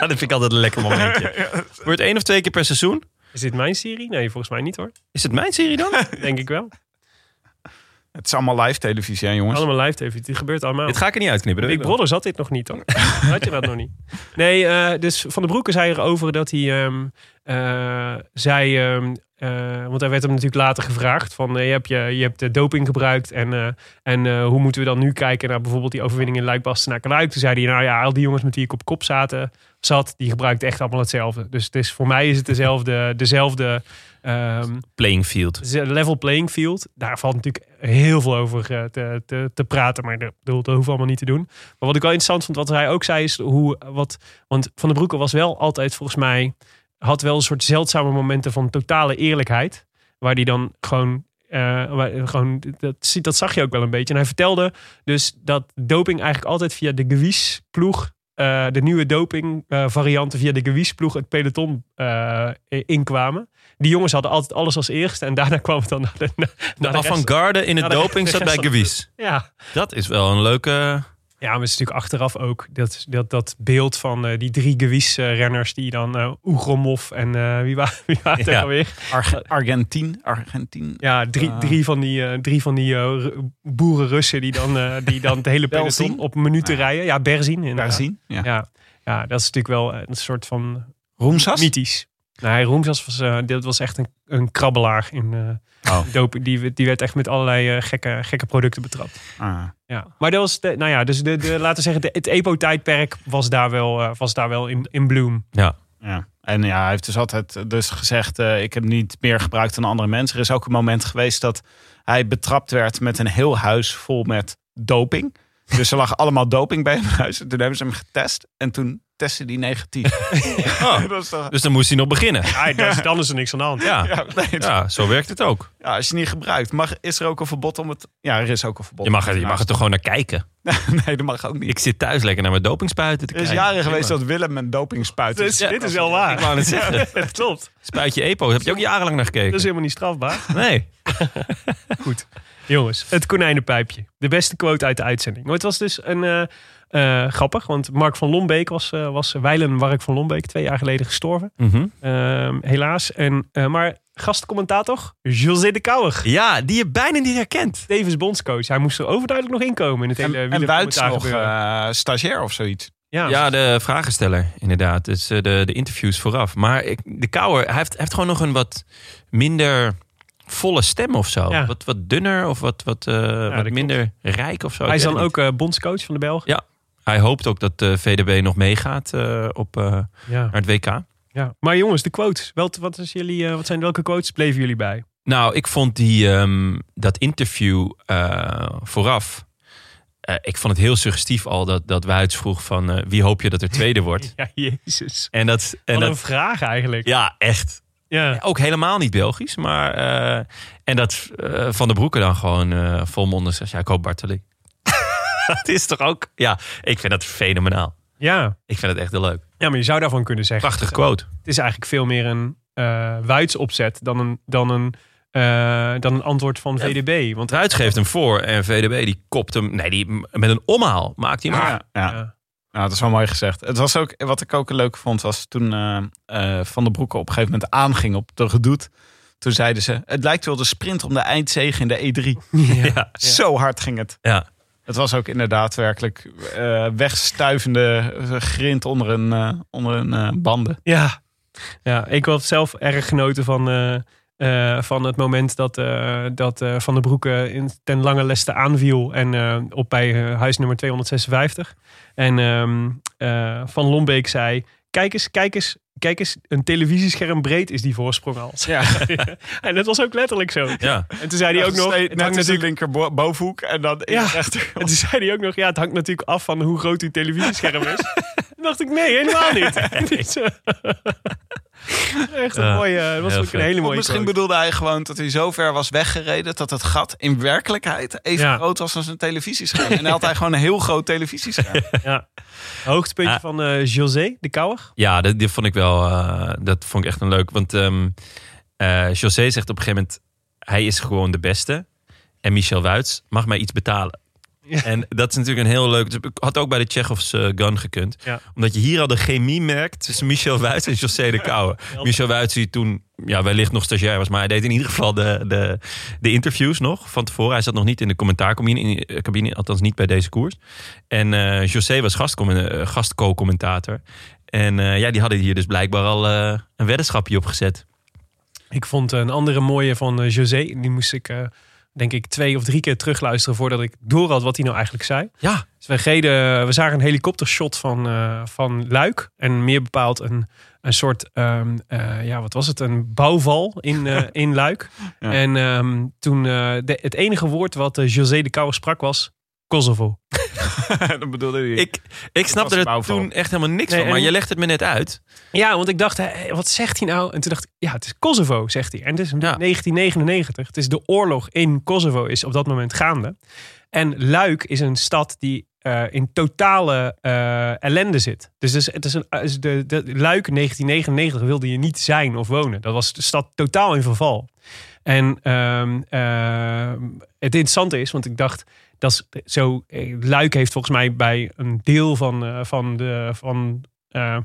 dat vind ik altijd een lekker momentje. Wordt één of twee keer per seizoen. Is dit mijn serie? Nee, volgens mij niet hoor. Is het mijn serie dan? Denk ik wel. Het is allemaal live televisie, hè, jongens? Allemaal live TV. Dit gebeurt allemaal. Dit ga ik er niet uitknippen. Big. Brother zat dit nog niet hoor. Had je dat nog niet? Nee, eh, dus Van de Broeke zei erover dat hij ehm, eh, zei... ehm, eh, want hij werd hem natuurlijk later gevraagd van... eh, je, hebt je, je hebt de doping gebruikt en, eh, en eh, hoe moeten we dan nu kijken naar bijvoorbeeld die overwinning in Luik naar Luik? Toen zei hij, nou ja, al die jongens met wie ik op kop zaten, zat, die gebruikten echt allemaal hetzelfde. Dus het is, voor mij is het dezelfde, dezelfde ehm, Playing field. level playing field. Daar valt natuurlijk heel veel over eh, te, te, te praten. Maar dat, dat hoeven we allemaal niet te doen. Maar wat ik wel interessant vond, wat hij ook zei, is hoe. Wat, want Van der Broeke was wel altijd volgens mij. Had wel een soort zeldzame momenten van totale eerlijkheid. Waar die dan gewoon. eh, waar- gewoon dat, dat zag je ook wel een beetje. En hij vertelde dus dat doping eigenlijk altijd via de Gewies ploeg eh, de nieuwe doping eh, varianten via de gewiesploeg het peloton eh, inkwamen. Die jongens hadden altijd alles als eerste. En daarna kwam het dan naar de, naar De avant-garde in het doping zat bij Gewies. Ja. Dat is wel een leuke... ja, maar het is natuurlijk achteraf ook dat, dat, dat beeld van eh, die drie Gewies-renners... die dan eh Ugromov en eh, wie, wa wie waren het Ja. alweer? Arge- Argentien. Argentien. Ja, drie, drie van die, drie van die eh, Ru- boeren-Russen die dan, die dan het hele peloton op minuten rijden. Ja, Berzin. Berzin, ja. Ja. ja, dat is natuurlijk wel een soort van Roemsas? mythisch. Nee, Roemsas was, eh, dit was echt een, een krabbelaar in eh Oh. doping. Die, die werd echt met allerlei eh, gekke, gekke producten betrapt. Ah. Ja. Maar dat was, de, nou ja, dus de, de, laten we zeggen, de, het EPO-tijdperk was daar wel, eh, was daar wel in, in bloom. Ja. Ja. En ja, hij heeft dus altijd dus gezegd, eh, ik heb niet meer gebruikt dan andere mensen. Er is ook een moment geweest dat hij betrapt werd met een heel huis vol met doping. Dus er lag allemaal doping bij hem in huis. En toen hebben ze hem getest en toen testte hij negatief. Oh, dat is toch... dus dan moest hij nog beginnen. Ja, dan, is, dan is er niks aan de hand. Ja, Ja, nee, het- ja zo werkt het ook. ja, als je niet gebruikt, mag, is er ook een verbod om het... Ja, er is ook een verbod. Je mag, er, je mag er toch gewoon naar kijken. Nee, dat mag ook niet. Ik zit thuis lekker naar mijn dopingspuiten te Er is kijken. jaren geweest dat Willem een doping spuit. Dus dit is wel waar. Ik wou het zeggen. Het klopt. Spuitje EPO, heb je ook jarenlang naar gekeken? Dat is helemaal niet strafbaar. Nee. Goed. Jongens, het konijnenpijpje. De beste quote uit de uitzending. Maar het was dus een... eh, eh, grappig, want Mark van Lombeek was, eh was Weilen Mark van Lombeek twee jaar geleden gestorven. Mhm. Ehm, helaas. En, eh, maar gastcommentator José de Kouwer. Ja, die je bijna niet herkent. Tevens bondscoach. Hij moest er overduidelijk nog inkomen in het hele En, en wielercommentaar nog stagiair of zoiets. ja, Ja, de vragensteller, inderdaad. Dus de, de interviews vooraf. Maar ik, de Kouwer, hij heeft, hij heeft gewoon nog een wat minder volle stem of zo. Ja. Wat, wat dunner of wat, wat, eh, wat klopt. minder rijk of zo. hij is dan ook eh, bondscoach van de Belgen. Ja. Hij hoopt ook dat de VDB nog meegaat eh, op, eh, Ja. naar het WK. ja. Maar jongens, de quotes. Wat, wat, is jullie, eh, wat zijn welke quotes bleven jullie bij? Nou, ik vond die, ehm, dat interview eh, vooraf... eh, ik vond het heel suggestief al dat, dat Wuits vroeg van... eh, wie hoop je dat er tweede wordt? Ja, jezus. En dat, en Wat een dat vraag eigenlijk. ja, echt. Ja. Ook helemaal niet Belgisch. Maar, eh, en dat eh, Van der Broeke dan gewoon eh volmondig zegt... Ja, ik hoop Bartoli. dat is toch ook... Ja, ik vind dat fenomenaal. Ja. Ik vind het echt heel leuk. ja, maar je zou daarvan kunnen zeggen... Prachtige quote. Het is eigenlijk veel meer een eh Wuits opzet dan een, dan een, eh, dan een antwoord van VDB. Want Ruits geeft hem voor en VDB die kopt hem... Nee, die, met een omhaal maakt hij hem af. Ja, ja. Ja. Nou, dat is wel mooi gezegd. Het was ook, wat ik ook leuk vond, was toen eh, eh, Van der Broeke op een gegeven moment aanging op de gedoet. Toen zeiden ze, het lijkt wel de sprint om de eindzege in de E3. Ja. Zo hard ging het. ja. Het was ook inderdaad werkelijk eh, wegstuivende grind onder een, onder een banden. Ja. ja, ik had zelf erg genoten van, eh, van het moment dat, eh, dat eh, Van der Broeke in, ten lange leste aanviel. En eh, op bij huis nummer 256. En ehm, eh, Van Lombeek zei, kijk eens, kijk eens. Kijk eens, een televisiescherm breed is die voorsprong al. Ja, en dat was ook letterlijk zo. ja. En toen zei hij ook nog, het hangt die natuurlijk linker bo- bovenhoek en dan in Ja. de rechter. En toen zei hij ook nog, ja, het hangt natuurlijk af van hoe groot uw televisiescherm is. Dacht ik, nee, helemaal niet. Dus, eh, Echt een Ja, mooie, dat was ook een hele Of mooie misschien bedoelde hij gewoon dat hij zo ver was weggereden dat het gat in werkelijkheid even Ja. groot was als een televisiescherm. En hij had hij gewoon een heel groot televisiescherm. Ja. Hoogtepuntje van eh, José de Kouwer. Ja, dat, die vond ik wel. eh, dat vond ik echt een leuk. Want ehm eh, José zegt op een gegeven moment: hij is gewoon de beste. En Michel Wuits mag mij iets betalen. Ja. En dat is natuurlijk een heel leuk. Ik had ook bij de Chekhovs eh, Gun gekund. Ja. Omdat je hier al de chemie merkt tussen Michel Wuits en José de Kouwer. Michel Wuits, die toen ja, wellicht nog stagiair was, maar hij deed in ieder geval de, de, de interviews nog van tevoren. Hij zat nog niet in de commentaarcabine, cabine, althans niet bij deze koers. En eh, José was eh, gastco-commentator. En ja, die hadden hier dus blijkbaar al een weddenschapje op gezet. Ik vond een andere mooie van José. Die moest ik, denk ik, twee of drie keer terugluisteren voordat ik door had wat hij nou eigenlijk zei. Ja, Dus we, reden, we zagen een helikoptershot van, eh, van Luik. En meer bepaald een, een soort, ehm, eh, ja, wat was het? Een bouwval in, eh, in Luik. Ja. En ehm, toen, de, het enige woord wat José de Kouwer sprak was Kosovo. dat bedoelde hij. ik, ik snapte er toen echt helemaal niks Nee, van. Maar en- je legt het me net uit. Ja, want ik dacht, wat zegt hij nou? En toen dacht ik, ja, het is Kosovo, zegt hij. En het is 1999. Het is de oorlog in Kosovo is op dat moment gaande. En Luik is een stad die eh, in totale eh, ellende zit. Dus het is, het is een, is de, de Luik 1999 wilde je niet zijn of wonen. Dat was de stad totaal in verval. En ehm, ehm, het interessante is, want ik dacht, dat is zo. eh, Luik heeft volgens mij bij een deel van, eh, van, de, van eh,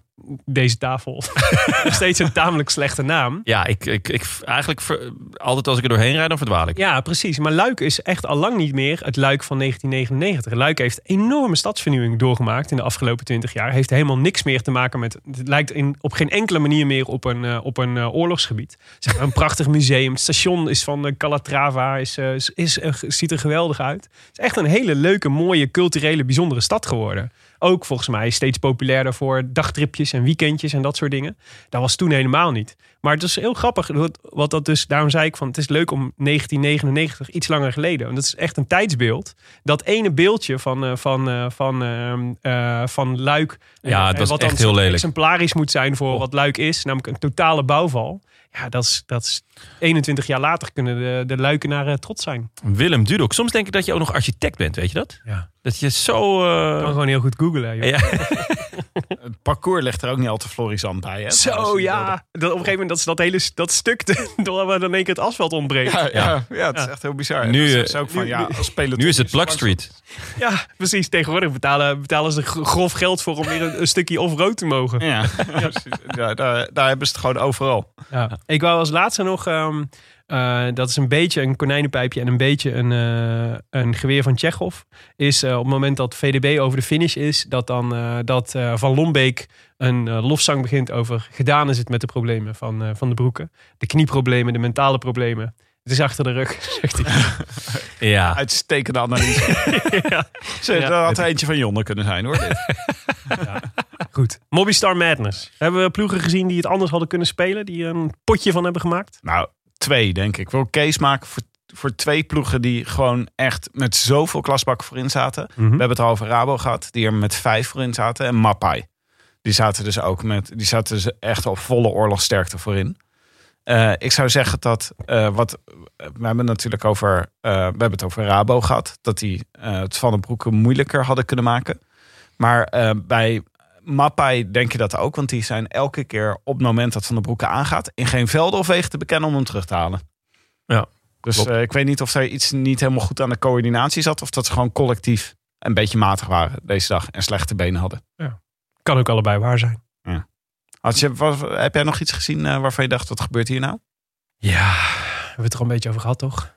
deze tafel nog steeds een tamelijk slechte naam. Ja, ik, ik, ik eigenlijk ver- altijd als ik er doorheen rijd, dan verdwaal ik. Ja, precies. Maar Luik is echt al lang niet meer het Luik van 1999. Luik heeft enorme stadsvernieuwing doorgemaakt in de afgelopen 20 jaar. Heeft helemaal niks meer te maken met. Het lijkt in, op geen enkele manier meer op een, eh, op een eh, oorlogsgebied. Ze hebben een prachtig museum. Het station is van Calatrava. Is, is, is, ziet er geweldig uit. Het is echt een hele leuke, mooie, culturele, bijzondere stad geworden. Ook volgens mij steeds populairder voor dagtripjes en weekendjes en dat soort dingen. Dat was toen helemaal niet. Maar het is heel grappig. Wat, dat dus, daarom zei ik van het is leuk om 1999, iets langer geleden. Want dat is echt een tijdsbeeld. Dat ene beeldje van, eh, van, eh, van, ehm, eh, van Luik. Ja, wat dan echt heel lelijk. exemplarisch moet zijn voor Oh. wat Luik is. Namelijk een totale bouwval. Ja, dat is, dat is 21 jaar later kunnen de, de Luikenaren trots zijn. Willem Dudok. Soms denk ik dat je ook nog architect bent, weet je dat? Ja. Dat je zo... Kan eh, gewoon heel goed googlen. joh. ja. Het parcours ligt er ook niet al te florisant bij. Hè? Zo ja, dat, op een gegeven moment dat, ze dat hele dat stuk door waar dan in één keer het asfalt ontbreekt. Ja, ja, Ja. ja, het is echt heel bizar. Nu, Nu eh, is ook van, nu- ja, nu- als peloton Nu is het Plug Street. Ja, precies. Tegenwoordig betalen, betalen ze gro- grof geld voor om weer een, een stukje off-road te mogen. Ja, precies. ja daar, daar hebben ze het gewoon overal. Ja. Ik wou als laatste nog, ehm, eh, dat is een beetje een konijnenpijpje en een beetje een, eh, een geweer van Tsjechov. Is eh, op het moment dat VDB over de finish is, dat dan eh, dat eh, Van Lombeek een lofzang begint over gedaan is het met de problemen van, eh, van de broeken. De knieproblemen, de mentale problemen. Het is achter de rug, zegt hij. Ja. Uitstekende analyse. ja. Zo, Ja. Dat had er eentje van Jonne kunnen zijn hoor. Dit. Goed. Mobbystar Madness. Hebben we ploegen gezien die het anders hadden kunnen spelen? Die er een potje van hebben gemaakt? Nou, twee denk ik. Wil case maken voor, voor twee ploegen die gewoon echt met zoveel klasbakken voorin zaten. Mhm. We hebben het al over Rabo gehad, die er met vijf voorin zaten. En Mappai. Die zaten dus ook met, die zaten dus echt op volle oorlogsterkte voorin. Eh, ik zou zeggen dat eh, wat we hebben natuurlijk over, eh, we hebben het over Rabo gehad, dat die het Van den Broeke moeilijker hadden kunnen maken. Maar bij Mappai denk je dat ook, want die zijn elke keer op het moment dat Van den Broeke aangaat in geen velden of wegen te bekennen om hem terug te halen. Ja, Dus eh, ik weet niet of er iets niet helemaal goed aan de coördinatie zat, of dat ze gewoon collectief een beetje matig waren deze dag en slechte benen hadden. Kan ook allebei waar zijn. Had je, wat, heb jij nog iets gezien eh, waarvan je dacht, wat gebeurt hier nou? Ja, hebben we het er al een beetje over gehad, toch?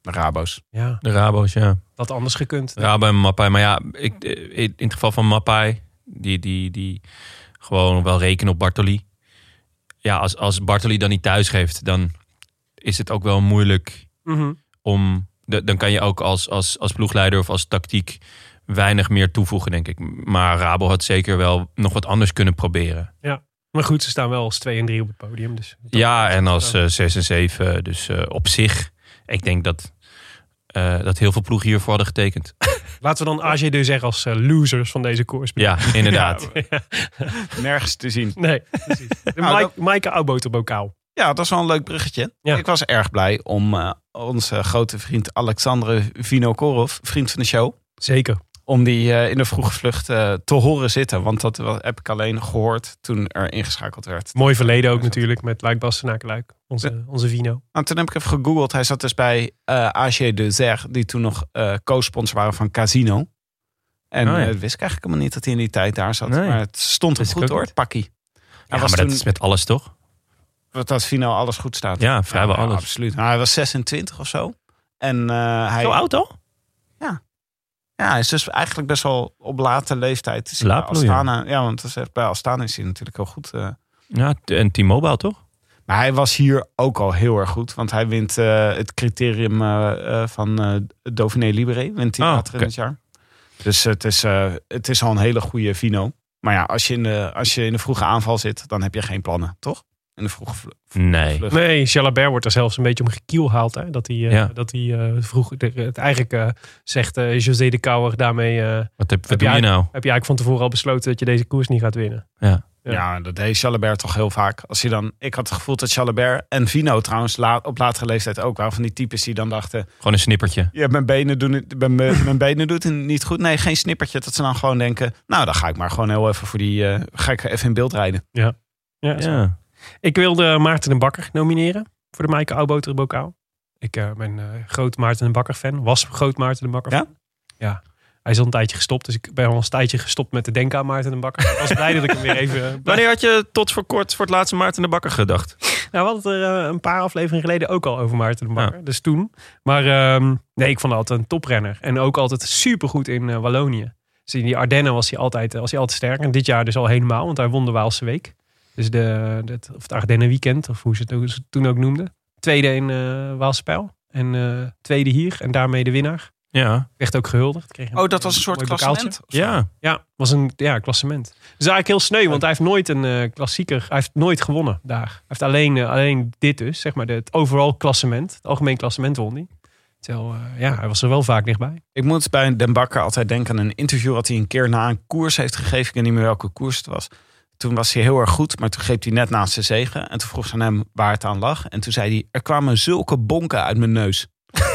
De Rabo's. Ja, De Rabo's, ja. dat anders gekund. Rabo en Mappai. Maar ja, ik, eh, in het geval van Mappai, die, die, die gewoon wel rekenen op Bartoli. Ja, als, als Bartoli dan niet thuis geeft, dan is het ook wel moeilijk Mhm. om. de- Dan kan je ook als, als, als ploegleider of als tactiek weinig meer toevoegen, denk ik. Maar Rabo had zeker wel nog wat anders kunnen proberen. Maar goed, ze staan wel als 2 en 3 op het podium. Dus Ja, en als eh 6 en 7. Dus eh, op zich, ik denk dat, eh, dat heel veel ploegen hiervoor hadden getekend. Laten we dan AG2 zeggen als eh, losers van deze koers. Ja, inderdaad. Nergens te zien. Nee, precies. De Nou, Mike, Maaike Oudboterbokaal. Ja, dat is wel een leuk bruggetje. Ja. Ik was erg blij om eh, onze grote vriend Alexandre Vinokorov, vriend van de show, Zeker. Om die eh, in de vroege vlucht eh, te horen zitten. Want dat heb ik alleen gehoord toen er ingeschakeld werd. Mooi verleden ook natuurlijk met Luik Bastenaken Luik. Onze, onze Vino. Nou, toen heb ik even gegoogeld. Hij zat dus bij AG de Zer, die toen nog co-sponsor waren van Casino. En Oh ja. eh, wist ik eigenlijk helemaal niet dat hij in die tijd daar zat. Nee. Maar het stond ik goed hoor, het pakkie. Ja, maar dat is met alles toch? dat dat Vino alles goed staat. Ja, vrijwel alles. Absoluut. Nou, hij was 26 of zo. En hij, Zo oud al? Ja, hij is dus eigenlijk best wel op late leeftijd. te zien Laat bij Astana. Ja, want dat is- bij Astana is hij natuurlijk heel goed. eh. Ja, en T-Mobile toch? Maar hij was hier ook al heel erg goed. Want hij wint eh, het criterium eh, van Dauphiné Libéré. Wint hij Oh, later in het jaar. Dus het is, het is al een hele goede Vino. Maar ja, als je, in de, als je in de vroege aanval zit, dan heb je geen plannen, toch? In de vroege Nee. vlucht. Nee, Jalabert wordt er zelfs een beetje om gekielhaald. Hè? Dat hij, eh, Ja. dat hij eh, vroeg, de- het eigenlijk eh, zegt eh, José de Kouwer daarmee... eh, Wat, heb, wat Heb doe je jij- nou? heb je eigenlijk van tevoren al besloten dat je deze koers niet gaat winnen. Ja. Ja, dat deed Jalabert toch heel vaak. Als je dan, ik had het gevoel dat Jalabert en Vino trouwens laat, op latere leeftijd ook waren van die types die dan dachten... Gewoon een snippertje. Ja, mijn benen doen het, mijn, mijn benen doet het niet goed. Nee, geen snippertje. Dat ze dan gewoon denken, nou dan ga ik maar gewoon heel even voor die, eh, ga ik even in beeld rijden. Ja, zo. Ja. Ik wilde Maarten de Bakker nomineren voor de Maaike Oudboter bokaal. Ik eh, ben eh, groot Maarten de Bakker fan. Was groot Maarten de Bakker fan. Ja. Hij is al een tijdje gestopt, dus ik ben al een tijdje gestopt met te denken aan Maarten de Bakker. Ik was blij dat ik hem weer even... Wanneer had je tot voor kort voor het laatste Maarten de Bakker gedacht? Nou, we hadden het er eh, een paar afleveringen geleden ook al over Maarten de Bakker. Dus toen. Maar ehm, nee, ik vond hem altijd een toprenner. En ook altijd supergoed in eh, Wallonië. Dus in die Ardennen was hij, altijd, eh, was hij altijd sterk. En dit jaar dus al helemaal, want hij won de Waalse Week. Dus de, de, of het Ardennen Weekend, of hoe ze het ook- ze het toen ook noemden. Tweede in eh Waalspijl. En eh, tweede hier. En daarmee de winnaar. Ja. Werd ook gehuldigd. Kreeg Oh, dat was een soort klassement. Ja. Ja, was een ja, klassement. Dus eigenlijk heel sneu, want hij heeft nooit een eh, klassieker, hij heeft nooit gewonnen daar. Hij heeft alleen, alleen dit dus, zeg maar, de- het overal klassement, het algemeen klassement won hij. Terwijl, eh, ja, hij was er wel vaak dichtbij. Ik moet bij Den Bakker altijd denken aan een interview wat hij een keer na een koers heeft gegeven. Ik weet niet meer welke koers het was. Toen was hij heel erg goed, maar toen greep hij net naast zijn zegen. En toen vroeg ze aan hem waar het aan lag. En toen zei hij, er kwamen zulke bonken uit mijn neus.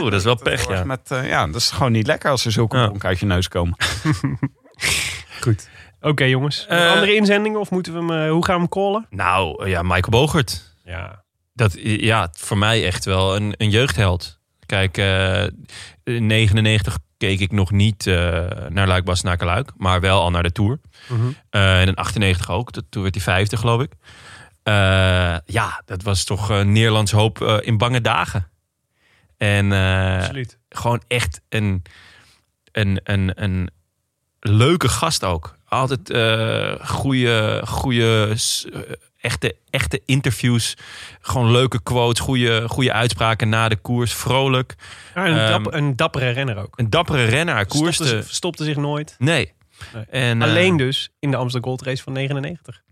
Oeh, dat is wel pech, ja. Met, eh, ja, dat is gewoon niet lekker als er zulke Ja. bonken uit je neus komen. Goed. Oké jongens, Eh, andere inzendingen of moeten we hem, eh, hoe gaan we hem callen? Nou, ja, Michael Bogert. Ja. Dat, ja, voor mij echt wel een, een jeugdheld. Kijk, eh, in 99 keek ik nog niet eh, naar Luik Bas naar Luik, maar wel al naar de Tour. Mhm. Eh, en in 98 ook. Toen werd hij vijfde, geloof ik. Eh, ja, dat was toch Nederlands hoop eh, in bange dagen. En eh, gewoon echt een, een, een, een leuke gast ook. Altijd eh goede, goede, eh, echte, echte interviews. Gewoon leuke quotes, goede, goede uitspraken na de koers. Vrolijk. Ja, een, Ehm, dap- een dappere renner ook. Een dappere renner. Hij Verstopte, koerste. zich- nooit. Nee. Nee. En, eh, Alleen dus in de Amsterdam Gold Race van 99.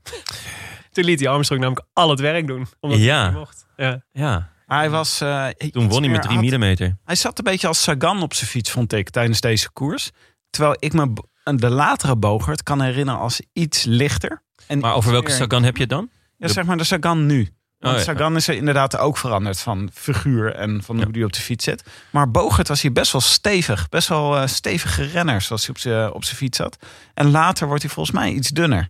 Toen liet hij Armstrong namelijk al het werk doen. Omdat Ja. hij mocht. Ja. Ja, Hij was... eh, toen won hij met meer 3 had- millimeter. Hij zat een beetje als Sagan op zijn fiets, vond ik, tijdens deze koers. Terwijl ik me de latere Bogert kan herinneren als iets lichter. En Maar over welke meer- Sagan heb je het dan? Ja, zeg maar de Sagan nu. Want Oh, ja. Sagan is er inderdaad ook veranderd van figuur en van hoe hij op de fiets zit. Maar Bogert was hier best wel stevig. Best wel eh, stevige renner zoals hij op zijn op zijn fiets zat. En later wordt hij volgens mij iets dunner.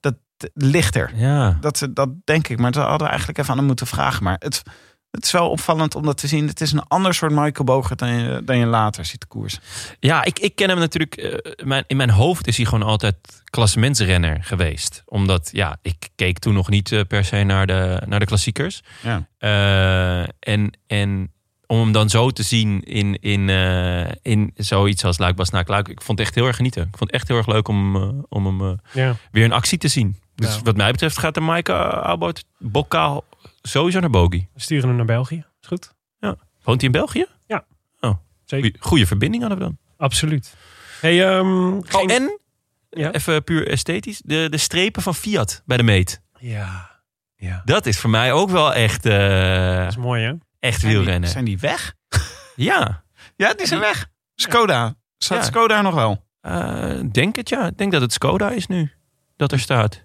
Dat lichter. Ja. Dat, dat denk ik. Maar dat hadden we eigenlijk even aan hem moeten vragen. Maar het, het is wel opvallend om dat te zien. Het is een ander soort Michael Bogert dan je, dan je later ziet de koers. Ja, ik, ik ken hem natuurlijk. eh, mijn, in mijn hoofd is hij gewoon altijd klassementsrenner geweest. Omdat, ja, ik keek toen nog niet eh, per se naar de, naar de klassiekers. Ja. Eh, en, en om hem dan zo te zien in, in, eh, in zoiets als Luik Bas Luik. Ik vond het echt heel erg genieten. Ik vond het echt heel erg leuk om, om hem eh, Ja. weer in actie te zien. Dus Ja. wat mij betreft gaat de Maaike Albout bokaal sowieso naar Bogie. We sturen hem naar België. Is goed? Woont hij in België? Ja. Oh, Zeker. goeie, goeie verbinding hadden we dan. Absoluut. Hey, ehm, Oh, en Ja. even puur esthetisch. De, de strepen van Fiat bij de meet. Ja. Ja. Dat is voor mij ook wel echt, eh, Dat is mooi, hè? echt Zijn die, wielrennen. zijn die weg? Ja, Ja, die zijn weg. Skoda. Staat Ja. Skoda nog wel? eh, denk het ja. Ik denk dat het Skoda is nu. Dat er staat.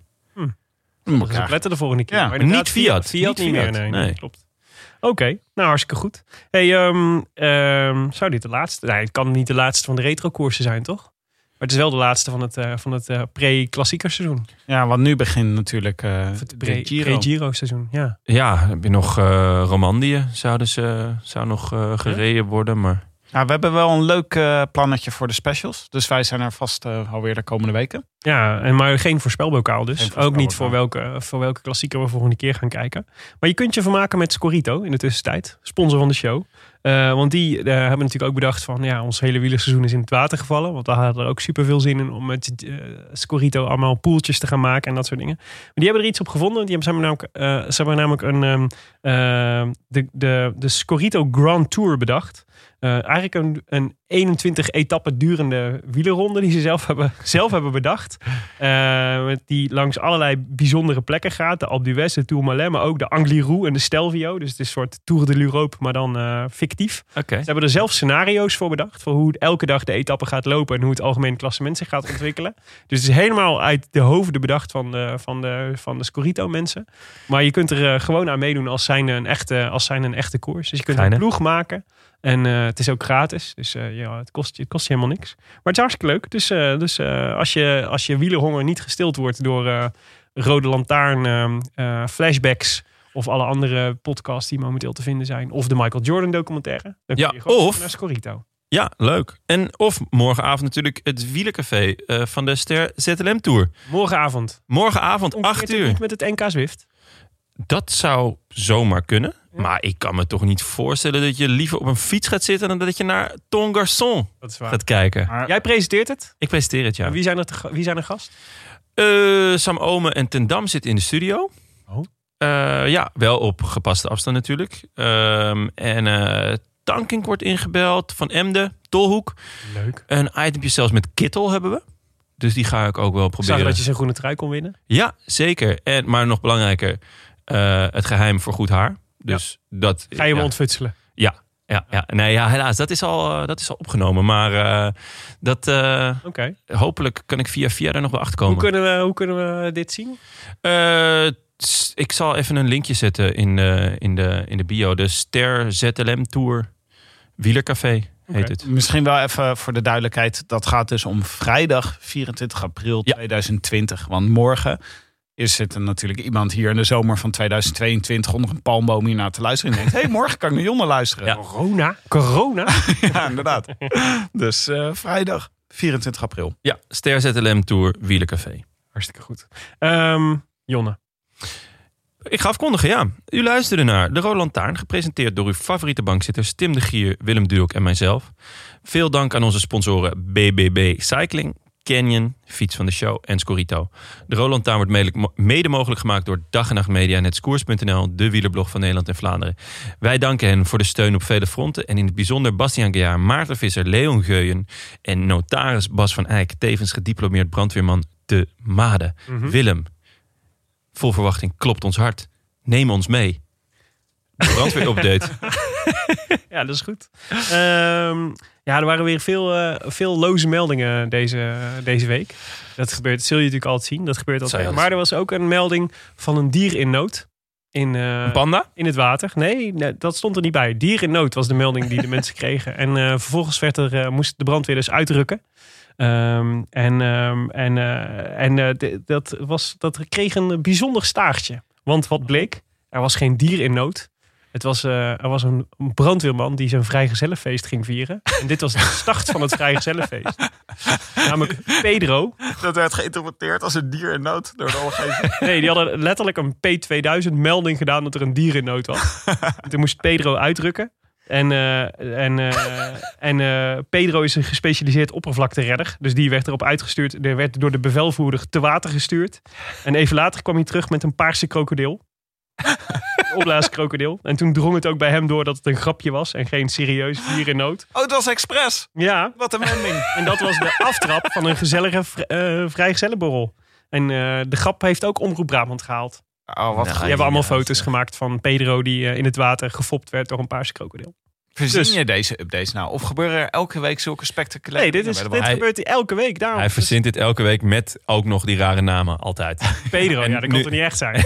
Moet ook letten de volgende keer. Ja, maar niet Fiat. Fiat Niet niet meer, nee. Nee. nee, Klopt. Oké, nou hartstikke goed. Hey, ehm, ehm, zou dit de laatste... Nee, het kan niet de laatste van de retrokoersen zijn, toch? Maar het is wel de laatste van het, eh, van het eh, pre-klassieker seizoen. Ja, want nu begint natuurlijk eh het de pre- Giro. pre-Giro seizoen, ja. Ja, heb je nog eh Romandie. Zouden ze, zou nog eh, gereden worden. Maar Ja, we hebben wel een leuk eh, plannetje voor de specials. Dus wij zijn er vast eh, alweer de komende weken. Ja, en maar geen voorspelbokaal dus. Geen Ook niet voor welke, voor welke klassieker we volgende keer gaan kijken. Maar je kunt je vermaken met Scorito in de tussentijd. Sponsor van de show. Eh, want die hebben natuurlijk ook bedacht van... ja, ons hele wielerseizoen is in het water gevallen. Want we hadden er ook super veel zin in om met eh, Scorito allemaal poeltjes te gaan maken en dat soort dingen. Maar die hebben er iets op gevonden. Die hebben, ze hebben namelijk, ze hebben namelijk een, ehm, eh, de, de, de Scorito Grand Tour bedacht. Eh, eigenlijk een, een 21 etappen durende wielerronde die ze zelf hebben, zelf hebben bedacht. Met die langs allerlei bijzondere plekken gaat. De Alpe d'Huez, de Tourmalet, maar ook de Angliru en de Stelvio. Dus het is een soort Tour de l'Europe, maar dan eh, fictief. Oké. Ze hebben er zelf scenario's voor bedacht. Voor hoe elke dag de etappe gaat lopen. En hoe het algemene klassement zich gaat ontwikkelen. Dus het is helemaal uit de hoofden bedacht van de, van de, van de Scorito mensen. Maar je kunt er gewoon aan meedoen als zijn een echte, als zijn een echte koers. Dus je kunt Fijn, een ploeg maken. En eh, het is ook gratis. Dus eh, ja, het, kost, je- het kost je helemaal niks. Maar het is hartstikke leuk. Dus, eh, dus als, je, als je wielerhonger niet gestild wordt door Rode Lantaarn, flashbacks... of alle andere podcasts die momenteel te vinden zijn... of de Michael Jordan documentaire... dan Ja, kun je gewoon of- naar Scorito. Ja, leuk. En of morgenavond natuurlijk het wielercafé van de Ster ZLM Tour. Morgenavond. Morgenavond, Concurreert 8 het uur. met het NK Zwift. Dat zou zomaar kunnen. Maar ik kan me toch niet voorstellen dat je liever op een fiets gaat zitten... dan dat je naar Ton Garçon Dat is waar. gaat kijken. Maar Jij presenteert het. Ik presenteer het, ja. Wie zijn er, te wie zijn er gast? Eh, Sam Omen en Ten Dam zitten in de studio. Oh. Eh, ja, wel op gepaste afstand natuurlijk. Ehm, en eh Tankink wordt ingebeld van Emden, Tolhoek. Leuk. Een itempje zelfs met Kittel hebben we. Dus die ga ik ook wel Ik zag proberen. dat je zijn groene trui kon winnen. Ja, zeker. En, maar nog belangrijker, eh, het geheim voor goed haar. Dus dat... Ga je hem ja, ontfutselen? Ja, ja, ja. Nee, ja, helaas. Dat is al, eh, dat is al opgenomen. Maar eh, dat, eh, Oké. hopelijk kan ik via via er nog wel achter komen. Hoe, kunnen we, hoe kunnen we dit zien? Eh, tss, ik zal even een linkje zetten in de, in de, in de bio. De Ster ZLM Tour Wielercafé heet het. Misschien wel even voor de duidelijkheid. Dat gaat dus om vrijdag 24 april Ja. 2020. Want morgen is zit er natuurlijk iemand hier in de zomer van 2022 onder een palmboom hier naar te luisteren. En denkt, hé, hey, morgen kan ik naar Jonne luisteren. Ja. Corona? Corona? Ja, inderdaad. Dus eh, vrijdag 24 april. Ja, Ster ZLM Tour Wielercafé. Hartstikke goed. Ehm, Jonne. Ik ga afkondigen, ja. U luisterde naar De Roland Taarn, gepresenteerd door uw favoriete bankzitters Tim de Gier, Willem Duok en mijzelf. Veel dank aan onze sponsoren BBB Cycling, Canyon, Fiets van de Show en Scorito. De Roland Taarn wordt mede- mogelijk gemaakt door Dag en Nacht Media en het Skoers.nl, de wielerblog van Nederland en Vlaanderen. Wij danken hen voor de steun op vele fronten en in het bijzonder Bastiaan Gejaar, Maarten Visser, Leon Geuyen en notaris Bas van Eyck, tevens gediplomeerd brandweerman te Made. Willem, vol verwachting klopt ons hart. Neem ons mee. De brandweerupdate. Ja, dat is goed. Ehm, ja, er waren weer veel, eh, veel loze meldingen deze, deze week. Dat gebeurt, dat zul je natuurlijk altijd zien. Dat gebeurt altijd. Maar er was ook een melding van een dier in nood. In, eh, Een panda? in het water. Nee, nee, dat stond er niet bij. Dier in nood was de melding die de mensen kregen. En eh, vervolgens werd er, moest de brandweer dus uitrukken. Ehm, en ehm, en, en dat, was, dat kreeg een bijzonder staartje. Want wat bleek, er was geen dier in nood. Het was, eh, er was een brandweerman die zijn vrijgezellenfeest ging vieren. En dit was de start van het vrijgezellenfeest. Namelijk Pedro. Dat werd geïnterpreteerd als een dier in nood door de omgeving. Nee, die hadden letterlijk een P2000 melding gedaan dat er een dier in nood was. En toen moest Pedro uitdrukken. En, eh, en, eh, en Pedro is een gespecialiseerd oppervlakteredder. Dus die werd erop uitgestuurd. Er werd door de bevelvoerder te water gestuurd. En even later kwam hij terug met een paarse krokodil. Opblaaskrokodil. En toen drong het ook bij hem door dat het een grapje was. En geen serieus dier in nood. Oh, het was expres. Ja, Wat een wending. en dat was de aftrap van een gezellige eh vrijgezellenborrel. En eh, de grap heeft ook Omroep Brabant gehaald. Oh, wat Ja, Die hebben allemaal foto's gemaakt van Pedro die eh, in het water gefopt werd door een paarse krokodil. Verzin Dus- je deze updates nou? Of gebeuren er elke week zulke spectaculaire Nee, dit, is, dit Hij- gebeurt hier elke week. Daarom. Hij verzint dit elke week met ook nog die rare namen, altijd. Pedro, En ja, dat nu- kan toch niet echt zijn.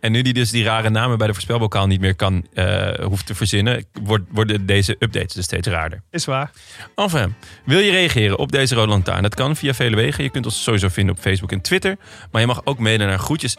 En nu hij dus die rare namen bij de voorspelbokaal niet meer kan, eh, hoeft te verzinnen, wordt, worden deze updates dus steeds raarder. Is waar. Enfin, wil je reageren op deze Rode Lantaarn? Dat kan via vele wegen. Je kunt ons sowieso vinden op Facebook en Twitter. Maar je mag ook mailen naar groetjes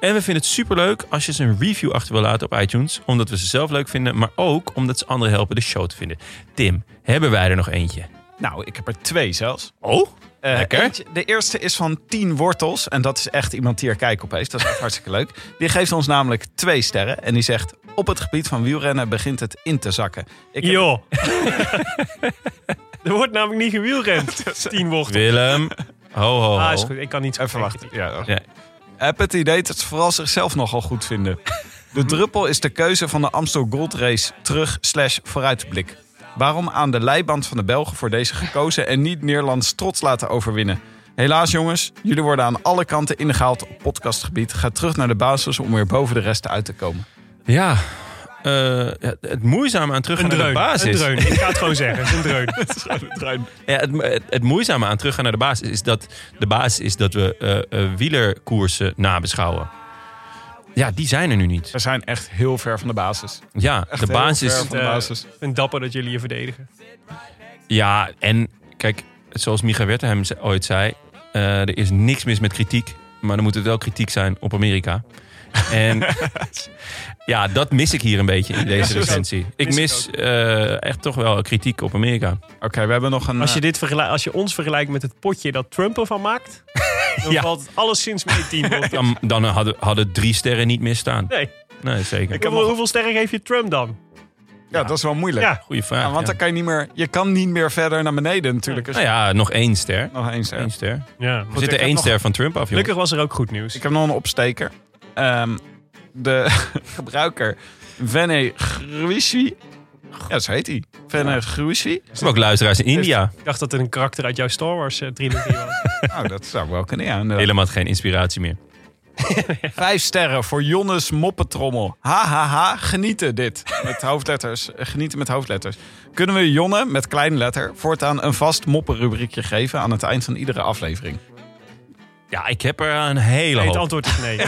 En we vinden het superleuk als je ze een review achter wil laten op iTunes. Omdat we ze zelf leuk vinden, maar ook omdat ze anderen helpen de show te vinden. Tim, hebben wij er nog eentje? Nou, ik heb er twee zelfs. Oh? Eh, Lekker. eentje- de eerste is van 10 wortels. En dat is echt iemand die er kijk op heeft. Dat is echt hartstikke leuk. Die geeft ons namelijk twee sterren. En die zegt... Op het gebied van wielrennen begint het in te zakken. Ik heb- Joh. er wordt namelijk niet gewielrend. Tien wortel. Willem. Ho, ho, ho. Ah, is goed. Ik kan niet zo Even wachten. Ja, Ja. heb het idee dat ze vooral zichzelf nogal goed vinden. De druppel is de keuze van de Amstel Gold Race terug slash vooruitblik. Waarom aan de leiband van de Belgen voor deze gekozen en niet Nederlands trots laten overwinnen? Helaas jongens, jullie worden aan alle kanten ingehaald op podcastgebied. Ga terug naar de basis om weer boven de rest uit te komen. Ja, eh, het, moeizame aan teruggaan Een naar de dreun. basis. Een dreun. Ik ga het gewoon zeggen. Het is een dreun. Ja, het, het, het moeizame aan teruggaan naar de basis is dat de basis is dat we eh, eh, wielerkoersen nabeschouwen. Ja, die zijn er nu niet. We zijn echt heel ver van de basis. Ja, Echt de heel basis. ver van de basis. Ik vind dapper dat jullie je verdedigen. Ja, en kijk, zoals Micha ze- ooit zei, eh, er is niks mis met kritiek, maar dan moet het wel kritiek zijn op Amerika. En ja, dat mis ik hier een beetje in deze recensie. Ik Mis ik eh, echt toch wel kritiek op Amerika. Oké, we hebben nog een... Als je, eh, dit vergelijkt, als je ons vergelijkt met het potje dat Trump ervan maakt, dan Ja. valt het alleszins mee tien. Dan, dan hadden, hadden drie sterren niet misstaan. Nee. Nee, zeker. Hoeveel, hoeveel sterren geef je Trump dan? ja, dat is wel moeilijk. Ja. Goeie vraag. Ja, want ja. dan kan je niet meer... Je kan niet meer verder naar beneden natuurlijk. Nou ja, nog één ster. Nog één ster. Eén ster. Ja. Er ik zit er heb één nog- ster van Trump af, joh. Gelukkig was er ook goed nieuws. Ik heb nog een opsteker. Ehm, de gebruiker Vene Gruiswi. Ja, zo heet hij. Vene Gruiswi. Er zijn ook luisteraars in India. Ik dacht dat het een karakter uit jouw Star Wars eh, trilogie was. Nou, dat zou wel kunnen, ja. inderdaad. Helemaal geen inspiratie meer. Vijf sterren voor Jonnes Moppetrommel. Ha, ha, ha. Genieten dit. Met hoofdletters. Eh, Genieten met hoofdletters. Kunnen we Jonne met kleine letter voortaan een vast moppenrubriekje geven aan het eind van iedere aflevering? Ja, ik heb er een hele Nee, het hoop. antwoord is nee.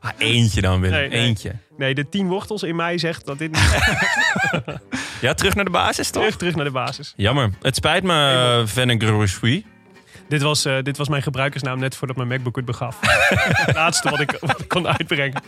Ah, eentje dan, Willem. Nee, nee. Eentje. Nee, de tien wortels in mij zegt dat dit niet Ja, terug naar de basis, toch? terug, terug naar de basis. Jammer. Het spijt me, uh, Venegrosui. Dit was, eh, dit was mijn gebruikersnaam net voordat mijn MacBook het begaf. het laatste wat ik, wat ik kon uitbrengen.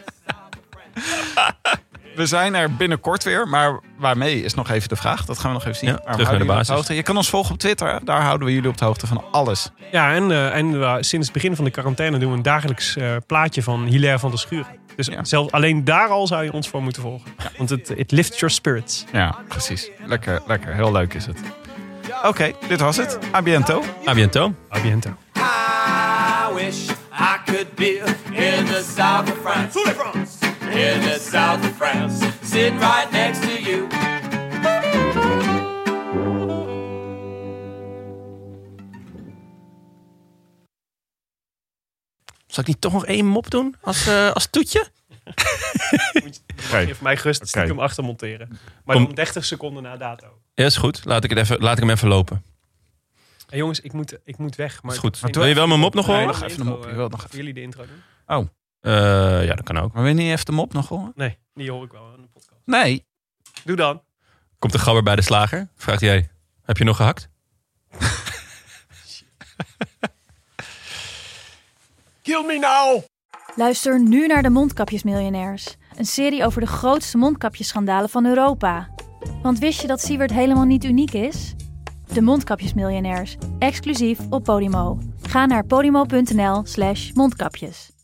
We zijn er binnenkort weer, maar waarmee is nog even de vraag. Dat gaan we nog even zien. Ja, Maar we terug naar de basis. Je kan ons volgen op Twitter. Daar houden we jullie op de hoogte van alles. Ja, en, eh, en eh, sinds het begin van de quarantaine doen we een dagelijks eh, plaatje van Hilaire van der Schuren. Dus Ja. zelfs alleen daar al zou je ons voor moeten volgen. Want het it lifts your spirits. Ja, precies. Lekker, lekker. Heel leuk is het. Oké, dit was het. A biento. A biento. A biento. I wish I could be in the south of France. In the south of France. Sitting right next to you. Zal ik niet toch nog één mop doen als, eh, als toetje? Geef mij gerust stiekem achter monteren. Maar Kom. dan 30 seconden na dato. Ja, is goed. Laat ik, het even, laat ik hem even lopen. Hey, jongens, ik moet, ik moet weg. Maar Is goed. Wil je wel mijn mop nog Nee, horen? nog even een mop. Je wilt nog Of jullie de intro doen? Eh, ja, dat kan ook. Maar niet even de mop nog horen? Nee, die hoor ik wel in de podcast. Nee. Doe dan. Komt de gabber bij de slager? Vraagt jij, heb je nog gehakt? Kill me now! Luister nu naar de Mondkapjesmiljonairs. Een serie over de grootste mondkapjesschandalen van Europa. Want wist je dat Siewert helemaal niet uniek is? De Mondkapjesmiljonairs, exclusief op Podimo. Ga naar podimo.nl slash mondkapjes.